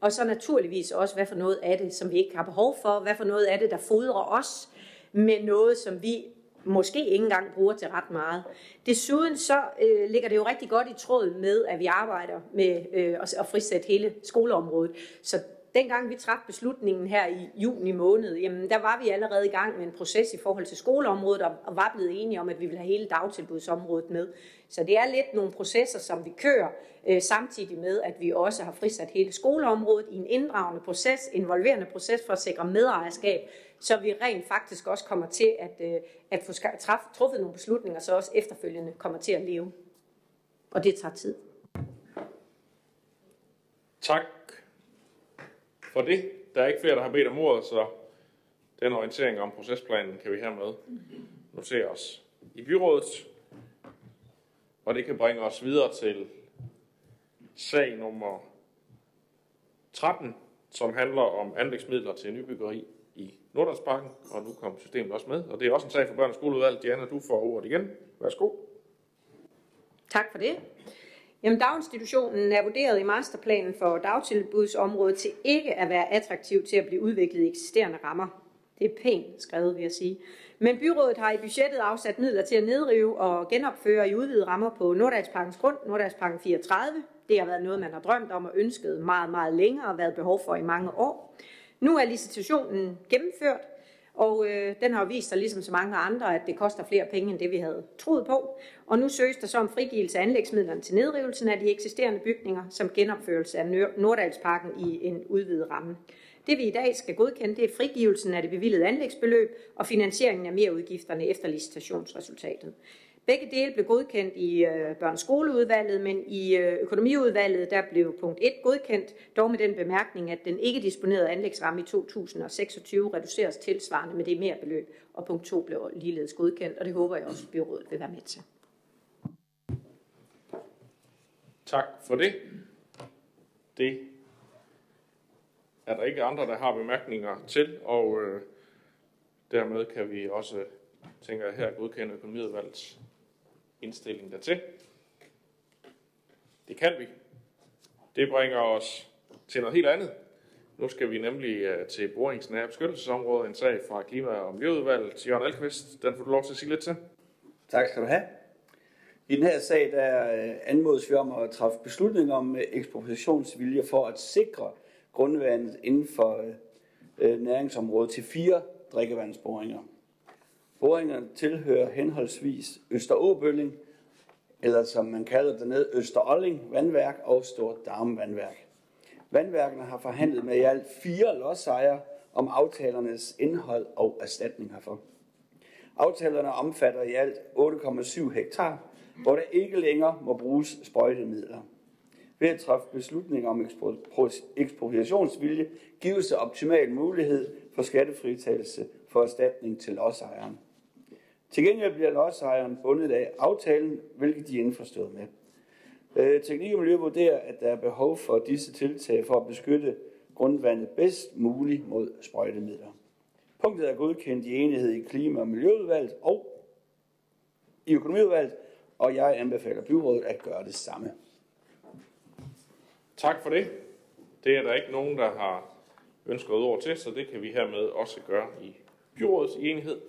Og så naturligvis også, hvad for noget af det, som vi ikke har behov for, hvad for noget af det, der fodrer os med noget, som vi måske ikke engang bruger til ret meget. Desuden så øh, ligger det jo rigtig godt i tråd med, at vi arbejder med øh, at frisætte hele skoleområdet. Så dengang vi træffede beslutningen her i juni måned, jamen der var vi allerede i gang med en proces i forhold til skoleområdet, og var blevet enige om, at vi ville have hele dagtilbudsområdet med. Så det er lidt nogle processer, som vi kører, øh, samtidig med, at vi også har frisat hele skoleområdet i en inddragende proces, involverende proces for at sikre medejerskab, så vi rent faktisk også kommer til at, øh, at få træff, truffet nogle beslutninger, så også efterfølgende kommer til at leve. Og det tager tid. Tak for det. Der er ikke flere, der har bedt om ordet, så den orientering om procesplanen kan vi hermed notere os i byrådet. Og det kan bringe os videre til sag nummer 13, som handler om anlægsmidler til nybyggeri i Nordlandsparken, og nu kom systemet også med. Og det er også en sag for børn- og skoleudvalget. Diana, du får ordet igen. Værsgo. Tak for det. Jamen, daginstitutionen er vurderet i masterplanen for dagtilbudsområdet til ikke at være attraktiv til at blive udviklet i eksisterende rammer. Det er pænt skrevet, vil jeg sige. Men byrådet har i budgettet afsat midler til at nedrive og genopføre i udvidede rammer på Nordalsparkens grund, Nordalsparken 34. Det har været noget, man har drømt om og ønsket meget, meget længere og været behov for i mange år. Nu er licitationen gennemført, og øh, den har jo vist sig, ligesom så mange andre, at det koster flere penge, end det vi havde troet på. Og nu søges der så om frigivelse af anlægsmidlerne til nedrivelsen af de eksisterende bygninger, som genopførelse af Nordalsparken i en udvidet ramme. Det vi i dag skal godkende, det er frigivelsen af det bevilgede anlægsbeløb og finansieringen af merudgifterne efter licitationsresultatet. Begge dele blev godkendt i øh, børneskoleudvalget, men i øh, økonomiudvalget der blev punkt 1 godkendt, dog med den bemærkning, at den ikke disponerede anlægsramme i 2026 reduceres tilsvarende med det mere beløb, og punkt 2 blev ligeledes godkendt, og det håber jeg også, at byrådet vil være med til. Tak for det. Det er der ikke andre, der har bemærkninger til, og øh, dermed kan vi også, tænker jeg her, godkende økonomiudvalgets indstilling dertil. Det kan vi. Det bringer os til noget helt andet. Nu skal vi nemlig øh, til boringsnære beskyttelsesområde, en sag fra Klima- og Miljøudvalget. Jørgen Alkvist, den får du lov til at sige lidt til. Tak skal du have. I den her sag der øh, anmodes vi om at træffe beslutning om øh, ekspropriationsvilje for at sikre grundvandet inden for næringsområdet til fire drikkevandsboringer. Boringerne tilhører henholdsvis Østeråbølling, eller som man kalder det ned, Østerolling vandværk og Stort Darm vandværk. Vandværkene har forhandlet med i alt fire lodsejere om aftalernes indhold og erstatning herfor. Aftalerne omfatter i alt 8,7 hektar, hvor der ikke længere må bruges sprøjtemidler. Ved at træffe beslutninger om ekspropriationsvilje gives der optimal mulighed for skattefritagelse for erstatning til lodsejeren. Til gengæld bliver lodsejeren bundet af aftalen, hvilket de er indforstået med. Øh, Teknik og Miljø vurderer, at der er behov for disse tiltag for at beskytte grundvandet bedst muligt mod sprøjtemidler. Punktet er godkendt i enighed i Klima- og Miljøudvalget og i Økonomiudvalget, og jeg anbefaler byrådet at gøre det samme. Tak for det. Det er der ikke nogen, der har ønsket ord til, så det kan vi hermed også gøre i byrådets enighed.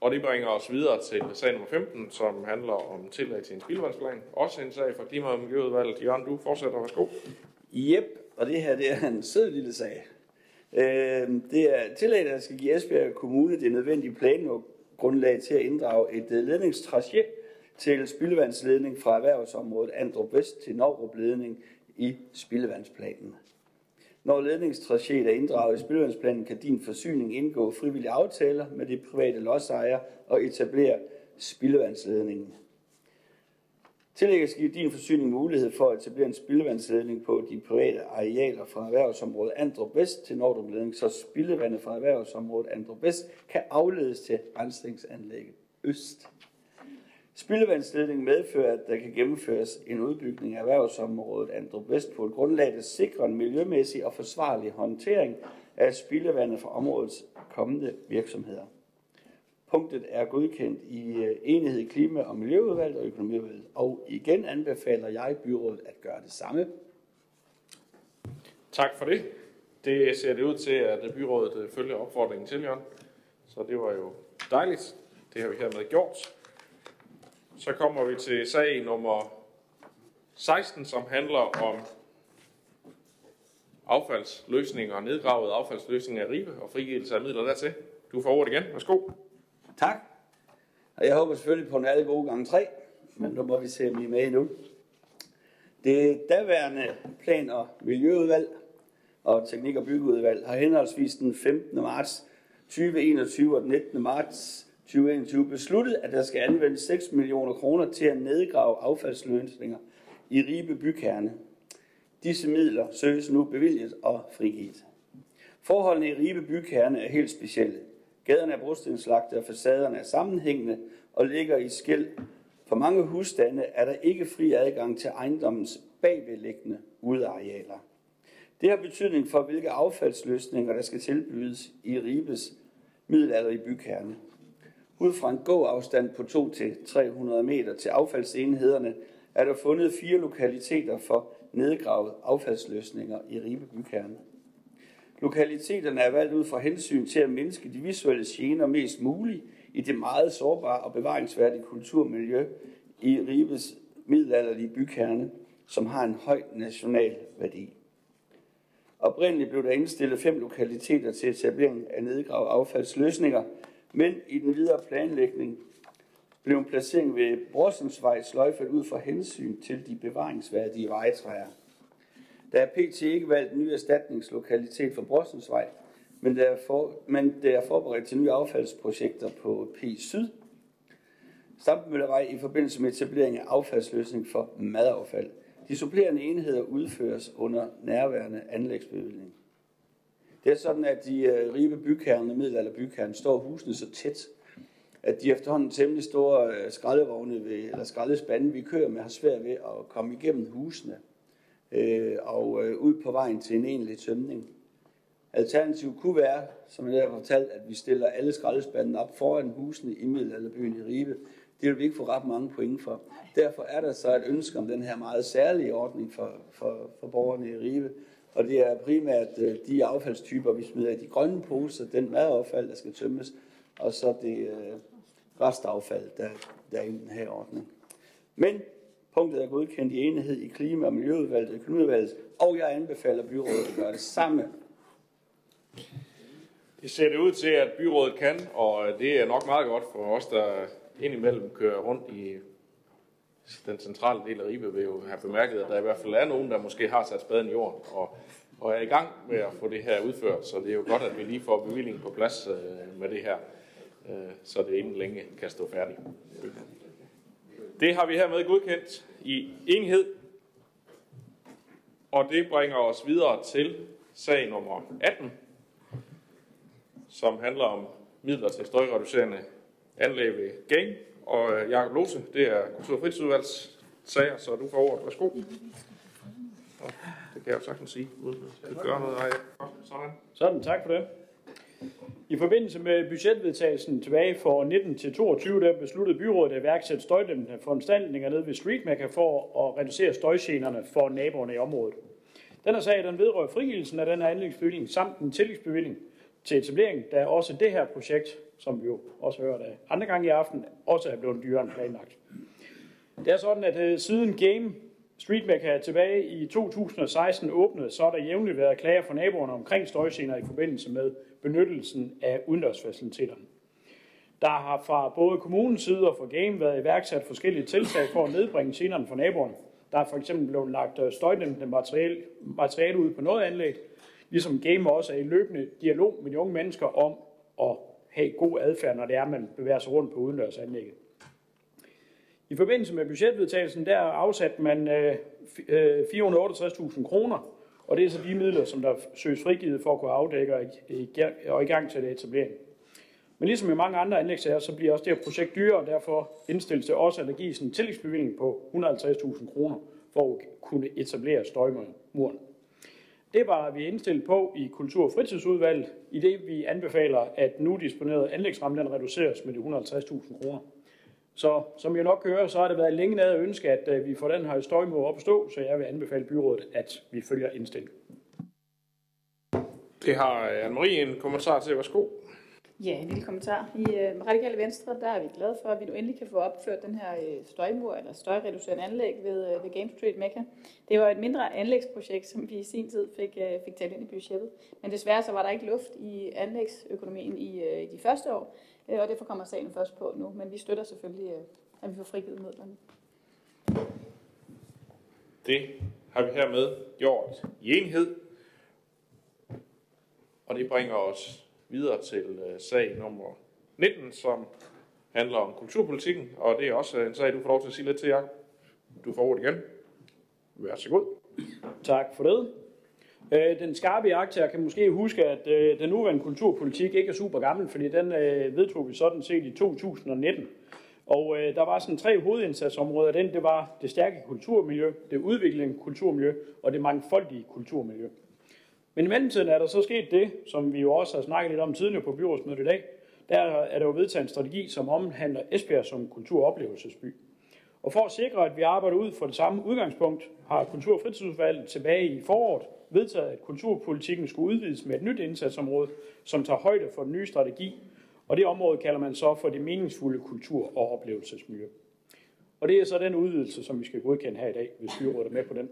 Og det bringer os videre til sag nummer 15, som handler om tillæg til en spildevandsplan. Også en sag fra Klima- og Miljøudvalget. Jørgen, du fortsætter. Værsgo. Jep, og det her det er en sød lille sag. Øh, det er tillæg, der skal give Esbjerg Kommune det nødvendige plangrundlag til at inddrage et øh, ledningstracé til spildevandsledning fra erhvervsområdet Andrup Vest til Novrup Ledning i spildevandsplanen. Når ledningstracéet er inddraget i spildevandsplanen, kan din forsyning indgå frivillige aftaler med de private lodsejere og etablere spildevandsledningen. Tillægget skal give din forsyning mulighed for at etablere en spildevandsledning på de private arealer fra erhvervsområdet Andrup Vest til Nordrup Ledning, så spildevandet fra erhvervsområdet Andrup Vest kan afledes til rensningsanlægget Øst. Spildevandsledningen medfører, at der kan gennemføres en udbygning af erhvervsområdet Andrup Vest på et grundlag, der sikrer en miljømæssig og forsvarlig håndtering af spildevandet fra områdets kommende virksomheder. Punktet er godkendt i øh, enighed i Klima- og Miljøudvalget og Økonomiudvalget, og igen anbefaler jeg byrådet at gøre det samme. Tak for det. Det ser det ud til, at byrådet øh, følger opfordringen til, Jørgen. Så det var jo dejligt. Det har vi hermed gjort. Så kommer vi til sag nummer 16, som handler om affaldsløsninger og nedgravet affaldsløsninger af Ribe og frigivelse af midler dertil. Du får ordet igen. Værsgo. Tak. Og jeg håber selvfølgelig på en alle gode gange tre, men nu må vi se, om I er med endnu. Det daværende plan- og miljøudvalg og teknik- og byggeudvalg har henholdsvis den 15. marts 2021 og den 19. marts 2021 besluttet, at der skal anvendes 6 millioner kroner til at nedgrave affaldsløsninger i Ribe bykerne. Disse midler søges nu bevilget og frigivet. Forholdene i Ribe bykerne er helt specielle. Gaderne er brostenslagte og facaderne er sammenhængende og ligger i skæld. For mange husstande er der ikke fri adgang til ejendommens bagvedliggende udearealer. Det har betydning for, hvilke affaldsløsninger, der skal tilbydes i Ribes middelalderlige bykerne. Ud fra en gåafstand på 2-300 meter til affaldsenhederne er der fundet fire lokaliteter for nedgravet affaldsløsninger i Ribe bykerne. Lokaliteterne er valgt ud fra hensyn til at mindske de visuelle gener mest muligt i det meget sårbare og bevaringsværdige kulturmiljø i Ribes middelalderlige bykerne, som har en høj national værdi. Oprindeligt blev der indstillet fem lokaliteter til etablering af nedgravet affaldsløsninger, men i den videre planlægning blev en placering ved Brorsensvej sløjfet ud fra hensyn til de bevaringsværdige vejtræer. Der er pt. ikke valgt en ny erstatningslokalitet for Brorsensvej, men der er, for, men der er forberedt til nye affaldsprojekter på P Syd, Stampmøllervej i forbindelse med etablering af affaldsløsning for madaffald. De supplerende enheder udføres under nærværende anlægsbevilling. Det er sådan, at de uh, ribe bykerne, middelalderbykerne, står husene så tæt, at de efterhånden temmelig store uh, skraldevogne, ved, eller skraldespande, vi kører med, har svært ved at komme igennem husene uh, og uh, ud på vejen til en egentlig tømning. Alternativet kunne være, som jeg har fortalt, at vi stiller alle skraldespanden op foran husene i middelalderbyen i Ribe. Det vil vi ikke få ret mange point for. Derfor er der så et ønske om den her meget særlige ordning for, for, for borgerne i Ribe. Og det er primært øh, de affaldstyper, vi smider i de grønne poser, den madaffald, der skal tømmes, og så det øh, restaffald, der, der er i den her ordning. Men punktet er godkendt i enighed i klima- og miljøudvalget, økonomiudvalget, og jeg anbefaler byrådet at gøre det samme. Det ser det ud til, at byrådet kan, og det er nok meget godt for os, der indimellem kører rundt i den centrale del af Ribe, vil jo have bemærket, at der i hvert fald er nogen, der måske har sat spaden i jorden og, og er i gang med at få det her udført. Så det er jo godt, at vi lige får bevillingen på plads øh, med det her, øh, så det inden længe kan stå færdigt. Det har vi hermed godkendt i enhed, og det bringer os videre til sag nummer 18, som handler om midler til støjreducerende anlæg ved Gang. Og øh, Jakob Lose, det er Kultur- og Fritidsudvalgs sager, så du får ordet. Værsgo. Og det kan jeg jo sagtens sige, uden at gøre noget. Ej, sådan. Sådan, tak for det. I forbindelse med budgetvedtagelsen tilbage for 19 til 22, der besluttede byrådet at værksætte støjdæmpende foranstaltninger ned ved Streetmaker for at reducere støjgenerne for naboerne i området. Den her sag den vedrører frigivelsen af den her anlægsbygning samt en tillægsbevilling til etablering, da også det her projekt, som vi jo også hørte af andre gange i aften, også er blevet dyrere end planlagt. Det er sådan, at uh, siden Game Streetmaker tilbage i 2016 åbnede, så har der jævnligt været klager fra naboerne omkring støjscener i forbindelse med benyttelsen af udendørsfaciliteterne. Der har fra både kommunens side og fra Game været iværksat forskellige tiltag for at nedbringe scenerne for naboerne. Der er for eksempel blevet lagt øh, støjdæmpende materiale, materiale ud på noget anlæg, ligesom Game også er i løbende dialog med de unge mennesker om at have god adfærd, når det er, man bevæger sig rundt på udendørsanlægget. I forbindelse med budgetvedtagelsen, der afsatte man øh, 468.000 øh, kroner, og det er så de midler, som der søges frigivet for at kunne afdække og i gang til det etablering. Men ligesom i mange andre anlægssager, så bliver også det her projekt dyrere, og derfor indstilles det også, at der gives en tillægsbevilling på 150.000 kroner for at kunne etablere støjmuren. Det var vi indstillet på i Kultur- og Fritidsudvalget, i det vi anbefaler, at nu disponerede anlægsramme den reduceres med de 150.000 kroner. Så som jeg nok hører, så har det været længe nede at ønske, at øh, vi får den her støjmål op at stå, så jeg vil anbefale byrådet, at vi følger indstillingen. Det har øh, Anne-Marie en kommentar til. Værsgo. Ja, en lille kommentar. I øh, Radikale Venstre, der er vi glade for, at vi nu endelig kan få opført den her øh, støjmur, eller støjreducerende anlæg ved, øh, ved Game Street Mecca. Det var et mindre anlægsprojekt, som vi i sin tid fik, øh, fik talt ind i budgettet. Men desværre så var der ikke luft i anlægsøkonomien i, øh, i de første år, øh, og derfor kommer sagen først på nu. Men vi støtter selvfølgelig, øh, at vi får frigivet midlerne. Det har vi hermed gjort i enhed. Og det bringer os videre til øh, sag nummer 19, som handler om kulturpolitikken, og det er også øh, en sag, du får lov til at sige lidt til, Jacob. Du får ordet igen. Vær så god. Tak for det. Øh, den skarpe jagter kan måske huske, at den nuværende kulturpolitik ikke er super gammel, fordi den vedtog vi sådan set i 2019. Og øh, der var sådan tre hovedindsatsområder. Den, det var det stærke kulturmiljø, det udviklende kulturmiljø og det mangfoldige kulturmiljø. Men i mellemtiden er der så sket det, som vi jo også har snakket lidt om tidligere på byrådsmødet i dag. der er der jo vedtaget en strategi, som omhandler Esbjerg som kultur- og oplevelsesby. Og for at sikre, at vi arbejder ud fra det samme udgangspunkt, har Kultur- og fritidsudvalget tilbage i foråret vedtaget, at kulturpolitikken skulle udvides med et nyt indsatsområde, som tager højde for den nye strategi. Og det område kalder man så for det meningsfulde kultur- og oplevelsesmiljø. Og det er så den udvidelse, som vi skal godkende her i dag, hvis byrådet er med på den.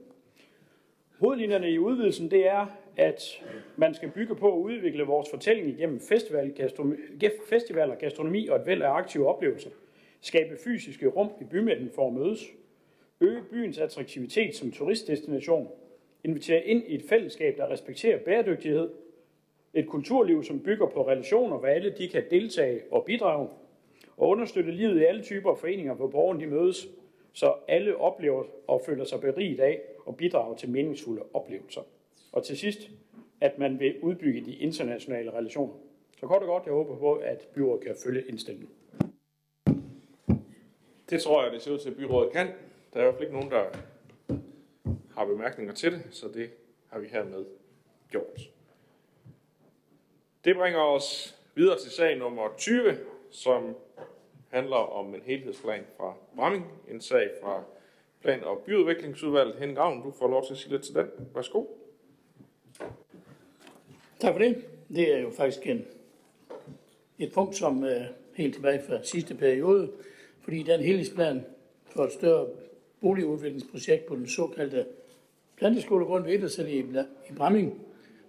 Hovedlinjerne i udvidelsen, det er, at man skal bygge på at udvikle vores fortælling igennem festival, gastronomi, festivaler, gastronomi og et væld af aktive oplevelser. Skabe fysiske rum i bymidten for at mødes. Øge byens attraktivitet som turistdestination. Invitere ind i et fællesskab, der respekterer bæredygtighed. Et kulturliv, som bygger på relationer, hvor alle de kan deltage og bidrage. Og understøtte livet i alle typer af foreninger, hvor borgerne de mødes, så alle oplever og føler sig beriget af og bidrager til meningsfulde oplevelser. Og til sidst, at man vil udbygge de internationale relationer. Så kort og godt, jeg håber på, at byrådet kan følge indstillingen. Det tror jeg, det ser ud til, at byrådet kan. Der er i hvert fald ikke nogen, der har bemærkninger til det, så det har vi hermed gjort. Det bringer os videre til sag nummer 20, som handler om en helhedsplan fra Bramming. En sag fra Plan- og Byudviklingsudvalget. Henning Ravn, du får lov til at sige lidt til den. Værsgo. Tak for det. Det er jo faktisk en, et punkt, som er helt tilbage fra sidste periode, fordi den helhedsplan for et større boligudviklingsprojekt på den såkaldte planteskolegrund ved Ettersel i, i Bramming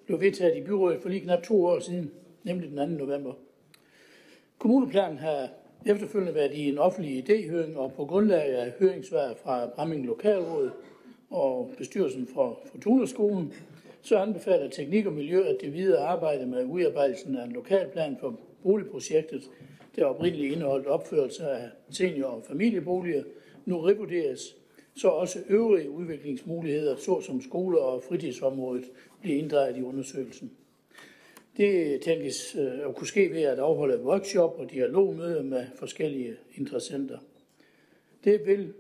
blev vedtaget i byrådet for lige knap to år siden, nemlig den 2. november. Kommuneplanen har efterfølgende været i en offentlig idéhøring, og på grundlag af høringssvar fra Bramming Lokalråd og bestyrelsen for Fortuna-skolen, så anbefaler Teknik og Miljø, at det videre arbejde med udarbejdelsen af en lokalplan for boligprojektet, der oprindeligt indeholdt opførelse af senior- og familieboliger, nu revurderes, så også øvrige udviklingsmuligheder, såsom skoler og fritidsområdet, bliver inddraget i undersøgelsen. Det tænkes øh, at kunne ske ved at afholde workshop og dialogmøder med forskellige interessenter. Det vil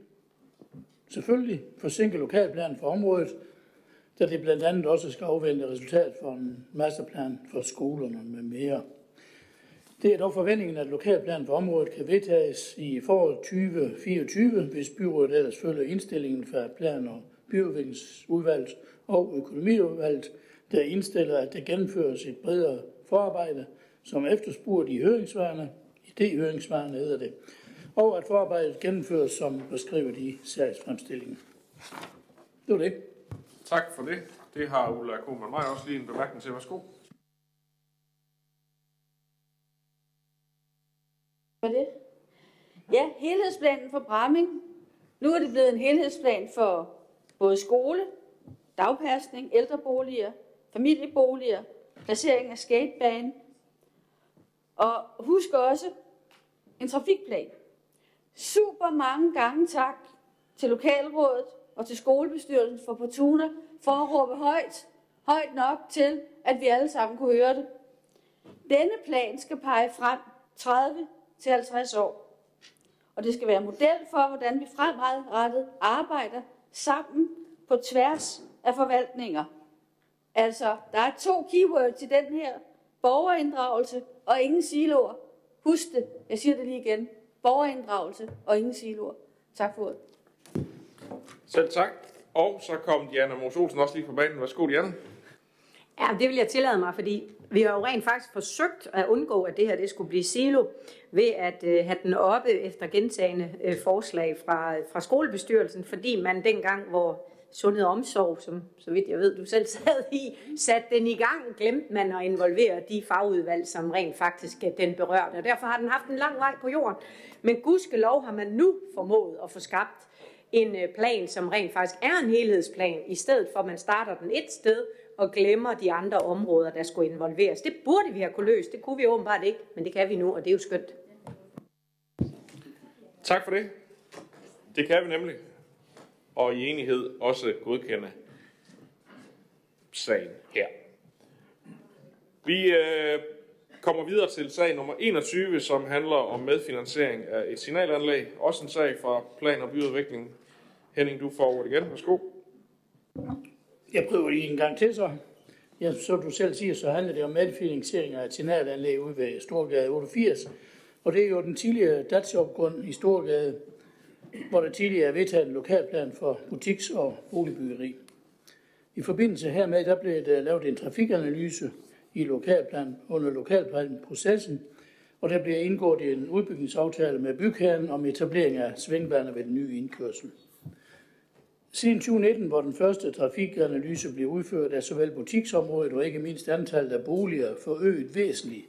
selvfølgelig forsinke lokalplanen for området, da det blandt andet også skal afvente resultat for en masterplan for skolerne med mere. Det er dog forventningen, at lokalplanen for området kan vedtages i foråret 2024, hvis byrådet ellers følger indstillingen fra plan- og byudviklingsudvalget og økonomiudvalget, der indstiller, at der gennemføres et bredere forarbejde, som efterspurgt i høringsvarene, i det høringsvarene hedder det, og at forarbejdet gennemføres, som beskrivet i sagsfremstillingen. Det var det. Tak for det. Det har Ulla Kohmann mig også lige en bemærkning til. Værsgo. For det. Ja, helhedsplanen for Bramming. Nu er det blevet en helhedsplan for både skole, dagpasning, ældreboliger, familieboliger, placering af skatebane. Og husk også en trafikplan. Super mange gange tak til lokalrådet og til skolebestyrelsen for Portuna for at råbe højt, højt nok til, at vi alle sammen kunne høre det. Denne plan skal pege frem 30 til 50 år. Og det skal være model for, hvordan vi fremadrettet arbejder sammen på tværs af forvaltninger. Altså, der er to keywords i den her. Borgerinddragelse og ingen siloer. Husk det, jeg siger det lige igen. Borgerinddragelse og ingen siloer. Tak for ordet. Selv tak. Og så kom Diana Mos Olsen også lige på banen. Værsgo, Diana. Ja, det vil jeg tillade mig, fordi vi har jo rent faktisk forsøgt at undgå, at det her det skulle blive silo, ved at øh, have den oppe efter gentagende øh, forslag fra, fra skolebestyrelsen, fordi man dengang, hvor sundhed og omsorg, som så vidt jeg ved, du selv sad i, satte den i gang, glemte man at involvere de fagudvalg, som rent faktisk er den berørte. Og derfor har den haft en lang vej på jorden. Men gudskelov har man nu formået at få skabt en øh, plan, som rent faktisk er en helhedsplan, i stedet for at man starter den et sted og glemmer de andre områder, der skulle involveres. Det burde vi have kunne løse, det kunne vi åbenbart ikke, men det kan vi nu, og det er jo skønt. Tak for det. Det kan vi nemlig. Og i enighed også godkende sagen her. Vi øh, kommer videre til sag nummer 21, som handler om medfinansiering af et signalanlæg. Også en sag fra plan- og byudvikling. Henning, du får ordet igen. Værsgo. Jeg prøver lige en gang til så. ja, så du selv siger, så handler det om medfinansiering af et signalanlæg ude ved Storgade 88. Og det er jo den tidligere datsopgrund i Storgade, hvor der tidligere er vedtaget en lokalplan for butiks- og boligbyggeri. I forbindelse hermed der blev der lavet en trafikanalyse i lokalplan under lokalplanprocessen, og der blev indgået en udbygningsaftale med bygherren om etablering af svingbaner ved den nye indkørsel. Siden 2019, hvor den første trafikanalyse blev udført af såvel butiksområdet og ikke mindst antallet af boliger forøget væsentligt,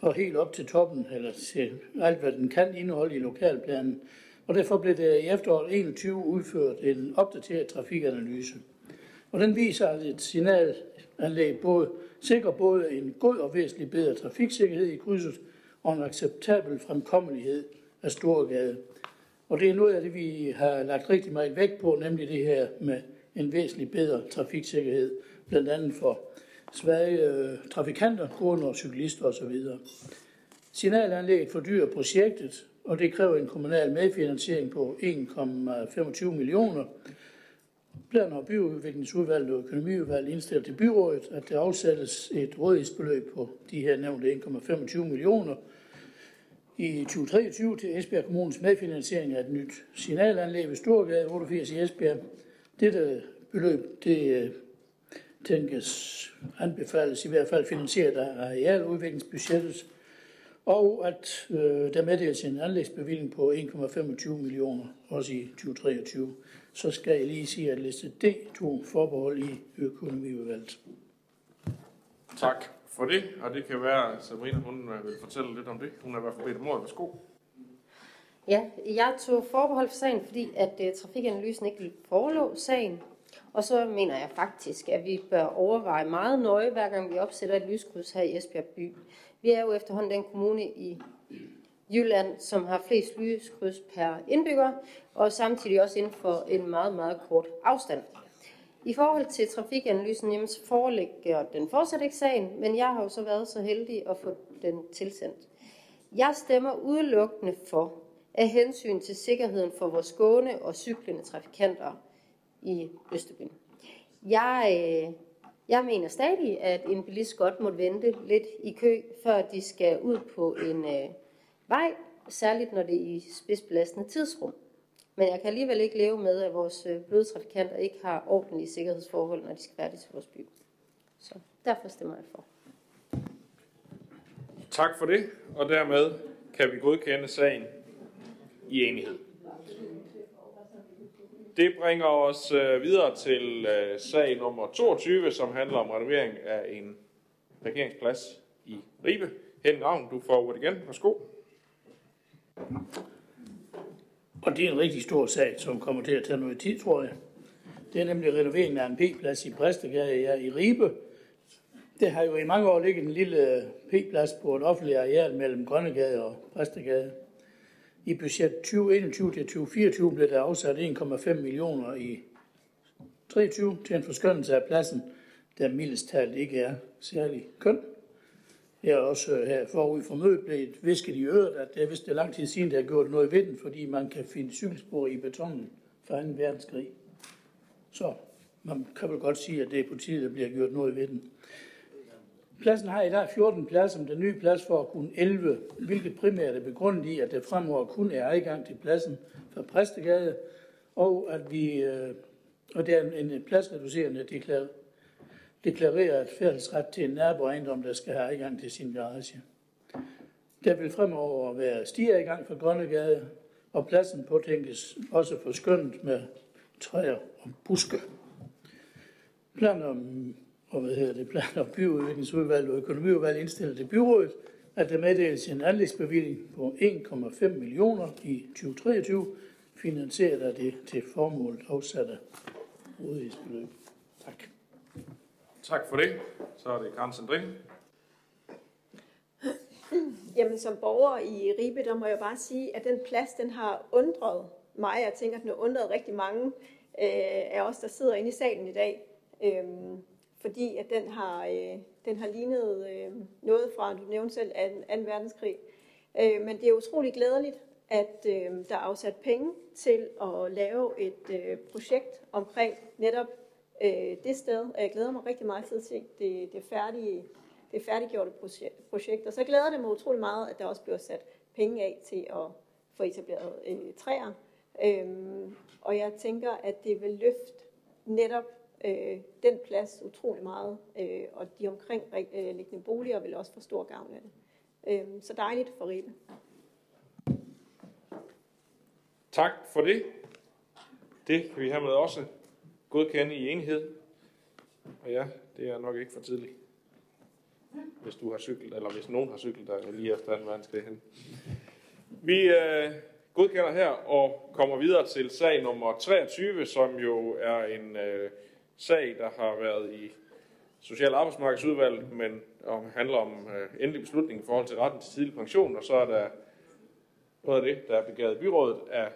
og helt op til toppen, eller til alt, hvad den kan indeholde i lokalplanen. Og derfor blev der i efteråret 21 udført en opdateret trafikanalyse. Og den viser, at et signalanlæg både, sikrer både en god og væsentlig bedre trafiksikkerhed i krydset og en acceptabel fremkommelighed af Storgade. Og det er noget af det, vi har lagt rigtig meget vægt på, nemlig det her med en væsentlig bedre trafiksikkerhed, blandt andet for svage øh, trafikanter, gående og cyklister osv. Signalanlægget fordyrer projektet, og det kræver en kommunal medfinansiering på 1,25 millioner. Plan- og byudviklingsudvalget og økonomiudvalget indstiller til byrådet, at der afsættes et rådighedsbeløb på de her nævnte 1,25 millioner i 2023 til Esbjerg Kommunes medfinansiering af et nyt signalanlæg ved Storgade 88 i Esbjerg. Dette beløb det øh, tænkes anbefales i hvert fald finansieret af arealudviklingsbudgettet, og at øh, der meddeles en anlægsbevilling på 1,25 millioner, også i 2023. Så skal jeg lige sige, at liste D tog forbehold i økonomiudvalget. Tak for det, og det kan være, at Sabrina hun øh, vil fortælle lidt om det. Hun er i hvert fald bedt om ordet. Værsgo. Ja, jeg tog forbehold for sagen, fordi at uh, trafikanalysen ikke forelå sagen. Og så mener jeg faktisk, at vi bør overveje meget nøje, hver gang vi opsætter et lyskryds her i Esbjerg by. Vi er jo efterhånden den kommune i Jylland, som har flest lyskryds per indbygger, og samtidig også inden for en meget, meget kort afstand. I forhold til trafikanalysen, jamen, så foreligger den fortsat ikke sagen, men jeg har jo så været så heldig at få den tilsendt. Jeg stemmer udelukkende for, af hensyn til sikkerheden for vores gående og cyklende trafikanter i Østerbyen. Jeg, øh, jeg mener stadig, at en bilist godt må vente lidt i kø, før de skal ud på en øh, vej, særligt når det er i spidsbelastende tidsrum. Men jeg kan alligevel ikke leve med, at vores øh, bløde trafikanter ikke har ordentlige sikkerhedsforhold, når de skal færdige til vores by. Så derfor stemmer jeg for. Tak for det, og dermed kan vi godkende sagen i enighed. Det bringer os øh, videre til øh, sag nummer 22, som handler om renovering af en regeringsplads i Ribe. Henning Ravn, du får ordet igen. Værsgo. Og det er en rigtig stor sag, som kommer til at tage noget tid, tror jeg. Det er nemlig renoveringen af en P-plads i Præstegade ja, i Ribe. Det har jo i mange år ligget en lille øh, P-plads på et offentligt areal mellem Grønnegade og Præstegade. I budget 2021 til 2024 blev der afsat 1,5 millioner i 23 til en forskønnelse af pladsen, der mildest talt ikke er særlig køn her også øh, her forud for mødet blevet visket i øret, at det er vist det lang tid siden, der er gjort noget ved den, fordi man kan finde cykelspor i betonen fra 2. verdenskrig. Så man kan vel godt sige, at det er på tide, der bliver gjort noget ved den. Pladsen har i dag 14 pladser, men den nye plads får kun 11, hvilket primært er begrundet i, at der fremover kun er adgang til pladsen fra Præstegade, og at vi, øh, og det er en pladsreducerende deklar, deklareret fællesret til en naboejendom, der skal have adgang til sin garage. Der vil fremover være stigeadgang for Grønnegade, og pladsen påtænkes også forskønnet med træer og buske. Planer om og hvad hedder det, plan- og byudviklingsudvalg og økonomiudvalg indstiller til byrådet, at der meddeles en anlægsbevilling på 1,5 millioner i 2023, finansieret af det til formålet afsatte rådighedsbeløb. Tak. For det. Så er det Karen Sandrine. Jamen som borger i Ribe, der må jeg bare sige, at den plads, den har undret mig. Jeg tænker, at den har undret rigtig mange øh, af os, der sidder inde i salen i dag. Øh, fordi at den har, øh, den har lignet øh, noget fra, du nævnte selv, 2. verdenskrig. Øh, men det er utrolig glædeligt, at øh, der er afsat penge til at lave et øh, projekt omkring netop øh, det sted, og jeg glæder mig rigtig meget til at se det, det, færdige, det færdiggjorte projekt, projekt. Og så glæder det mig utrolig meget, at der også bliver sat penge af til at få etableret øh, træer. Øhm, og jeg tænker, at det vil løfte netop øh, den plads utrolig meget, øh, og de omkringliggende øh, boliger vil også få stor gavn af det. Øh, så dejligt for Ribe. Tak for det. Det kan vi hermed også godkende i enhed. Og ja, det er nok ikke for tidligt. Hvis du har cyklet, eller hvis nogen har cyklet der lige efter den verdenskrig hen. Vi øh, godkender her og kommer videre til sag nummer 23, som jo er en øh, sag, der har været i Social- og Arbejdsmarkedsudvalget, men om, handler om øh, endelig beslutning i forhold til retten til tidlig pension, og så er der noget af det, der er begavet byrådet af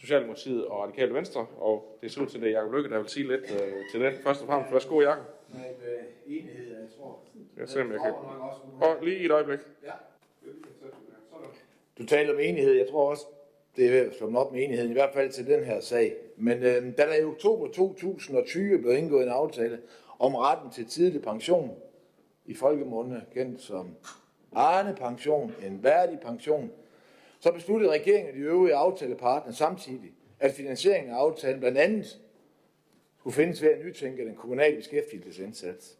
Socialdemokratiet og Radikale Venstre, og det ser ud til, det er Jacob Lykke, der vil sige lidt øh, til den. Først og fremmest, værsgo Jacob. Nej, med enighed, jeg tror. Jeg ser, om jeg kan. Og lige et øjeblik. Ja. Du taler om enighed. Jeg tror også, det er ved at slå op med enigheden, i hvert fald til den her sag. Men øh, da der i oktober 2020 blev indgået en aftale om retten til tidlig pension, i folkemunde kendt som Arne pension, en værdig pension, så besluttede regeringen og de øvrige aftalepartnere samtidig, at finansieringen af aftalen blandt andet skulle findes ved at nytænke den kommunale beskæftigelsesindsats.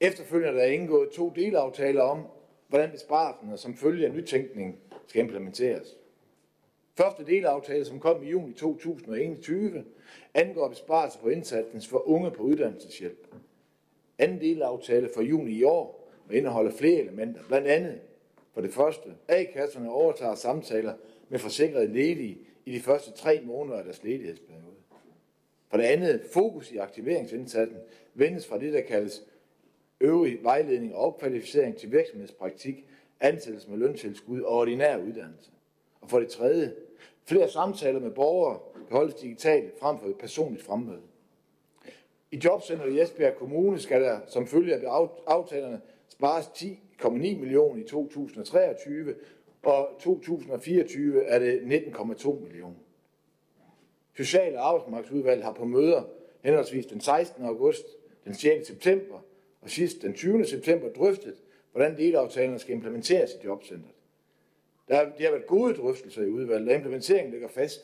Efterfølgende er der indgået to delaftaler om, hvordan besparelserne som følge af nytænkning skal implementeres. Første delaftale, som kom i juni 2021, angår besparelser på indsatsen for unge på uddannelseshjælp. Anden delaftale for juni i år og indeholder flere elementer, blandt andet for det første, A-kasserne overtager samtaler med forsikrede ledige i de første tre måneder af deres ledighedsperiode. For det andet, fokus i aktiveringsindsatsen vendes fra det, der kaldes øvrig vejledning og opkvalificering til virksomhedspraktik, ansættelse med løntilskud og ordinær uddannelse. Og for det tredje, flere samtaler med borgere kan holdes digitalt frem for et personligt fremmøde. I jobcenteret i Esbjerg Kommune skal der som følge af aftalerne spares 10 10,9 millioner i 2023, og 2024 er det 19,2 millioner. Social- og arbejdsmarkedsudvalg har på møder henholdsvis den 16. august, den 6. september og sidst den 20. september drøftet, hvordan delaftalerne skal implementeres i jobcentret. Der har, de har været gode drøftelser i udvalget, og implementeringen ligger fast.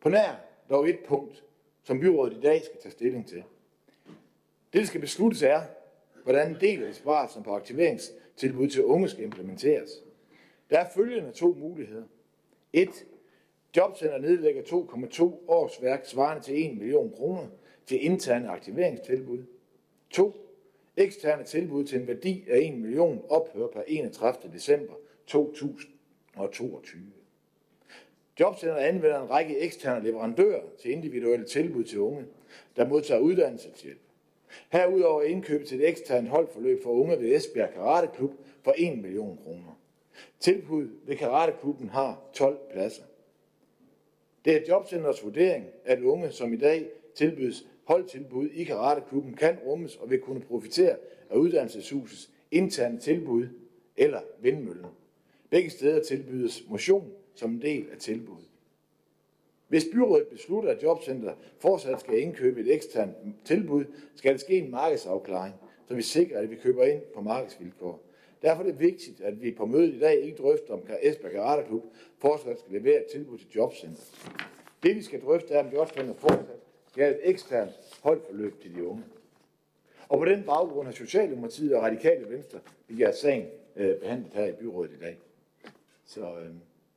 På nær dog et punkt, som byrådet i dag skal tage stilling til. Det, der skal besluttes, er, hvordan en del af besparelsen på tilbud til unge skal implementeres. Der er følgende to muligheder. 1. Jobcenter nedlægger 2,2 årsværk svarende til 1 million kroner til interne aktiveringstilbud. 2. Eksterne tilbud til en værdi af 1 million ophører per 31. december 2022. Jobcenter anvender en række eksterne leverandører til individuelle tilbud til unge, der modtager uddannelseshjælp. Herudover indkøb til et eksternt holdforløb for unge ved Esbjerg Karate Klub for 1 million kroner. Tilbud ved Karateklubben har 12 pladser. Det er Jobcenters vurdering, at unge, som i dag tilbydes holdtilbud i Karateklubben, kan rummes og vil kunne profitere af uddannelseshusets interne tilbud eller vindmøllen. Begge steder tilbydes motion som en del af tilbuddet. Hvis byrådet beslutter, at jobcenter fortsat skal indkøbe et eksternt tilbud, skal der ske en markedsafklaring, så vi sikrer, at vi køber ind på markedsvilkår. Derfor er det vigtigt, at vi på mødet i dag ikke drøfter, om Esbjerg Karateklub fortsat skal levere et tilbud til jobcenter. Det vi skal drøfte er, om jobcenter fortsat skal have et eksternt holdforløb til de unge. Og på den baggrund har Socialdemokratiet og Radikale Venstre begært sagen øh, behandlet her i byrådet i dag. Så øh,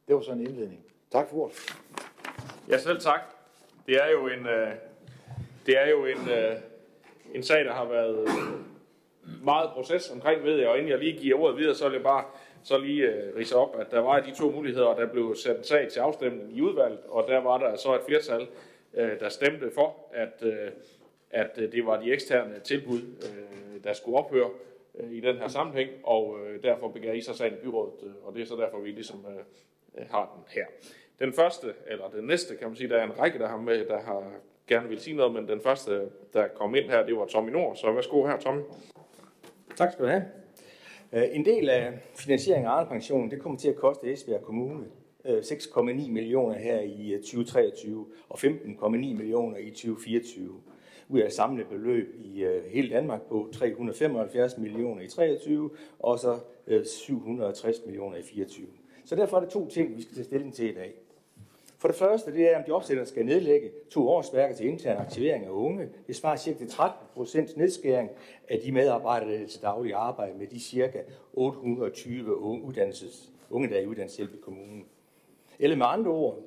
det var sådan en indledning. Tak for ordet. Ja, selv tak. Det er jo en, øh, det er jo en, øh, en sag, der har været meget proces omkring, ved jeg, og inden jeg lige giver ordet videre, så vil jeg bare så lige øh, rise op, at der var de to muligheder, og der blev sat en sag til afstemning i udvalget, og der var der så et flertal, øh, der stemte for, at, øh, at øh, det var de eksterne tilbud, øh, der skulle ophøre øh, i den her sammenhæng, og øh, derfor begær I så sagen i byrådet, øh, og det er så derfor, vi ligesom øh, øh har den her. Den første, eller den næste, kan man sige, der er en række, der har, med, der har gerne vil sige noget, men den første, der kom ind her, det var Tommy Nord. Så værsgo her, Tommy. Tak skal du have. Øh, en del af finansieringen af pensionen, det kommer til at koste Esbjerg Kommune øh, 6,9 millioner her i øh, 2023 og 15,9 millioner i 2024. ud af samlet beløb i hele Danmark på 375 millioner i 23 og så 760 millioner i 24. Så derfor er det to ting, vi skal tage stilling til i dag. For det første, det er, om de opsætter skal nedlægge to årsværker til intern aktivering af unge. Det svarer cirka til 13 procents nedskæring af de medarbejdere, der til daglig arbejde med de cirka 820 unge, uddannelses, unge der er i uddannelseshjælp i kommunen. Eller med andre ord,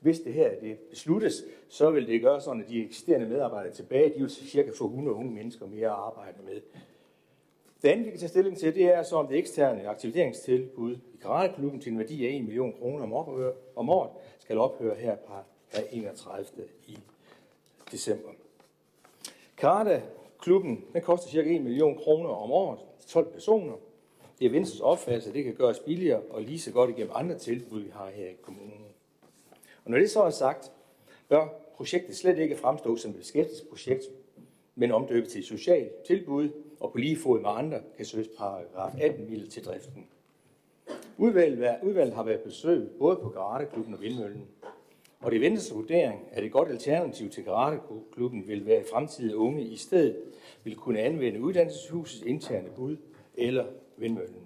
hvis det her det besluttes, så vil det gøre sådan, at de eksisterende medarbejdere tilbage, de vil cirka få 100 unge mennesker mere at arbejde med. Det andet, vi kan tage stilling til, det er så om det eksterne aktiveringstilbud i Karateklubben til en værdi af 1 million kroner om året skal ophøre her på 31. i december. Karate-klubben den koster ca. 1 million kroner om året til 12 personer. Det er Venstres opfattelse, at det kan gøres billigere og lige så godt igennem andre tilbud, vi har her i kommunen. Og når det så er sagt, bør projektet slet ikke fremstå som et beskæftigelsesprojekt, men omdøbet til et socialt tilbud, og på lige fod med andre kan søges paragraf 18 midler til driften. Udvalget, udvalget har været besøg både på Karateklubben og Vindmøllen, og det ventes vurdering, at et godt alternativ til Karateklubben vil være i fremtidige unge i stedet vil kunne anvende uddannelseshusets interne bud eller Vindmøllen.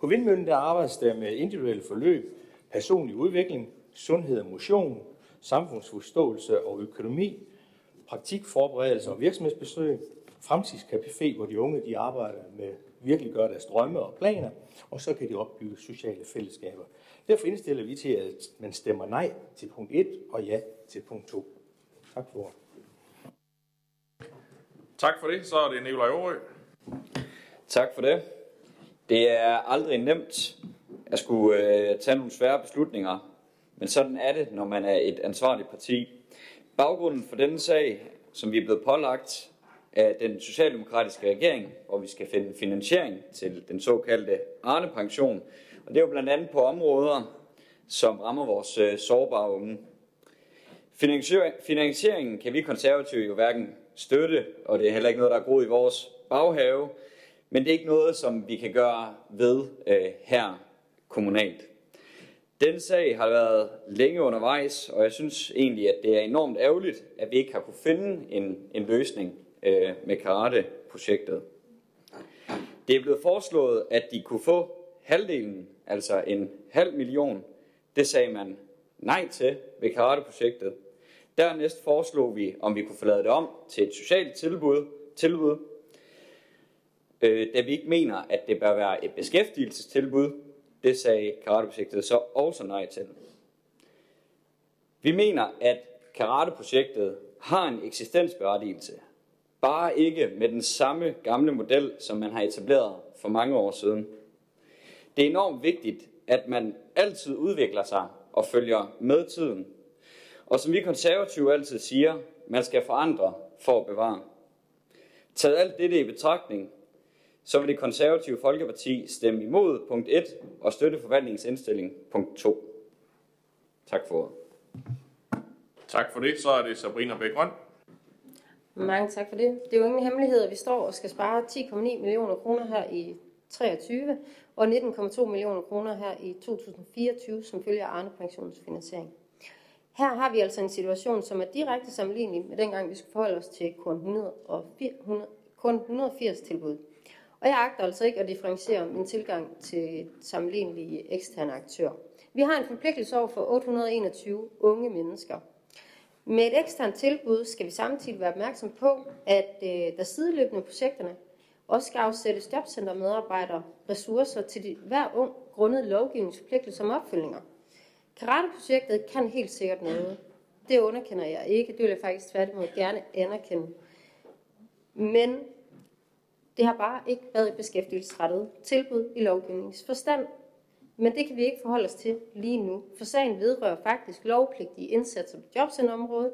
På Vindmøllen der arbejdes der med individuelle forløb, personlig udvikling, sundhed og motion, samfundsforståelse og økonomi, praktikforberedelse og virksomhedsbesøg, fremtidscafé, hvor de unge de arbejder med virkelig gøre deres drømme og planer, og så kan de opbygge sociale fællesskaber. Derfor indstiller vi til, at man stemmer nej til punkt 1 og ja til punkt 2. Tak for Tak for det. Så er det Nikolaj Aarø. Tak for det. Det er aldrig nemt at skulle øh, tage nogle svære beslutninger, men sådan er det, når man er et ansvarligt parti. Baggrunden for denne sag, som vi er blevet pålagt, af den socialdemokratiske regering, hvor vi skal finde finansiering til den såkaldte Arne-pension. Og det er jo blandt andet på områder, som rammer vores øh, sårbare unge. Finansieringen kan vi konservative jo hverken støtte, og det er heller ikke noget, der er groet i vores baghave, men det er ikke noget, som vi kan gøre ved øh, her kommunalt. Den sag har været længe undervejs, og jeg synes egentlig, at det er enormt ærgerligt, at vi ikke har kunne finde en, en løsning øh, med karate-projektet. Det er blevet foreslået, at de kunne få halvdelen, altså en halv million. Det sagde man nej til ved karate-projektet. Dernæst foreslog vi, om vi kunne få lavet det om til et socialt tilbud, tilbud øh, da vi ikke mener, at det bør være et beskæftigelsestilbud. Det sagde karate-projektet så også nej til. Vi mener, at karate-projektet har en eksistensberettigelse, Bare ikke med den samme gamle model, som man har etableret for mange år siden. Det er enormt vigtigt, at man altid udvikler sig og følger med tiden. Og som vi konservative altid siger, man skal forandre for at bevare. Taget alt dette i betragtning, så vil det konservative Folkeparti stemme imod punkt 1 og støtte forvaltningens indstilling punkt 2. Tak for ordet. Tak for det. Så er det Sabrina Bækgrøn. Mange tak for det. Det er jo ingen hemmelighed, at vi står og skal spare 10,9 millioner kroner her i 23 og 19,2 millioner kroner her i 2024 som følge af Arne Pensions finansiering. Her har vi altså en situation, som er direkte sammenlignelig med dengang, vi skulle forholde os til kun, 100 og 400, kun 180 tilbud. Og jeg agter altså ikke at differentiere min tilgang til sammenlignelige eksterne aktører. Vi har en forpligtelse over for 821 unge mennesker, med et eksternt tilbud skal vi samtidig være opmærksom på, at øh, der sideløbende projekterne også skal afsættes jobcentermedarbejdere ressourcer til de, hver ung grundet lovgivningsforpligtelse som opfølgninger. Karateprojektet kan helt sikkert noget. Det underkender jeg ikke. Det vil jeg faktisk tværtimod gerne anerkende. Men det har bare ikke været et beskæftigelsesrettet tilbud i lovgivningsforstand, men det kan vi ikke forholde os til lige nu, for sagen vedrører faktisk lovpligtige indsatser på jobcenterområdet.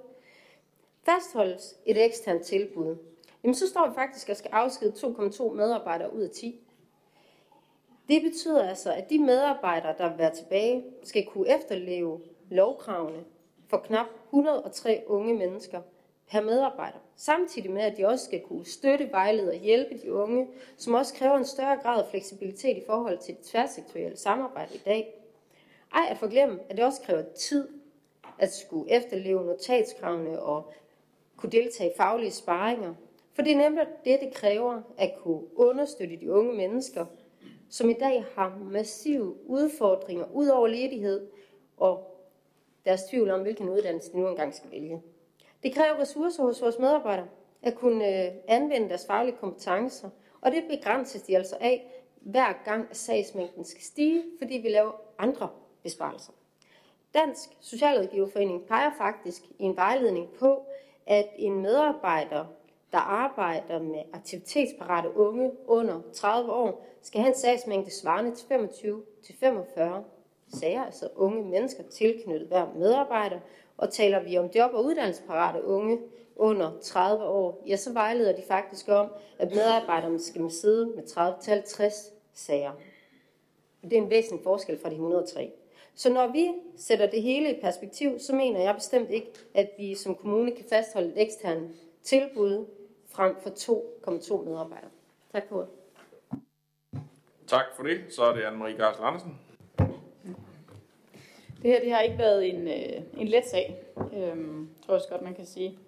Fastholdes et eksternt tilbud, jamen så står vi faktisk og skal afskede 2,2 medarbejdere ud af 10. Det betyder altså, at de medarbejdere, der vil være tilbage, skal kunne efterleve lovkravene for knap 103 unge mennesker per medarbejder. Samtidig med, at de også skal kunne støtte, vejlede og hjælpe de unge, som også kræver en større grad af fleksibilitet i forhold til det tværsektorielle samarbejde i dag. Ej at forglemme, at det også kræver tid at skulle efterleve notatskravene og kunne deltage i faglige sparringer. For det er nemlig det, det kræver at kunne understøtte de unge mennesker, som i dag har massive udfordringer ud over ledighed og deres tvivl om, hvilken uddannelse de nu engang skal vælge. Det kræver ressourcer hos vores medarbejdere at kunne øh, anvende deres faglige kompetencer, og det begrænses de altså af, hver gang sagsmængden skal stige, fordi vi laver andre besparelser. Dansk Socialrådgiverforening peger faktisk i en vejledning på, at en medarbejder, der arbejder med aktivitetsparate unge under 30 år, skal have en sagsmængde svarende til 25-45 sager, altså unge mennesker tilknyttet hver medarbejder. Og taler vi om job- og uddannelsesparate unge under 30 år, ja, så vejleder de faktisk om, at medarbejderne skal sidde med 30-50 sager. Det er en væsentlig forskel fra de 103. Så når vi sætter det hele i perspektiv, så mener jeg bestemt ikke, at vi som kommune kan fastholde et eksternt tilbud frem for 2,2 medarbejdere. Tak for ordet. Tak for det. Så er det Anne-Marie Garsel Andersen. Det her det har ikke været en, øh, en let sag, øh, tror jeg også godt, man kan sige.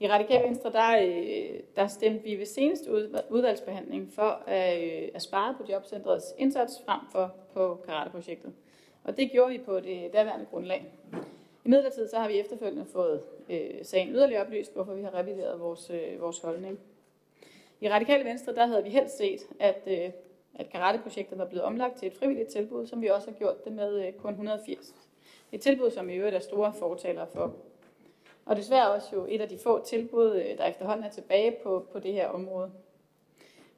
I Radikale Venstre, der, øh, der stemte vi ved seneste udvalgsbehandling for at, øh, at spare på Jobcentrets indsats frem for på karateprojektet. Og det gjorde vi på det daværende grundlag. I midlertid så har vi efterfølgende fået øh, sagen yderligere oplyst, hvorfor vi har revideret vores, øh, vores holdning. I Radikale Venstre, der havde vi helst set, at, øh, at karateprojektet var blevet omlagt til et frivilligt tilbud, som vi også har gjort det med øh, kun 180. Et tilbud, som i øvrigt er store fortalere for. Og desværre også jo et af de få tilbud, øh, der efterhånden er tilbage på, på det her område.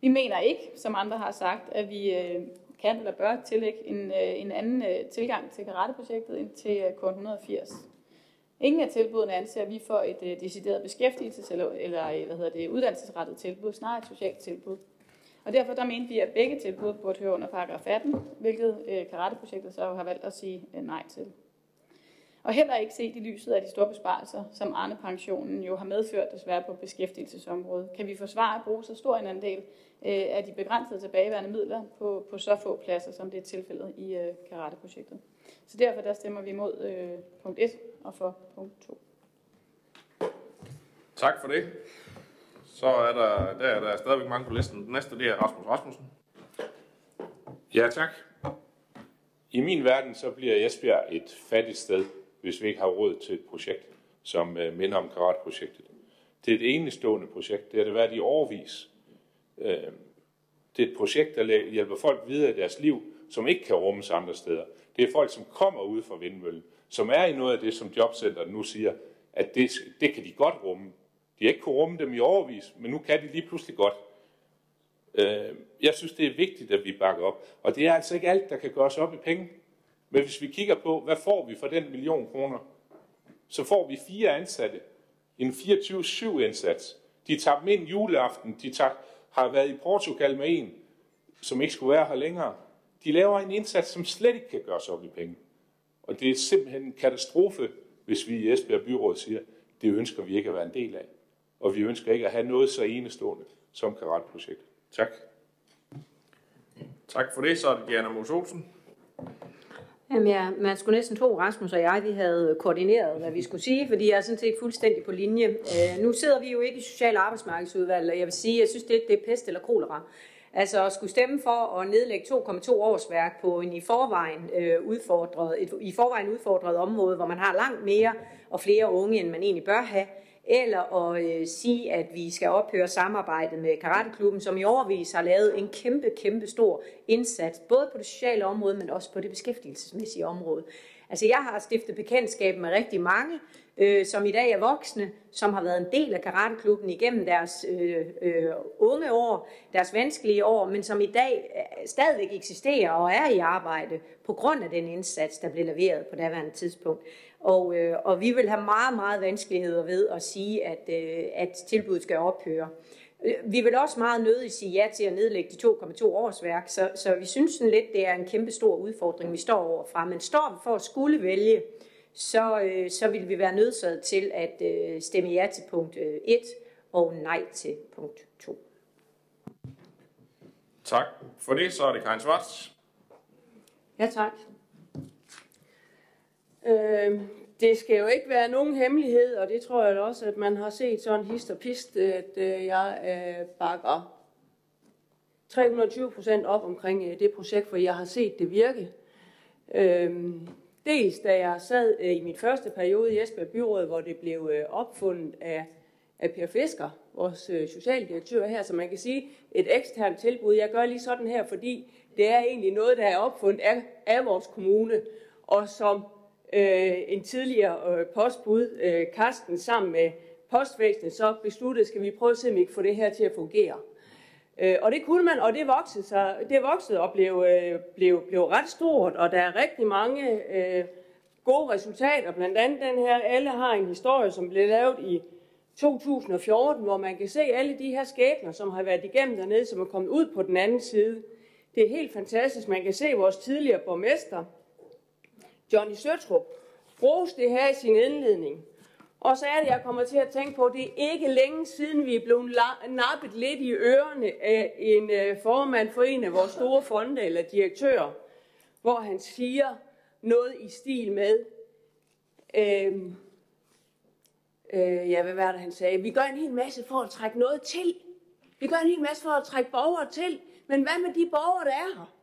Vi mener ikke, som andre har sagt, at vi øh, kan eller bør tillægge en, øh, en anden tilgang til karateprojektet end til K180. Ingen af tilbudene anser vi for et decideret beskæftigelses- eller, eller hvad hedder det, uddannelsesrettet tilbud, snarere et socialt tilbud. Og derfor der mente vi, at begge tilbud burde høre under paragraf 18, hvilket karateprojektet så har valgt at sige nej til. Og heller ikke set i lyset af de store besparelser, som Arne-pensionen jo har medført desværre på beskæftigelsesområdet, kan vi forsvare at bruge så stor en andel øh, af de begrænsede tilbageværende midler på, på så få pladser, som det er tilfældet i øh, karateprojektet. Så derfor der stemmer vi imod øh, punkt 1 og for punkt 2. Tak for det. Så er der, der, er der stadigvæk mange på listen. Den næste det er Rasmus Rasmussen. Ja, tak. I min verden så bliver Esbjerg et fattigt sted, hvis vi ikke har råd til et projekt, som øh, minder om karatprojektet. Det er et enestående projekt. Det har det været i årvis. Øh, det er et projekt, der hjælper folk videre i deres liv, som ikke kan rummes andre steder. Det er folk, som kommer ud fra vindmøllen, som er i noget af det, som Jobcenteret nu siger, at det, det kan de godt rumme. De har ikke kunne rumme dem i overvis, men nu kan de lige pludselig godt. Øh, jeg synes, det er vigtigt, at vi bakker op. Og det er altså ikke alt, der kan gøres op i penge. Men hvis vi kigger på, hvad får vi for den million kroner, så får vi fire ansatte. En 24-7 indsats. De tager dem ind juleaften. De tager, har været i Portugal med en, som ikke skulle være her længere. De laver en indsats, som slet ikke kan gøres op i penge. Og det er simpelthen en katastrofe, hvis vi i Esbjerg Byråd siger, det ønsker vi ikke at være en del af. Og vi ønsker ikke at have noget så enestående som karatprojekt. Tak. Tak for det. Så er det Diana Mos Olsen. Jamen ja, man skulle næsten tro, Rasmus og jeg, vi havde koordineret, hvad vi skulle sige, fordi jeg er sådan set fuldstændig på linje. Øh, nu sidder vi jo ikke i Social- og Arbejdsmarkedsudvalget, og jeg vil sige, jeg synes, det, det er pest eller kolera. Altså at skulle stemme for at nedlægge 2,2 årsværk på en i forvejen, øh, udfordret, et i forvejen udfordret område, hvor man har langt mere og flere unge, end man egentlig bør have, eller at øh, sige, at vi skal ophøre samarbejdet med Karateklubben, som i overvis har lavet en kæmpe, kæmpe stor indsats, både på det sociale område, men også på det beskæftigelsesmæssige område. Altså jeg har stiftet bekendtskab med rigtig mange, øh, som i dag er voksne, som har været en del af karateklubben igennem deres øh, øh, unge år, deres vanskelige år, men som i dag øh, stadigvæk eksisterer og er i arbejde på grund af den indsats, der blev leveret på daværende tidspunkt. Og, øh, og vi vil have meget, meget vanskeligheder ved at sige, at, øh, at tilbuddet skal ophøre. Øh, vi vil også meget nødigt sige ja til at nedlægge de 2,2 årsværk, så, så vi synes sådan lidt, det er en kæmpe stor udfordring, vi står overfra. Men står vi for at skulle vælge, så, øh, så vil vi være nødsaget til at øh, stemme ja til punkt 1 øh, og nej til punkt 2. Tak for det. Så er det Karin Svarts. Ja, tak. Øh, det skal jo ikke være nogen hemmelighed, og det tror jeg også, at man har set sådan hist og pist, at øh, jeg øh, bakker 320 procent op omkring øh, det projekt, for jeg har set det virke. Øhm, dels da jeg sad øh, i min første periode i Esbjerg Byråd, hvor det blev øh, opfundet af, af Per Fisker, vores øh, socialdirektør her, så man kan sige et eksternt tilbud. Jeg gør lige sådan her, fordi det er egentlig noget, der er opfundet af, af vores kommune, og som øh, en tidligere øh, postbud, øh, Karsten, sammen med postvæsenet, så besluttede, skal vi prøve at se, om vi kan få det her til at fungere. Øh, og det kunne man, og det voksede, sig, det voksede og blev, øh, blev, blev ret stort, og der er rigtig mange øh, gode resultater. Blandt andet den her, alle har en historie, som blev lavet i 2014, hvor man kan se alle de her skæbner, som har været igennem dernede, som er kommet ud på den anden side. Det er helt fantastisk. Man kan se vores tidligere borgmester, Johnny Søtrup, roste det her i sin indledning. Og så er det, jeg kommer til at tænke på, det er ikke længe siden, vi er blevet nappet lidt i ørerne af en øh, formand for en af vores store fonde eller direktører, hvor han siger noget i stil med, øhm, øh, ja, hvad var det, han sagde? Vi gør en hel masse for at trække noget til. Vi gør en hel masse for at trække borgere til. Men hvad med de borgere, der er her?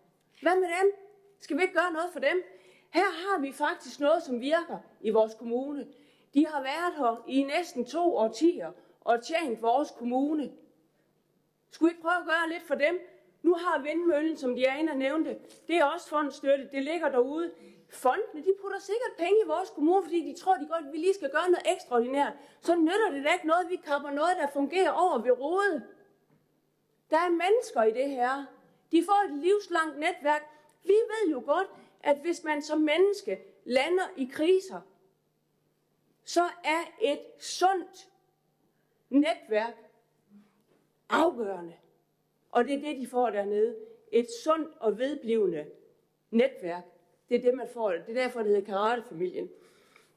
Hvad med dem? Skal vi ikke gøre noget for dem? Her har vi faktisk noget, som virker i vores kommune. De har været her i næsten to årtier og tjent vores kommune. Skulle vi ikke prøve at gøre lidt for dem? Nu har vindmøllen, som Diana nævnte, det er også fondstøtte. Det ligger derude. Fondene, de putter sikkert penge i vores kommune, fordi de tror, de godt, at vi lige skal gøre noget ekstraordinært. Så nytter det da ikke noget, vi kapper noget, der fungerer over ved rådet. Der er mennesker i det her. De får et livslangt netværk. Vi ved jo godt, at hvis man som menneske lander i kriser, så er et sundt netværk afgørende. Og det er det, de får dernede. Et sundt og vedblivende netværk. Det er det, man får. Det er derfor, det hedder karatefamilien.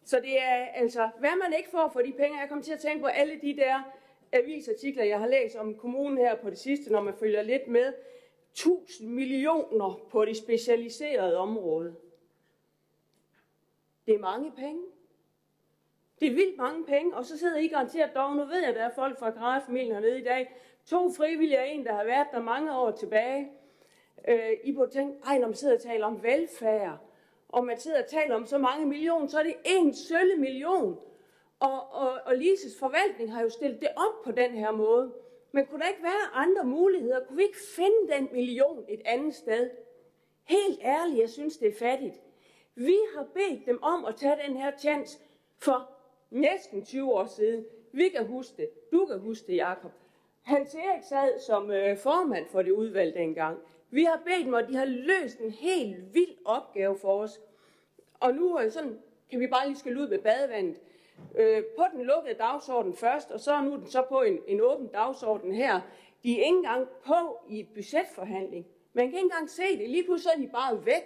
Så det er altså, hvad man ikke får for de penge. Jeg kommer til at tænke på alle de der avisartikler, jeg har læst om kommunen her på det sidste, når man følger lidt med. 1000 millioner på det specialiserede område. Det er mange penge. Det er vildt mange penge, og så sidder I garanteret dog. Nu ved jeg, at der er folk fra Grave-familien hernede i dag. To frivillige og en, der har været der mange år tilbage. Øh, I burde tænke, ej, når man sidder og taler om velfærd, og man sidder og taler om så mange millioner, så er det en sølle million. Og, og, og Lises forvaltning har jo stillet det op på den her måde. Men kunne der ikke være andre muligheder? Kunne vi ikke finde den million et andet sted? Helt ærligt, jeg synes, det er fattigt. Vi har bedt dem om at tage den her chance for næsten 20 år siden. Vi kan huske det. Du kan huske det, Jacob. Hans Erik sad som øh, formand for det udvalg dengang. Vi har bedt dem, og de har løst en helt vild opgave for os. Og nu øh, sådan, kan vi bare lige skal ud med badevandet. Øh, på den lukkede dagsorden først, og så er nu den så på en, en åben dagsorden her. De er ikke engang på i budgetforhandling. Man kan ikke engang se det. Lige pludselig er de bare væk.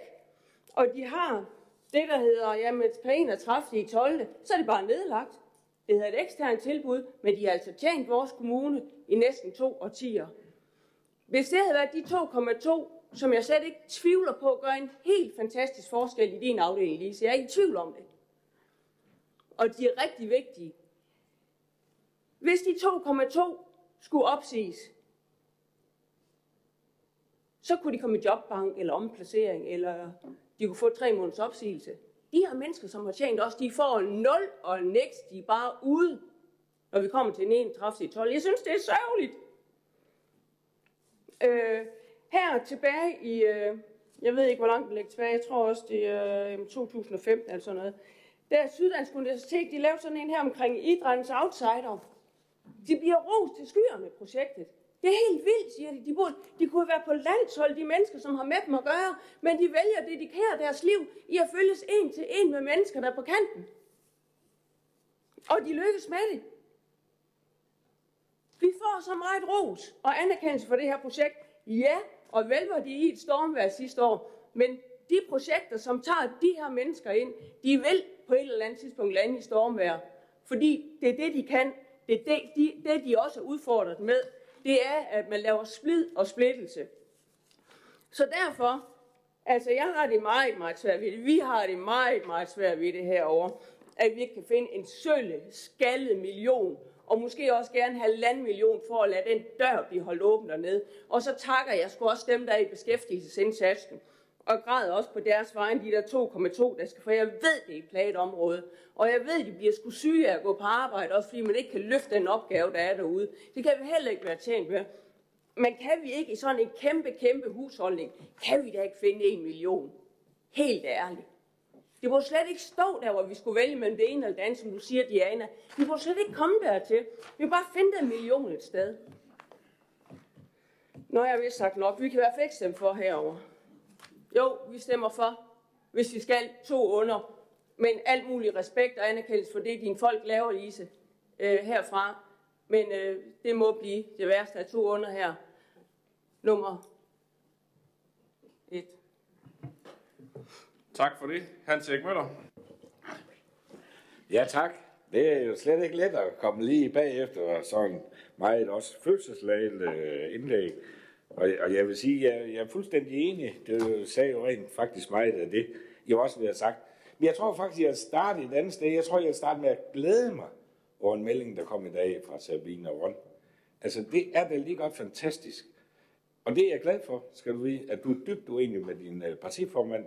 Og de har det, der hedder, jamen, per 31. i 12. så er det bare nedlagt. Det hedder et eksternt tilbud, men de har altså tjent vores kommune i næsten to årtier. Hvis det havde været de 2,2, som jeg slet ikke tvivler på, gør en helt fantastisk forskel i din afdeling, Lise. Jeg er ikke i tvivl om det. Og de er rigtig vigtige. Hvis de 2,2 skulle opsiges, så kunne de komme i jobbank eller omplacering, eller de kunne få tre måneders opsigelse. De her mennesker, som har tjent os, de får 0 og niks. De er bare ude, når vi kommer til en 31. 12. Jeg synes, det er sørgeligt. Øh, her tilbage i, øh, jeg ved ikke, hvor langt det ligger tilbage, jeg tror også, det er øh, 2015 eller sådan noget. Der Syddansk Universitet, de lavede sådan en her omkring idrættens outsider. De bliver rost til skyerne, projektet. Det er helt vildt, siger de. De, burde, de kunne være på landshold, de mennesker, som har med dem at gøre, men de vælger at dedikere deres liv i at følges en til en med mennesker, der er på kanten. Og de lykkes med det. Vi får så meget ros og anerkendelse for det her projekt. Ja, og vel var de i et stormvær sidste år, men de projekter, som tager de her mennesker ind, de vil på et eller andet tidspunkt lande i stormvær. Fordi det er det, de kan. Det er det, de, det, de også er udfordret med det er, at man laver splid og splittelse. Så derfor, altså jeg har det meget, meget svært ved det. Vi har det meget, meget svært ved det herovre. at vi ikke kan finde en sølle, skaldet million, og måske også gerne halvanden million for at lade den dør blive holdt åben dernede. Og så takker jeg sgu også dem, der er i beskæftigelsesindsatsen, og græder også på deres vegne, de der 2,2, der skal, for jeg ved, det er et plaget område. Og jeg ved, de bliver sgu syge af at gå på arbejde, også fordi man ikke kan løfte den opgave, der er derude. Det kan vi heller ikke være tjent med. Men kan vi ikke i sådan en kæmpe, kæmpe husholdning, kan vi da ikke finde en million? Helt ærligt. Det må slet ikke stå der, hvor vi skulle vælge mellem det ene eller det andet, som du siger, Diana. Vi må slet ikke komme dertil. Vi må bare finde den million et sted. Nå, jeg vil sagt nok. Vi kan i hvert fald ikke stemme for herover. Jo, vi stemmer for, hvis vi skal to under. Men alt mulig respekt og anerkendelse for det, dine folk laver, Lise, øh, herfra. Men øh, det må blive det værste af to under her. Nummer et. Tak for det. Hans Erik Møller. Ja, tak. Det er jo slet ikke let at komme lige bagefter sådan meget også følelsesladet øh, indlæg. Og, og jeg vil sige, jeg, jeg er fuldstændig enig. Det sagde jo rent faktisk meget af det, jeg også ville have sagt. Men jeg tror faktisk, at jeg startede et andet sted. Jeg tror, jeg startede med at glæde mig over en melding, der kom i dag fra Sabine og Ron. Altså, det er da lige godt fantastisk. Og det er jeg glad for, skal du vide, at du er dybt uenig med din øh, partiformand,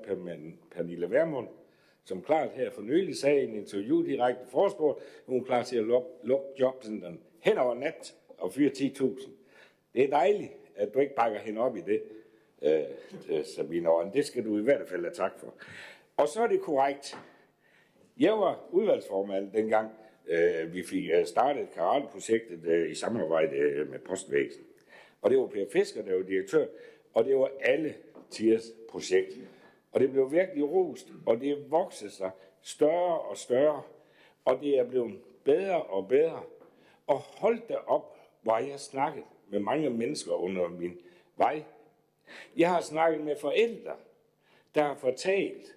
Pernille Vermund, som klart her for nylig sagde i en interview direkte forspurgt, at hun er klar til at lukke, lukke jobcenteren hen over nat og fyre 10.000. Det er dejligt, at du ikke bakker hende op i det, øh, øh Sabine Aarhus. Det skal du i hvert fald have tak for. Og så er det korrekt. Jeg var udvalgsformand dengang, øh, vi fik øh, startet karateprojektet øh, i samarbejde øh, med Postvæsen. Og det var Per Fisker, der var direktør, og det var alle Tiers projekt. Og det blev virkelig rost, og det voksede sig større og større, og det er blevet bedre og bedre. Og hold da op, hvor jeg snakket med mange mennesker under min vej. Jeg har snakket med forældre, der har fortalt,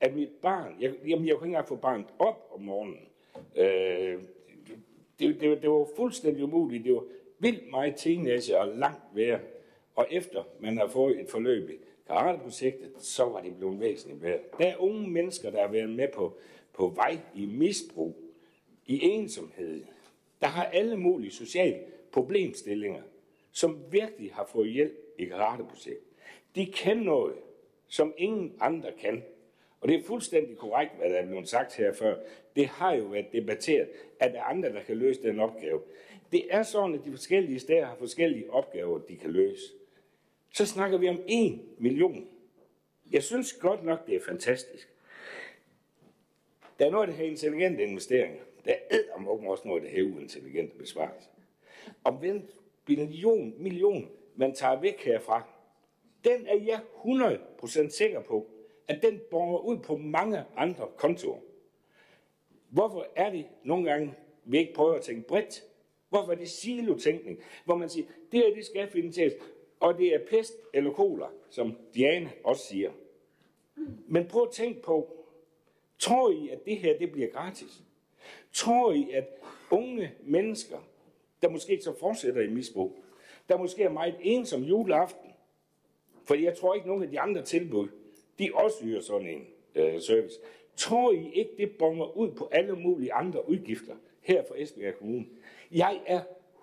at mit barn, jeg, jamen jeg kunne ikke engang få barnet op om morgenen. Øh, det, det, det var fuldstændig umuligt. Det var vildt meget teenager og langt værre. Og efter man har fået et forløb i karateprojektet, så var det blevet væsentligt værre. Der er unge mennesker, der har været med på, på vej i misbrug, i ensomhed, der har alle mulige sociale problemstillinger, som virkelig har fået hjælp i karateprojektet. De kan noget, som ingen andre kan. Og det er fuldstændig korrekt, hvad der er blevet sagt her før. Det har jo været debatteret, at der er andre, der kan løse den opgave. Det er sådan, at de forskellige steder har forskellige opgaver, de kan løse. Så snakker vi om en million. Jeg synes godt nok, det er fantastisk. Der er noget, af det her intelligente investeringer. Der er om også noget, af det her uintelligente besvarelse om den billion, million, man tager væk herfra, den er jeg 100% sikker på, at den borger ud på mange andre kontorer. Hvorfor er det nogle gange, vi ikke prøver at tænke bredt? Hvorfor er det silotænkning, hvor man siger, det her det skal finansieres, og det er pest eller koler, som Diane også siger. Men prøv at tænke på, tror I, at det her det bliver gratis? Tror I, at unge mennesker, der måske ikke så fortsætter i misbrug, der måske er meget ensom juleaften, for jeg tror ikke, nogen af de andre tilbud, de også yder sådan en øh, service. Tror I ikke, det bonger ud på alle mulige andre udgifter her for Esbjerg Kommune? Jeg er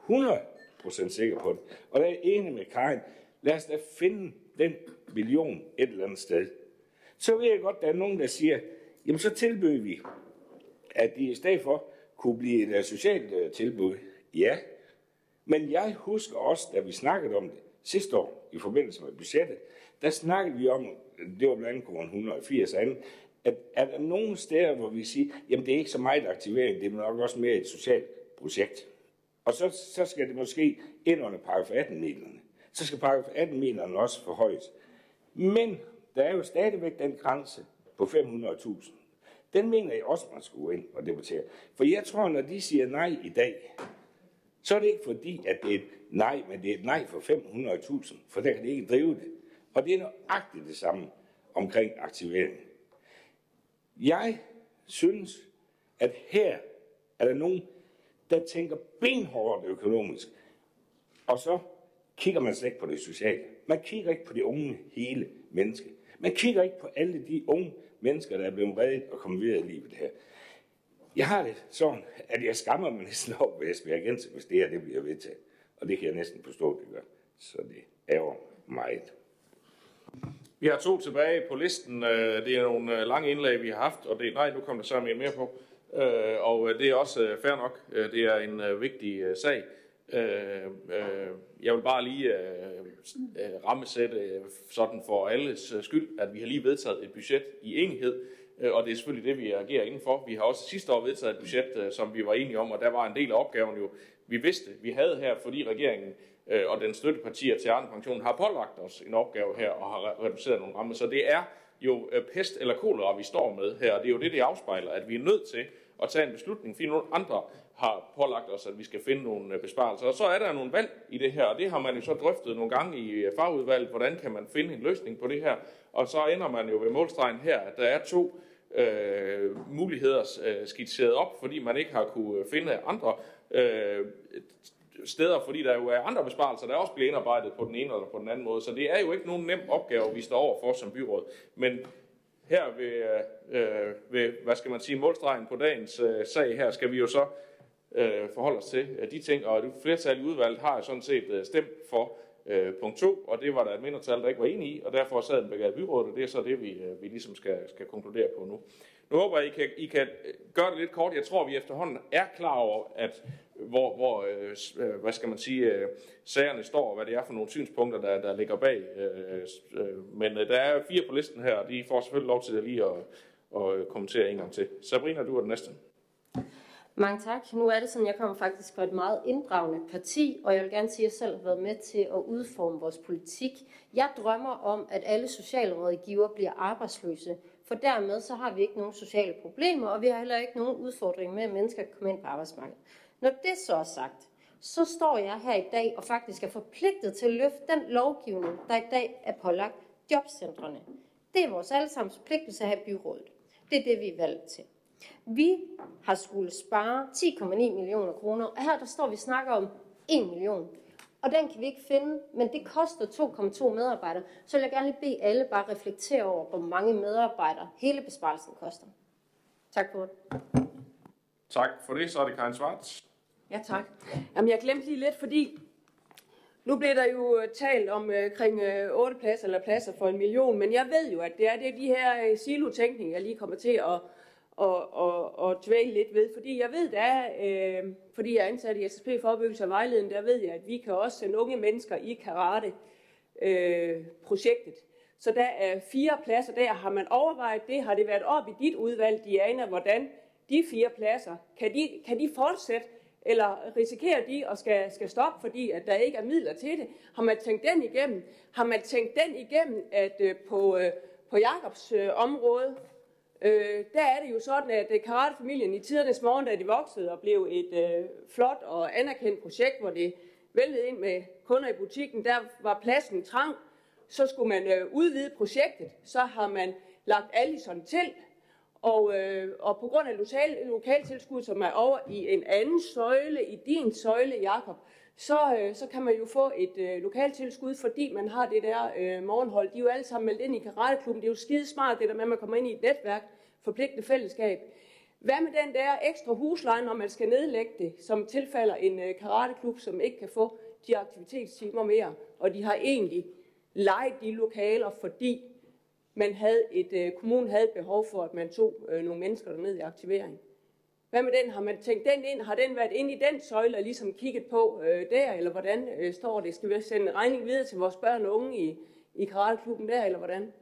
100% sikker på det. Og der er jeg enig med Karin. Lad os da finde den million et eller andet sted. Så ved jeg godt, at der er nogen, der siger, jamen så tilbyder vi, at de i stedet for kunne blive et øh, socialt øh, tilbud. Ja, men jeg husker også, da vi snakkede om det sidste år i forbindelse med budgettet, der snakkede vi om, det var blandt andet 180 andet, at er der nogle steder, hvor vi siger, jamen det er ikke så meget aktivering, det er nok også mere et socialt projekt. Og så, så skal det måske ind under paragraf 18-midlerne. Så skal paragraf 18-midlerne også forhøjes. Men der er jo stadigvæk den grænse på 500.000. Den mener jeg også, man skulle ind og debattere. For jeg tror, når de siger nej i dag, så er det ikke fordi, at det er et nej, men det er et nej for 500.000, for der kan de ikke drive det. Og det er nøjagtigt det samme omkring aktivering. Jeg synes, at her er der nogen, der tænker benhårdt økonomisk, og så kigger man slet ikke på det sociale. Man kigger ikke på de unge hele menneske. Man kigger ikke på alle de unge mennesker, der er blevet reddet og kommet videre i livet her jeg har det sådan, at jeg skammer mig næsten over ved Esbjerg igen, hvis det her det bliver vedtaget. Og det kan jeg næsten forstå, det gør. Så det ærger meget. Vi har to tilbage på listen. Øh, det er nogle øh, lange indlæg, vi har haft, og det, nej, nu kommer der så mere mere på. Øh, og det er også fair nok. Det er en vigtig sag. Jeg vil bare lige rammesætte sådan for alles skyld, at vi har lige vedtaget et budget i enighed, Øh, og det er selvfølgelig det, vi agerer indenfor. Vi har også sidste år vedtaget et budget, øh, som vi var enige om, og der var en del af opgaven jo, vi vidste, vi havde her, fordi regeringen øh, og den støttepartier til Arne har pålagt os en opgave her og har reduceret nogle rammer. Så det er jo pest eller kolera, vi står med her, og det er jo det, det afspejler, at vi er nødt til at tage en beslutning, fordi nogle andre har pålagt os, at vi skal finde nogle øh, besparelser. Og så er der nogle valg i det her, og det har man jo så drøftet nogle gange i øh, fagudvalget, hvordan kan man finde en løsning på det her. Og så ender man jo ved målstregen her, at der er to øh, muligheder øh, skitseret op, fordi man ikke har kunne øh, finde andre øh, steder, fordi der jo er andre besparelser, der også bliver indarbejdet på den ene eller på den anden måde. Så det er jo ikke nogen nem opgave, vi står over for som byråd. Men her ved, øh, ved hvad skal man sige, målstregen på dagens øh, sag her, skal vi jo så øh, forholde os til øh, de ting, og det flertal i udvalget har jo sådan set øh, stemt for øh, punkt 2, og det var der et mindretal, der ikke var enige i, og derfor sad den begge byrådet, og det er så det, vi, øh, vi ligesom skal, skal konkludere på nu. Nu håber jeg, I kan, I kan øh, gøre det lidt kort. Jeg tror, vi efterhånden er klar over, at hvor, hvor øh, øh, hvad skal man sige, øh, sagerne står, og hvad det er for nogle synspunkter, der, der ligger bag. Øh, øh, øh men øh, der er fire på listen her, og de får selvfølgelig lov til at lige at, at kommentere en gang til. Sabrina, du er den næste. Mange tak. Nu er det sådan, jeg kommer faktisk fra et meget inddragende parti, og jeg vil gerne sige, at jeg selv har været med til at udforme vores politik. Jeg drømmer om, at alle socialrådgiver bliver arbejdsløse, for dermed så har vi ikke nogen sociale problemer, og vi har heller ikke nogen udfordring med, at mennesker kan komme ind på arbejdsmarkedet. Når det så er sagt, så står jeg her i dag og faktisk er forpligtet til at løfte den lovgivning, der i dag er pålagt jobcentrene. Det er vores allesammens forpligtelse her i byrådet. Det er det, vi er valgt til. Vi har skulle spare 10,9 millioner kroner, og her der står vi snakker om 1 million. Og den kan vi ikke finde, men det koster 2,2 medarbejdere. Så vil jeg gerne lige bede alle bare reflektere over, hvor mange medarbejdere hele besparelsen koster. Tak for det. Tak for det. Så er det Karin Svarts. Ja, tak. Jamen, jeg glemte lige lidt, fordi nu blev der jo talt om øh, kring øh, 8 pladser eller pladser for en million, men jeg ved jo, at det er, det de her øh, silotænkning, jeg lige kommer til at, og, og, og dvæle lidt ved. Fordi jeg ved, der er, øh, fordi jeg er ansat i SSP Forebyggelse og Vejledning, der ved jeg, at vi kan også sende unge mennesker i karate øh, projektet. Så der er fire pladser der. Har man overvejet det? Har det været op i dit udvalg, Diana, hvordan de fire pladser, kan de, kan de fortsætte, eller risikerer de at skal, skal stoppe, fordi at der ikke er midler til det? Har man tænkt den igennem? Har man tænkt den igennem, at øh, på, øh, på Jakobs øh, område, øh, der er det jo sådan, at øh, karatefamilien i tidernes morgen, da de voksede og blev et øh, flot og anerkendt projekt, hvor det væltede ind med kunder i butikken, der var pladsen trang, så skulle man øh, udvide projektet. Så har man lagt Allison til, og, øh, og på grund af lokal, lokaltilskud, som er over i en anden søjle, i din søjle, Jakob, så, øh, så kan man jo få et øh, lokaltilskud, fordi man har det der øh, morgenhold. De er jo alle sammen meldt ind i karateklubben. Det er jo skide smart, det der med, at man kommer ind i et netværk, forpligtende fællesskab. Hvad med den der ekstra husleje, når man skal nedlægge det, som tilfalder en øh, karateklub, som ikke kan få de aktivitetstimer mere, og de har egentlig lejet de lokaler, fordi man havde et, øh, kommunen havde et behov for, at man tog øh, nogle mennesker derned i aktivering. Hvad med den? Har man tænkt den ind? Har den været inde i den søjle og ligesom kigget på øh, der, eller hvordan øh, står det? Skal vi sende en regning videre til vores børn og unge i, i karateklubben der, eller hvordan?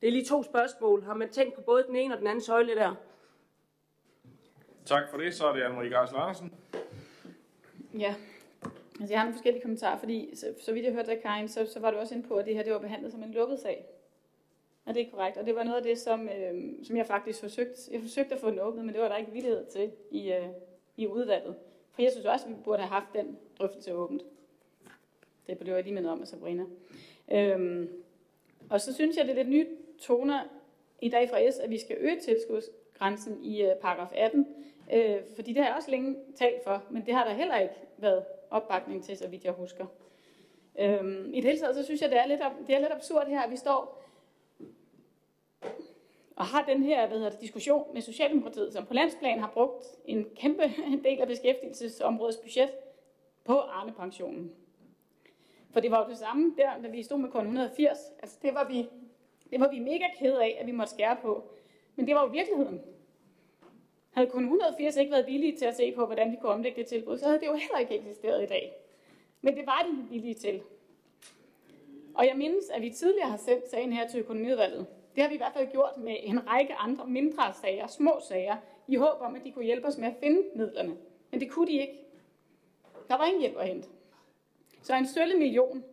Det er lige to spørgsmål. Har man tænkt på både den ene og den anden søjle der? Tak for det. Så er det Anne-Marie Gars Larsen. Ja, altså jeg har nogle forskellige kommentarer, fordi så, så vidt jeg hørte af Karin, så, så var du også inde på, at det her det var behandlet som en lukket sag. Ja, det er korrekt? Og det var noget af det, som, øh, som jeg faktisk forsøgte, jeg forsøgte at få den åbnet, men det var der ikke villighed til i, øh, i udvalget. For jeg synes også, at vi burde have haft den drøftelse åbent. Det blev jeg lige mindet om af Sabrina. Øhm, og så synes jeg, det er lidt nye toner i dag fra S, at vi skal øge tilskudsgrænsen i øh, paragraf 18. Øh, fordi det har jeg også længe talt for, men det har der heller ikke været opbakning til, så vidt jeg husker. Øhm, I det hele taget, så synes jeg, det er lidt, det er lidt absurd her, at vi står og har den her hvad hedder det, diskussion med Socialdemokratiet, som på landsplan har brugt en kæmpe del af beskæftigelsesområdets budget på Arne-pensionen. For det var jo det samme der, da vi stod med kun 180. Altså det var vi, det var vi mega kede af, at vi måtte skære på. Men det var jo virkeligheden. Havde kun 180 ikke været villige til at se på, hvordan vi kunne omlægge det tilbud, så havde det jo heller ikke eksisteret i dag. Men det var de villige til. Og jeg mindes, at vi tidligere har sendt sagen her til økonomiudvalget. Det har vi i hvert fald gjort med en række andre mindre sager, små sager, i håb om, at de kunne hjælpe os med at finde midlerne. Men det kunne de ikke. Der var ingen hjælp at hente. Så en sølle million.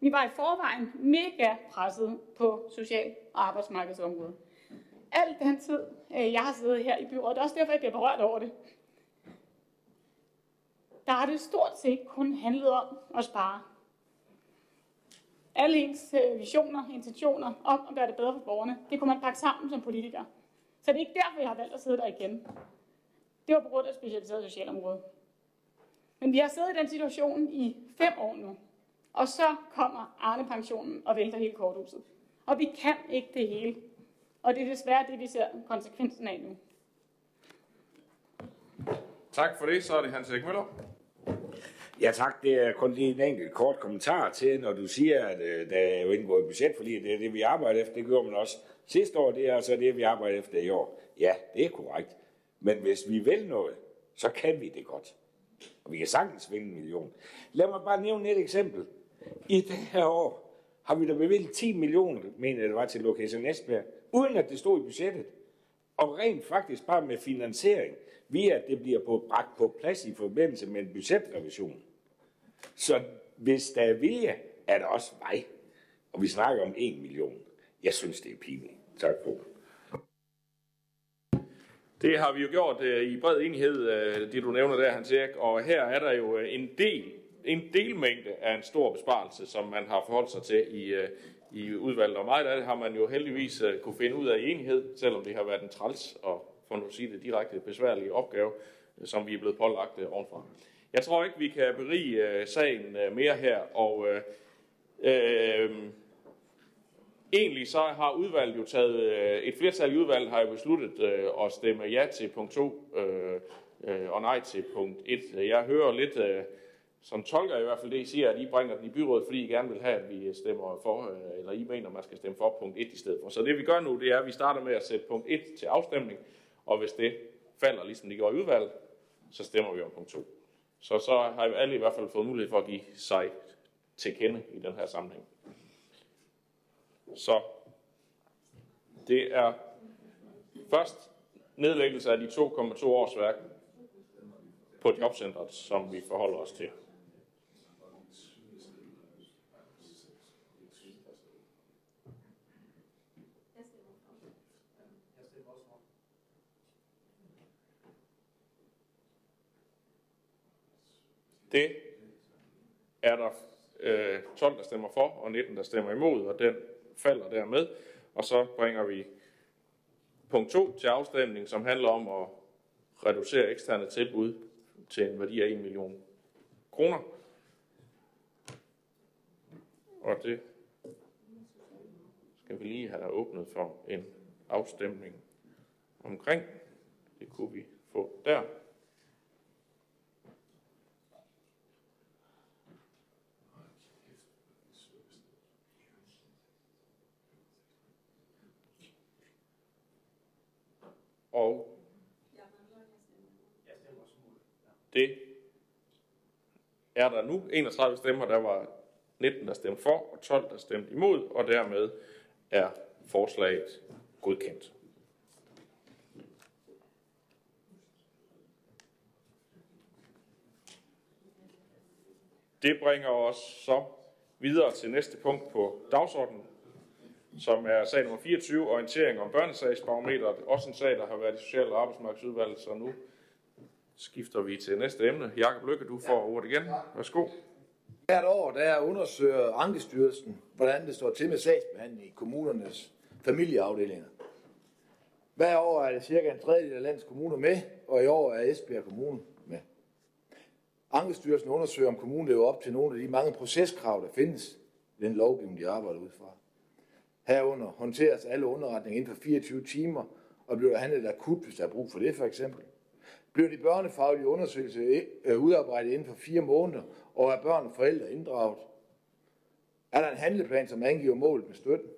Vi var i forvejen mega presset på social- og arbejdsmarkedsområdet. Al den tid, øh, jeg har siddet her i byrådet, det er også derfor, jeg bliver berørt over det, der har det stort set kun handlet om at spare. Alle ens øh, visioner, intentioner om at gøre det bedre for borgerne, det kunne man pakke sammen som politiker. Så det er ikke derfor, jeg har valgt at sidde der igen. Det var på grund af specialiseret socialområde. Men vi har siddet i den situation i fem år nu. Og så kommer Arne-pensionen og vælter hele korthuset. Og vi kan ikke det hele. Og det er desværre det, vi ser konsekvensen af nu. Tak for det. Så er det Hans Erik Møller. Ja tak, det er kun lige en enkelt kort kommentar til, når du siger, at øh, der er jo indgået budget, fordi det er det, vi arbejder efter. Det gjorde man også sidste år, det er altså det, vi arbejder efter i år. Ja, det er korrekt. Men hvis vi vil noget, så kan vi det godt. Og vi kan sagtens vinde en million. Lad mig bare nævne et eksempel. I det her år har vi da bevilget 10 millioner, mener jeg det var, til Location Esbjerg, uden at det stod i budgettet. Og rent faktisk bare med finansiering, via at det bliver på, bragt på plads i forbindelse med en budgetrevision. Så hvis der er vilje, er der også vej. Og vi snakker om 1 million. Jeg synes, det er pinligt. Tak for Det har vi jo gjort øh, i bred enighed, øh, det du nævner der, Hans Erik. Og her er der jo øh, en del, en delmængde af en stor besparelse, som man har forholdt sig til i, øh, i udvalget. Og meget af det har man jo heldigvis øh, kunne finde ud af i enighed, selvom det har været en træls og for nu at sige det direkte besværlige opgave, øh, som vi er blevet pålagt øh, ovenfra. Jeg tror ikke, vi kan berige øh, sagen øh, mere her, og øh, øh, egentlig så har udvalget jo taget, øh, et flertal i udvalget har jo besluttet øh, at stemme ja til punkt 2 øh, øh, og nej til punkt 1. Jeg hører lidt, øh, som tolker i hvert fald det, I siger, at I bringer den i byrådet, fordi I gerne vil have, at vi stemmer for, øh, eller I mener, at man skal stemme for punkt 1 i stedet for. Så det vi gør nu, det er, at vi starter med at sætte punkt 1 til afstemning, og hvis det falder, ligesom det går i udvalget, så stemmer vi om punkt 2. Så så har alle i hvert fald fået mulighed for at give sig til kende i den her sammenhæng. Så det er først nedlæggelse af de 2,2 års værk på jobcentret, som vi forholder os til. Det er der øh, 12, der stemmer for, og 19, der stemmer imod, og den falder dermed. Og så bringer vi punkt 2 til afstemning, som handler om at reducere eksterne tilbud til en værdi af 1 million kroner. Og det skal vi lige have åbnet for en afstemning omkring. Det kunne vi få der. Og det er der nu 31 stemmer, der var 19, der stemte for, og 12, der stemte imod, og dermed er forslaget godkendt. Det bringer os så videre til næste punkt på dagsordenen, som er sag nummer 24, orientering om børnesagsbarometeret. Også en sag, der har været i Social- og Arbejdsmarkedsudvalget, så nu skifter vi til næste emne. Jakob Lykke, du får ordet igen. Værsgo. Hvert år der undersøger Ankestyrelsen, hvordan det står til med sagsbehandling i kommunernes familieafdelinger. Hver år er det cirka en tredjedel af landets kommuner med, og i år er Esbjerg Kommune med. Ankestyrelsen undersøger, om kommunen lever op til nogle af de mange proceskrav, der findes i den lovgivning, de arbejder ud fra. Herunder håndteres alle underretninger inden for 24 timer, og bliver der handlet akut, hvis der er brug for det for eksempel. Bliver de børnefaglige undersøgelser øh, udarbejdet inden for fire måneder, og er børn og forældre inddraget? Er der en handleplan, som angiver målet med støtten?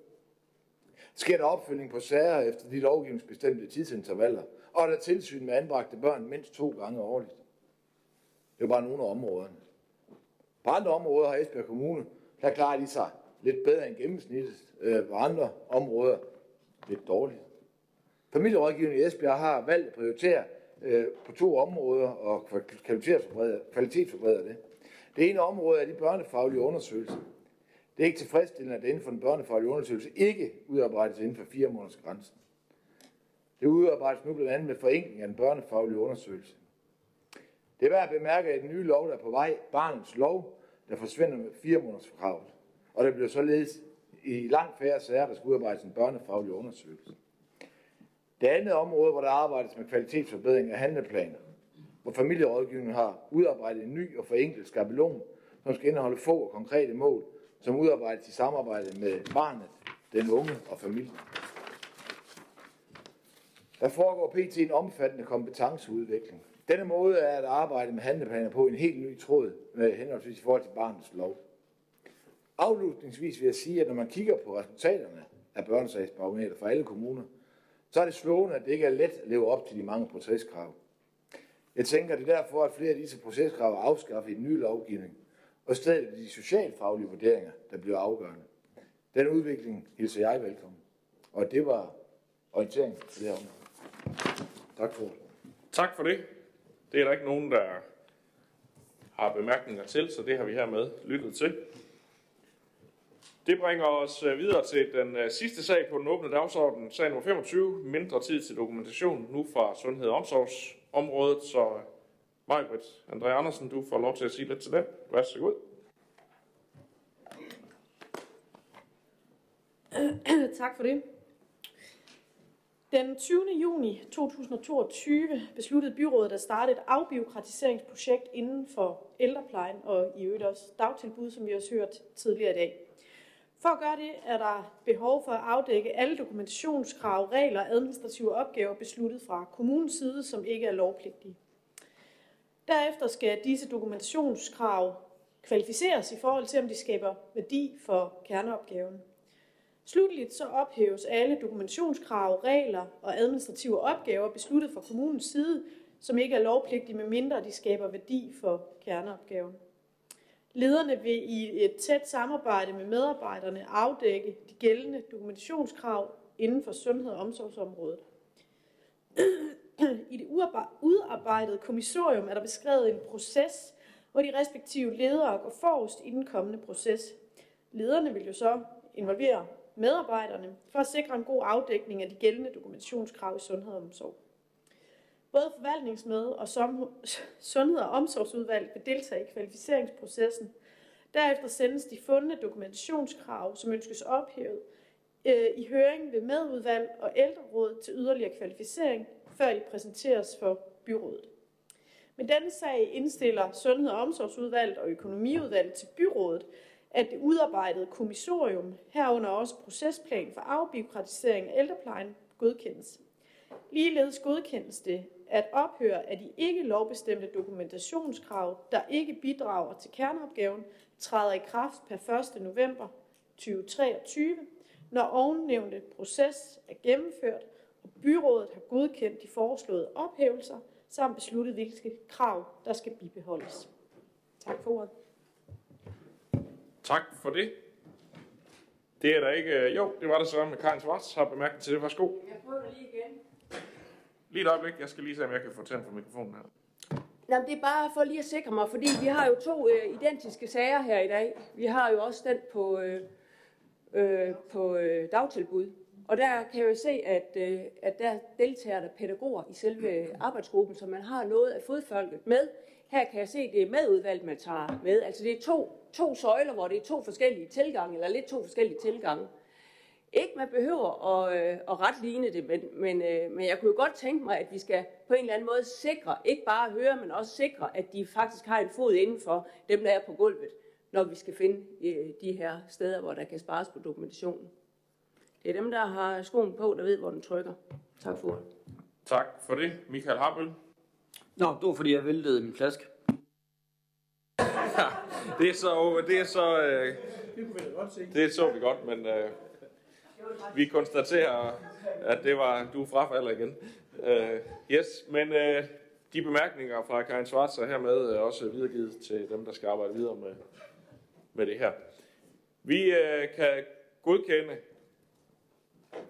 Sker der opfølgning på sager efter de lovgivningsbestemte tidsintervaller? Og er der tilsyn med anbragte børn mindst to gange årligt? Det er bare nogle af områderne. På andre områder har Esbjerg Kommune, der klarer de sig lidt bedre end gennemsnittet. Øh, på andre områder lidt dårligt. Familierådgivningen i Esbjerg har valgt at prioritere øh, på to områder og kvalitetsforbedre, kvalitetsforbedre det. Det ene område er de børnefaglige undersøgelser. Det er ikke tilfredsstillende, at det inden for den børnefaglige undersøgelse ikke udarbejdes inden for fire måneders grænsen. Det udarbejdes nu blandt andet med forenkling af den børnefaglige undersøgelse. Det er værd at bemærke, at den nye lov, der er på vej, barnets lov, der forsvinder med fire måneders kravet. Og der blev således i langt færre sager, der skulle udarbejdes en børnefaglig undersøgelse. Det andet område, hvor der arbejdes med kvalitetsforbedring af handleplaner, hvor familierådgivningen har udarbejdet en ny og forenklet skabelon, som skal indeholde få og konkrete mål, som udarbejdes i samarbejde med barnet, den unge og familien. Der foregår pt. en omfattende kompetenceudvikling. Denne måde er at arbejde med handleplaner på en helt ny tråd med henholdsvis i forhold til barnets lov. Afslutningsvis vil jeg sige, at når man kigger på resultaterne af børnesagsbarometer for alle kommuner, så er det slående, at det ikke er let at leve op til de mange proceskrav. Jeg tænker, det er derfor, at flere af disse proceskrav er afskaffet i den nye lovgivning, og i stedet de socialfaglige vurderinger, der bliver afgørende. Den udvikling hilser jeg velkommen. Og det var orientering for det her område. Tak for det. Tak for det. Det er der ikke nogen, der har bemærkninger til, så det har vi hermed lyttet til. Det bringer os øh, videre til den øh, sidste sag på den åbne dagsorden, sag nummer 25, mindre tid til dokumentation, nu fra Sundhed og Omsorgsområdet. Så øh, Majbrit André Andersen, du får lov til at sige lidt til den. Vær så god. tak for det. Den 20. juni 2022 besluttede byrådet at starte et afbiokratiseringsprojekt inden for ældreplejen og i øvrigt også dagtilbud, som vi har hørt tidligere i dag. For at gøre det er der behov for at afdække alle dokumentationskrav, regler og administrative opgaver besluttet fra kommunens side, som ikke er lovpligtige. Derefter skal disse dokumentationskrav kvalificeres i forhold til, om de skaber værdi for kerneopgaven. Slutligt så ophæves alle dokumentationskrav, regler og administrative opgaver besluttet fra kommunens side, som ikke er lovpligtige, medmindre de skaber værdi for kerneopgaven. Lederne vil i et tæt samarbejde med medarbejderne afdække de gældende dokumentationskrav inden for sundhed- og omsorgsområdet. I det udarbejdede kommissorium er der beskrevet en proces, hvor de respektive ledere går forrest i den kommende proces. Lederne vil jo så involvere medarbejderne for at sikre en god afdækning af de gældende dokumentationskrav i sundhed og omsorg. Både forvaltningsmed og som sundhed- og omsorgsudvalg vil deltage i kvalificeringsprocessen. Derefter sendes de fundne dokumentationskrav, som ønskes ophævet, øh, i høring ved medudvalg og ældreråd til yderligere kvalificering, før de præsenteres for byrådet. Med denne sag indstiller Sundhed- og Omsorgsudvalget og Økonomiudvalget til byrådet, at det udarbejdede kommissorium, herunder også procesplan for afbiokratisering af ældreplejen, godkendes. Ligeledes godkendes det at ophøre af de ikke lovbestemte dokumentationskrav, der ikke bidrager til kerneopgaven, træder i kraft per 1. november 2023, når ovennævnte proces er gennemført, og byrådet har godkendt de foreslåede ophævelser, samt besluttet, hvilke krav, der skal bibeholdes. Tak for ordet. Tak for det. Det er der ikke... Jo, det var det så med Karin Svarts. Har bemærket til det. Værsgo. Jeg prøver lige igen. Lige et øjeblik. Jeg skal lige se, om jeg kan få tændt for mikrofonen her. Nå, det er bare for lige at sikre mig, fordi vi har jo to øh, identiske sager her i dag. Vi har jo også den på, øh, øh, på øh, dagtilbud. Og der kan jeg jo se, at, øh, at der deltager der pædagoger i selve arbejdsgruppen, så man har noget af fodfolket med. Her kan jeg se, at det er medudvalgt, man tager med. Altså det er to, to søjler, hvor det er to forskellige tilgange, eller lidt to forskellige tilgange. Ikke man behøver at, øh, at ret ligne det, men, men, øh, men jeg kunne jo godt tænke mig, at vi skal på en eller anden måde sikre, ikke bare høre, men også sikre, at de faktisk har en fod inden for dem, der er på gulvet, når vi skal finde øh, de her steder, hvor der kan spares på dokumentationen. Det er dem, der har skoen på, der ved, hvor den trykker. Tak for det. Tak for det, Michael Harbøl. Nå, det var fordi, jeg væltede min flaske. Det er så, det er så, øh, Det kunne vi da godt se. det så vi godt, men øh, vi konstaterer, at det var, du frafalder igen. Øh, yes, men øh, de bemærkninger fra Karin Schwarz er hermed øh, også videregivet til dem, der skal arbejde videre med, med det her. Vi øh, kan godkende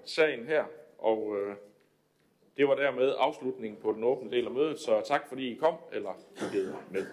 sagen her, og øh, det var dermed afslutningen på den åbne del af mødet, så tak fordi I kom, eller kiggede med.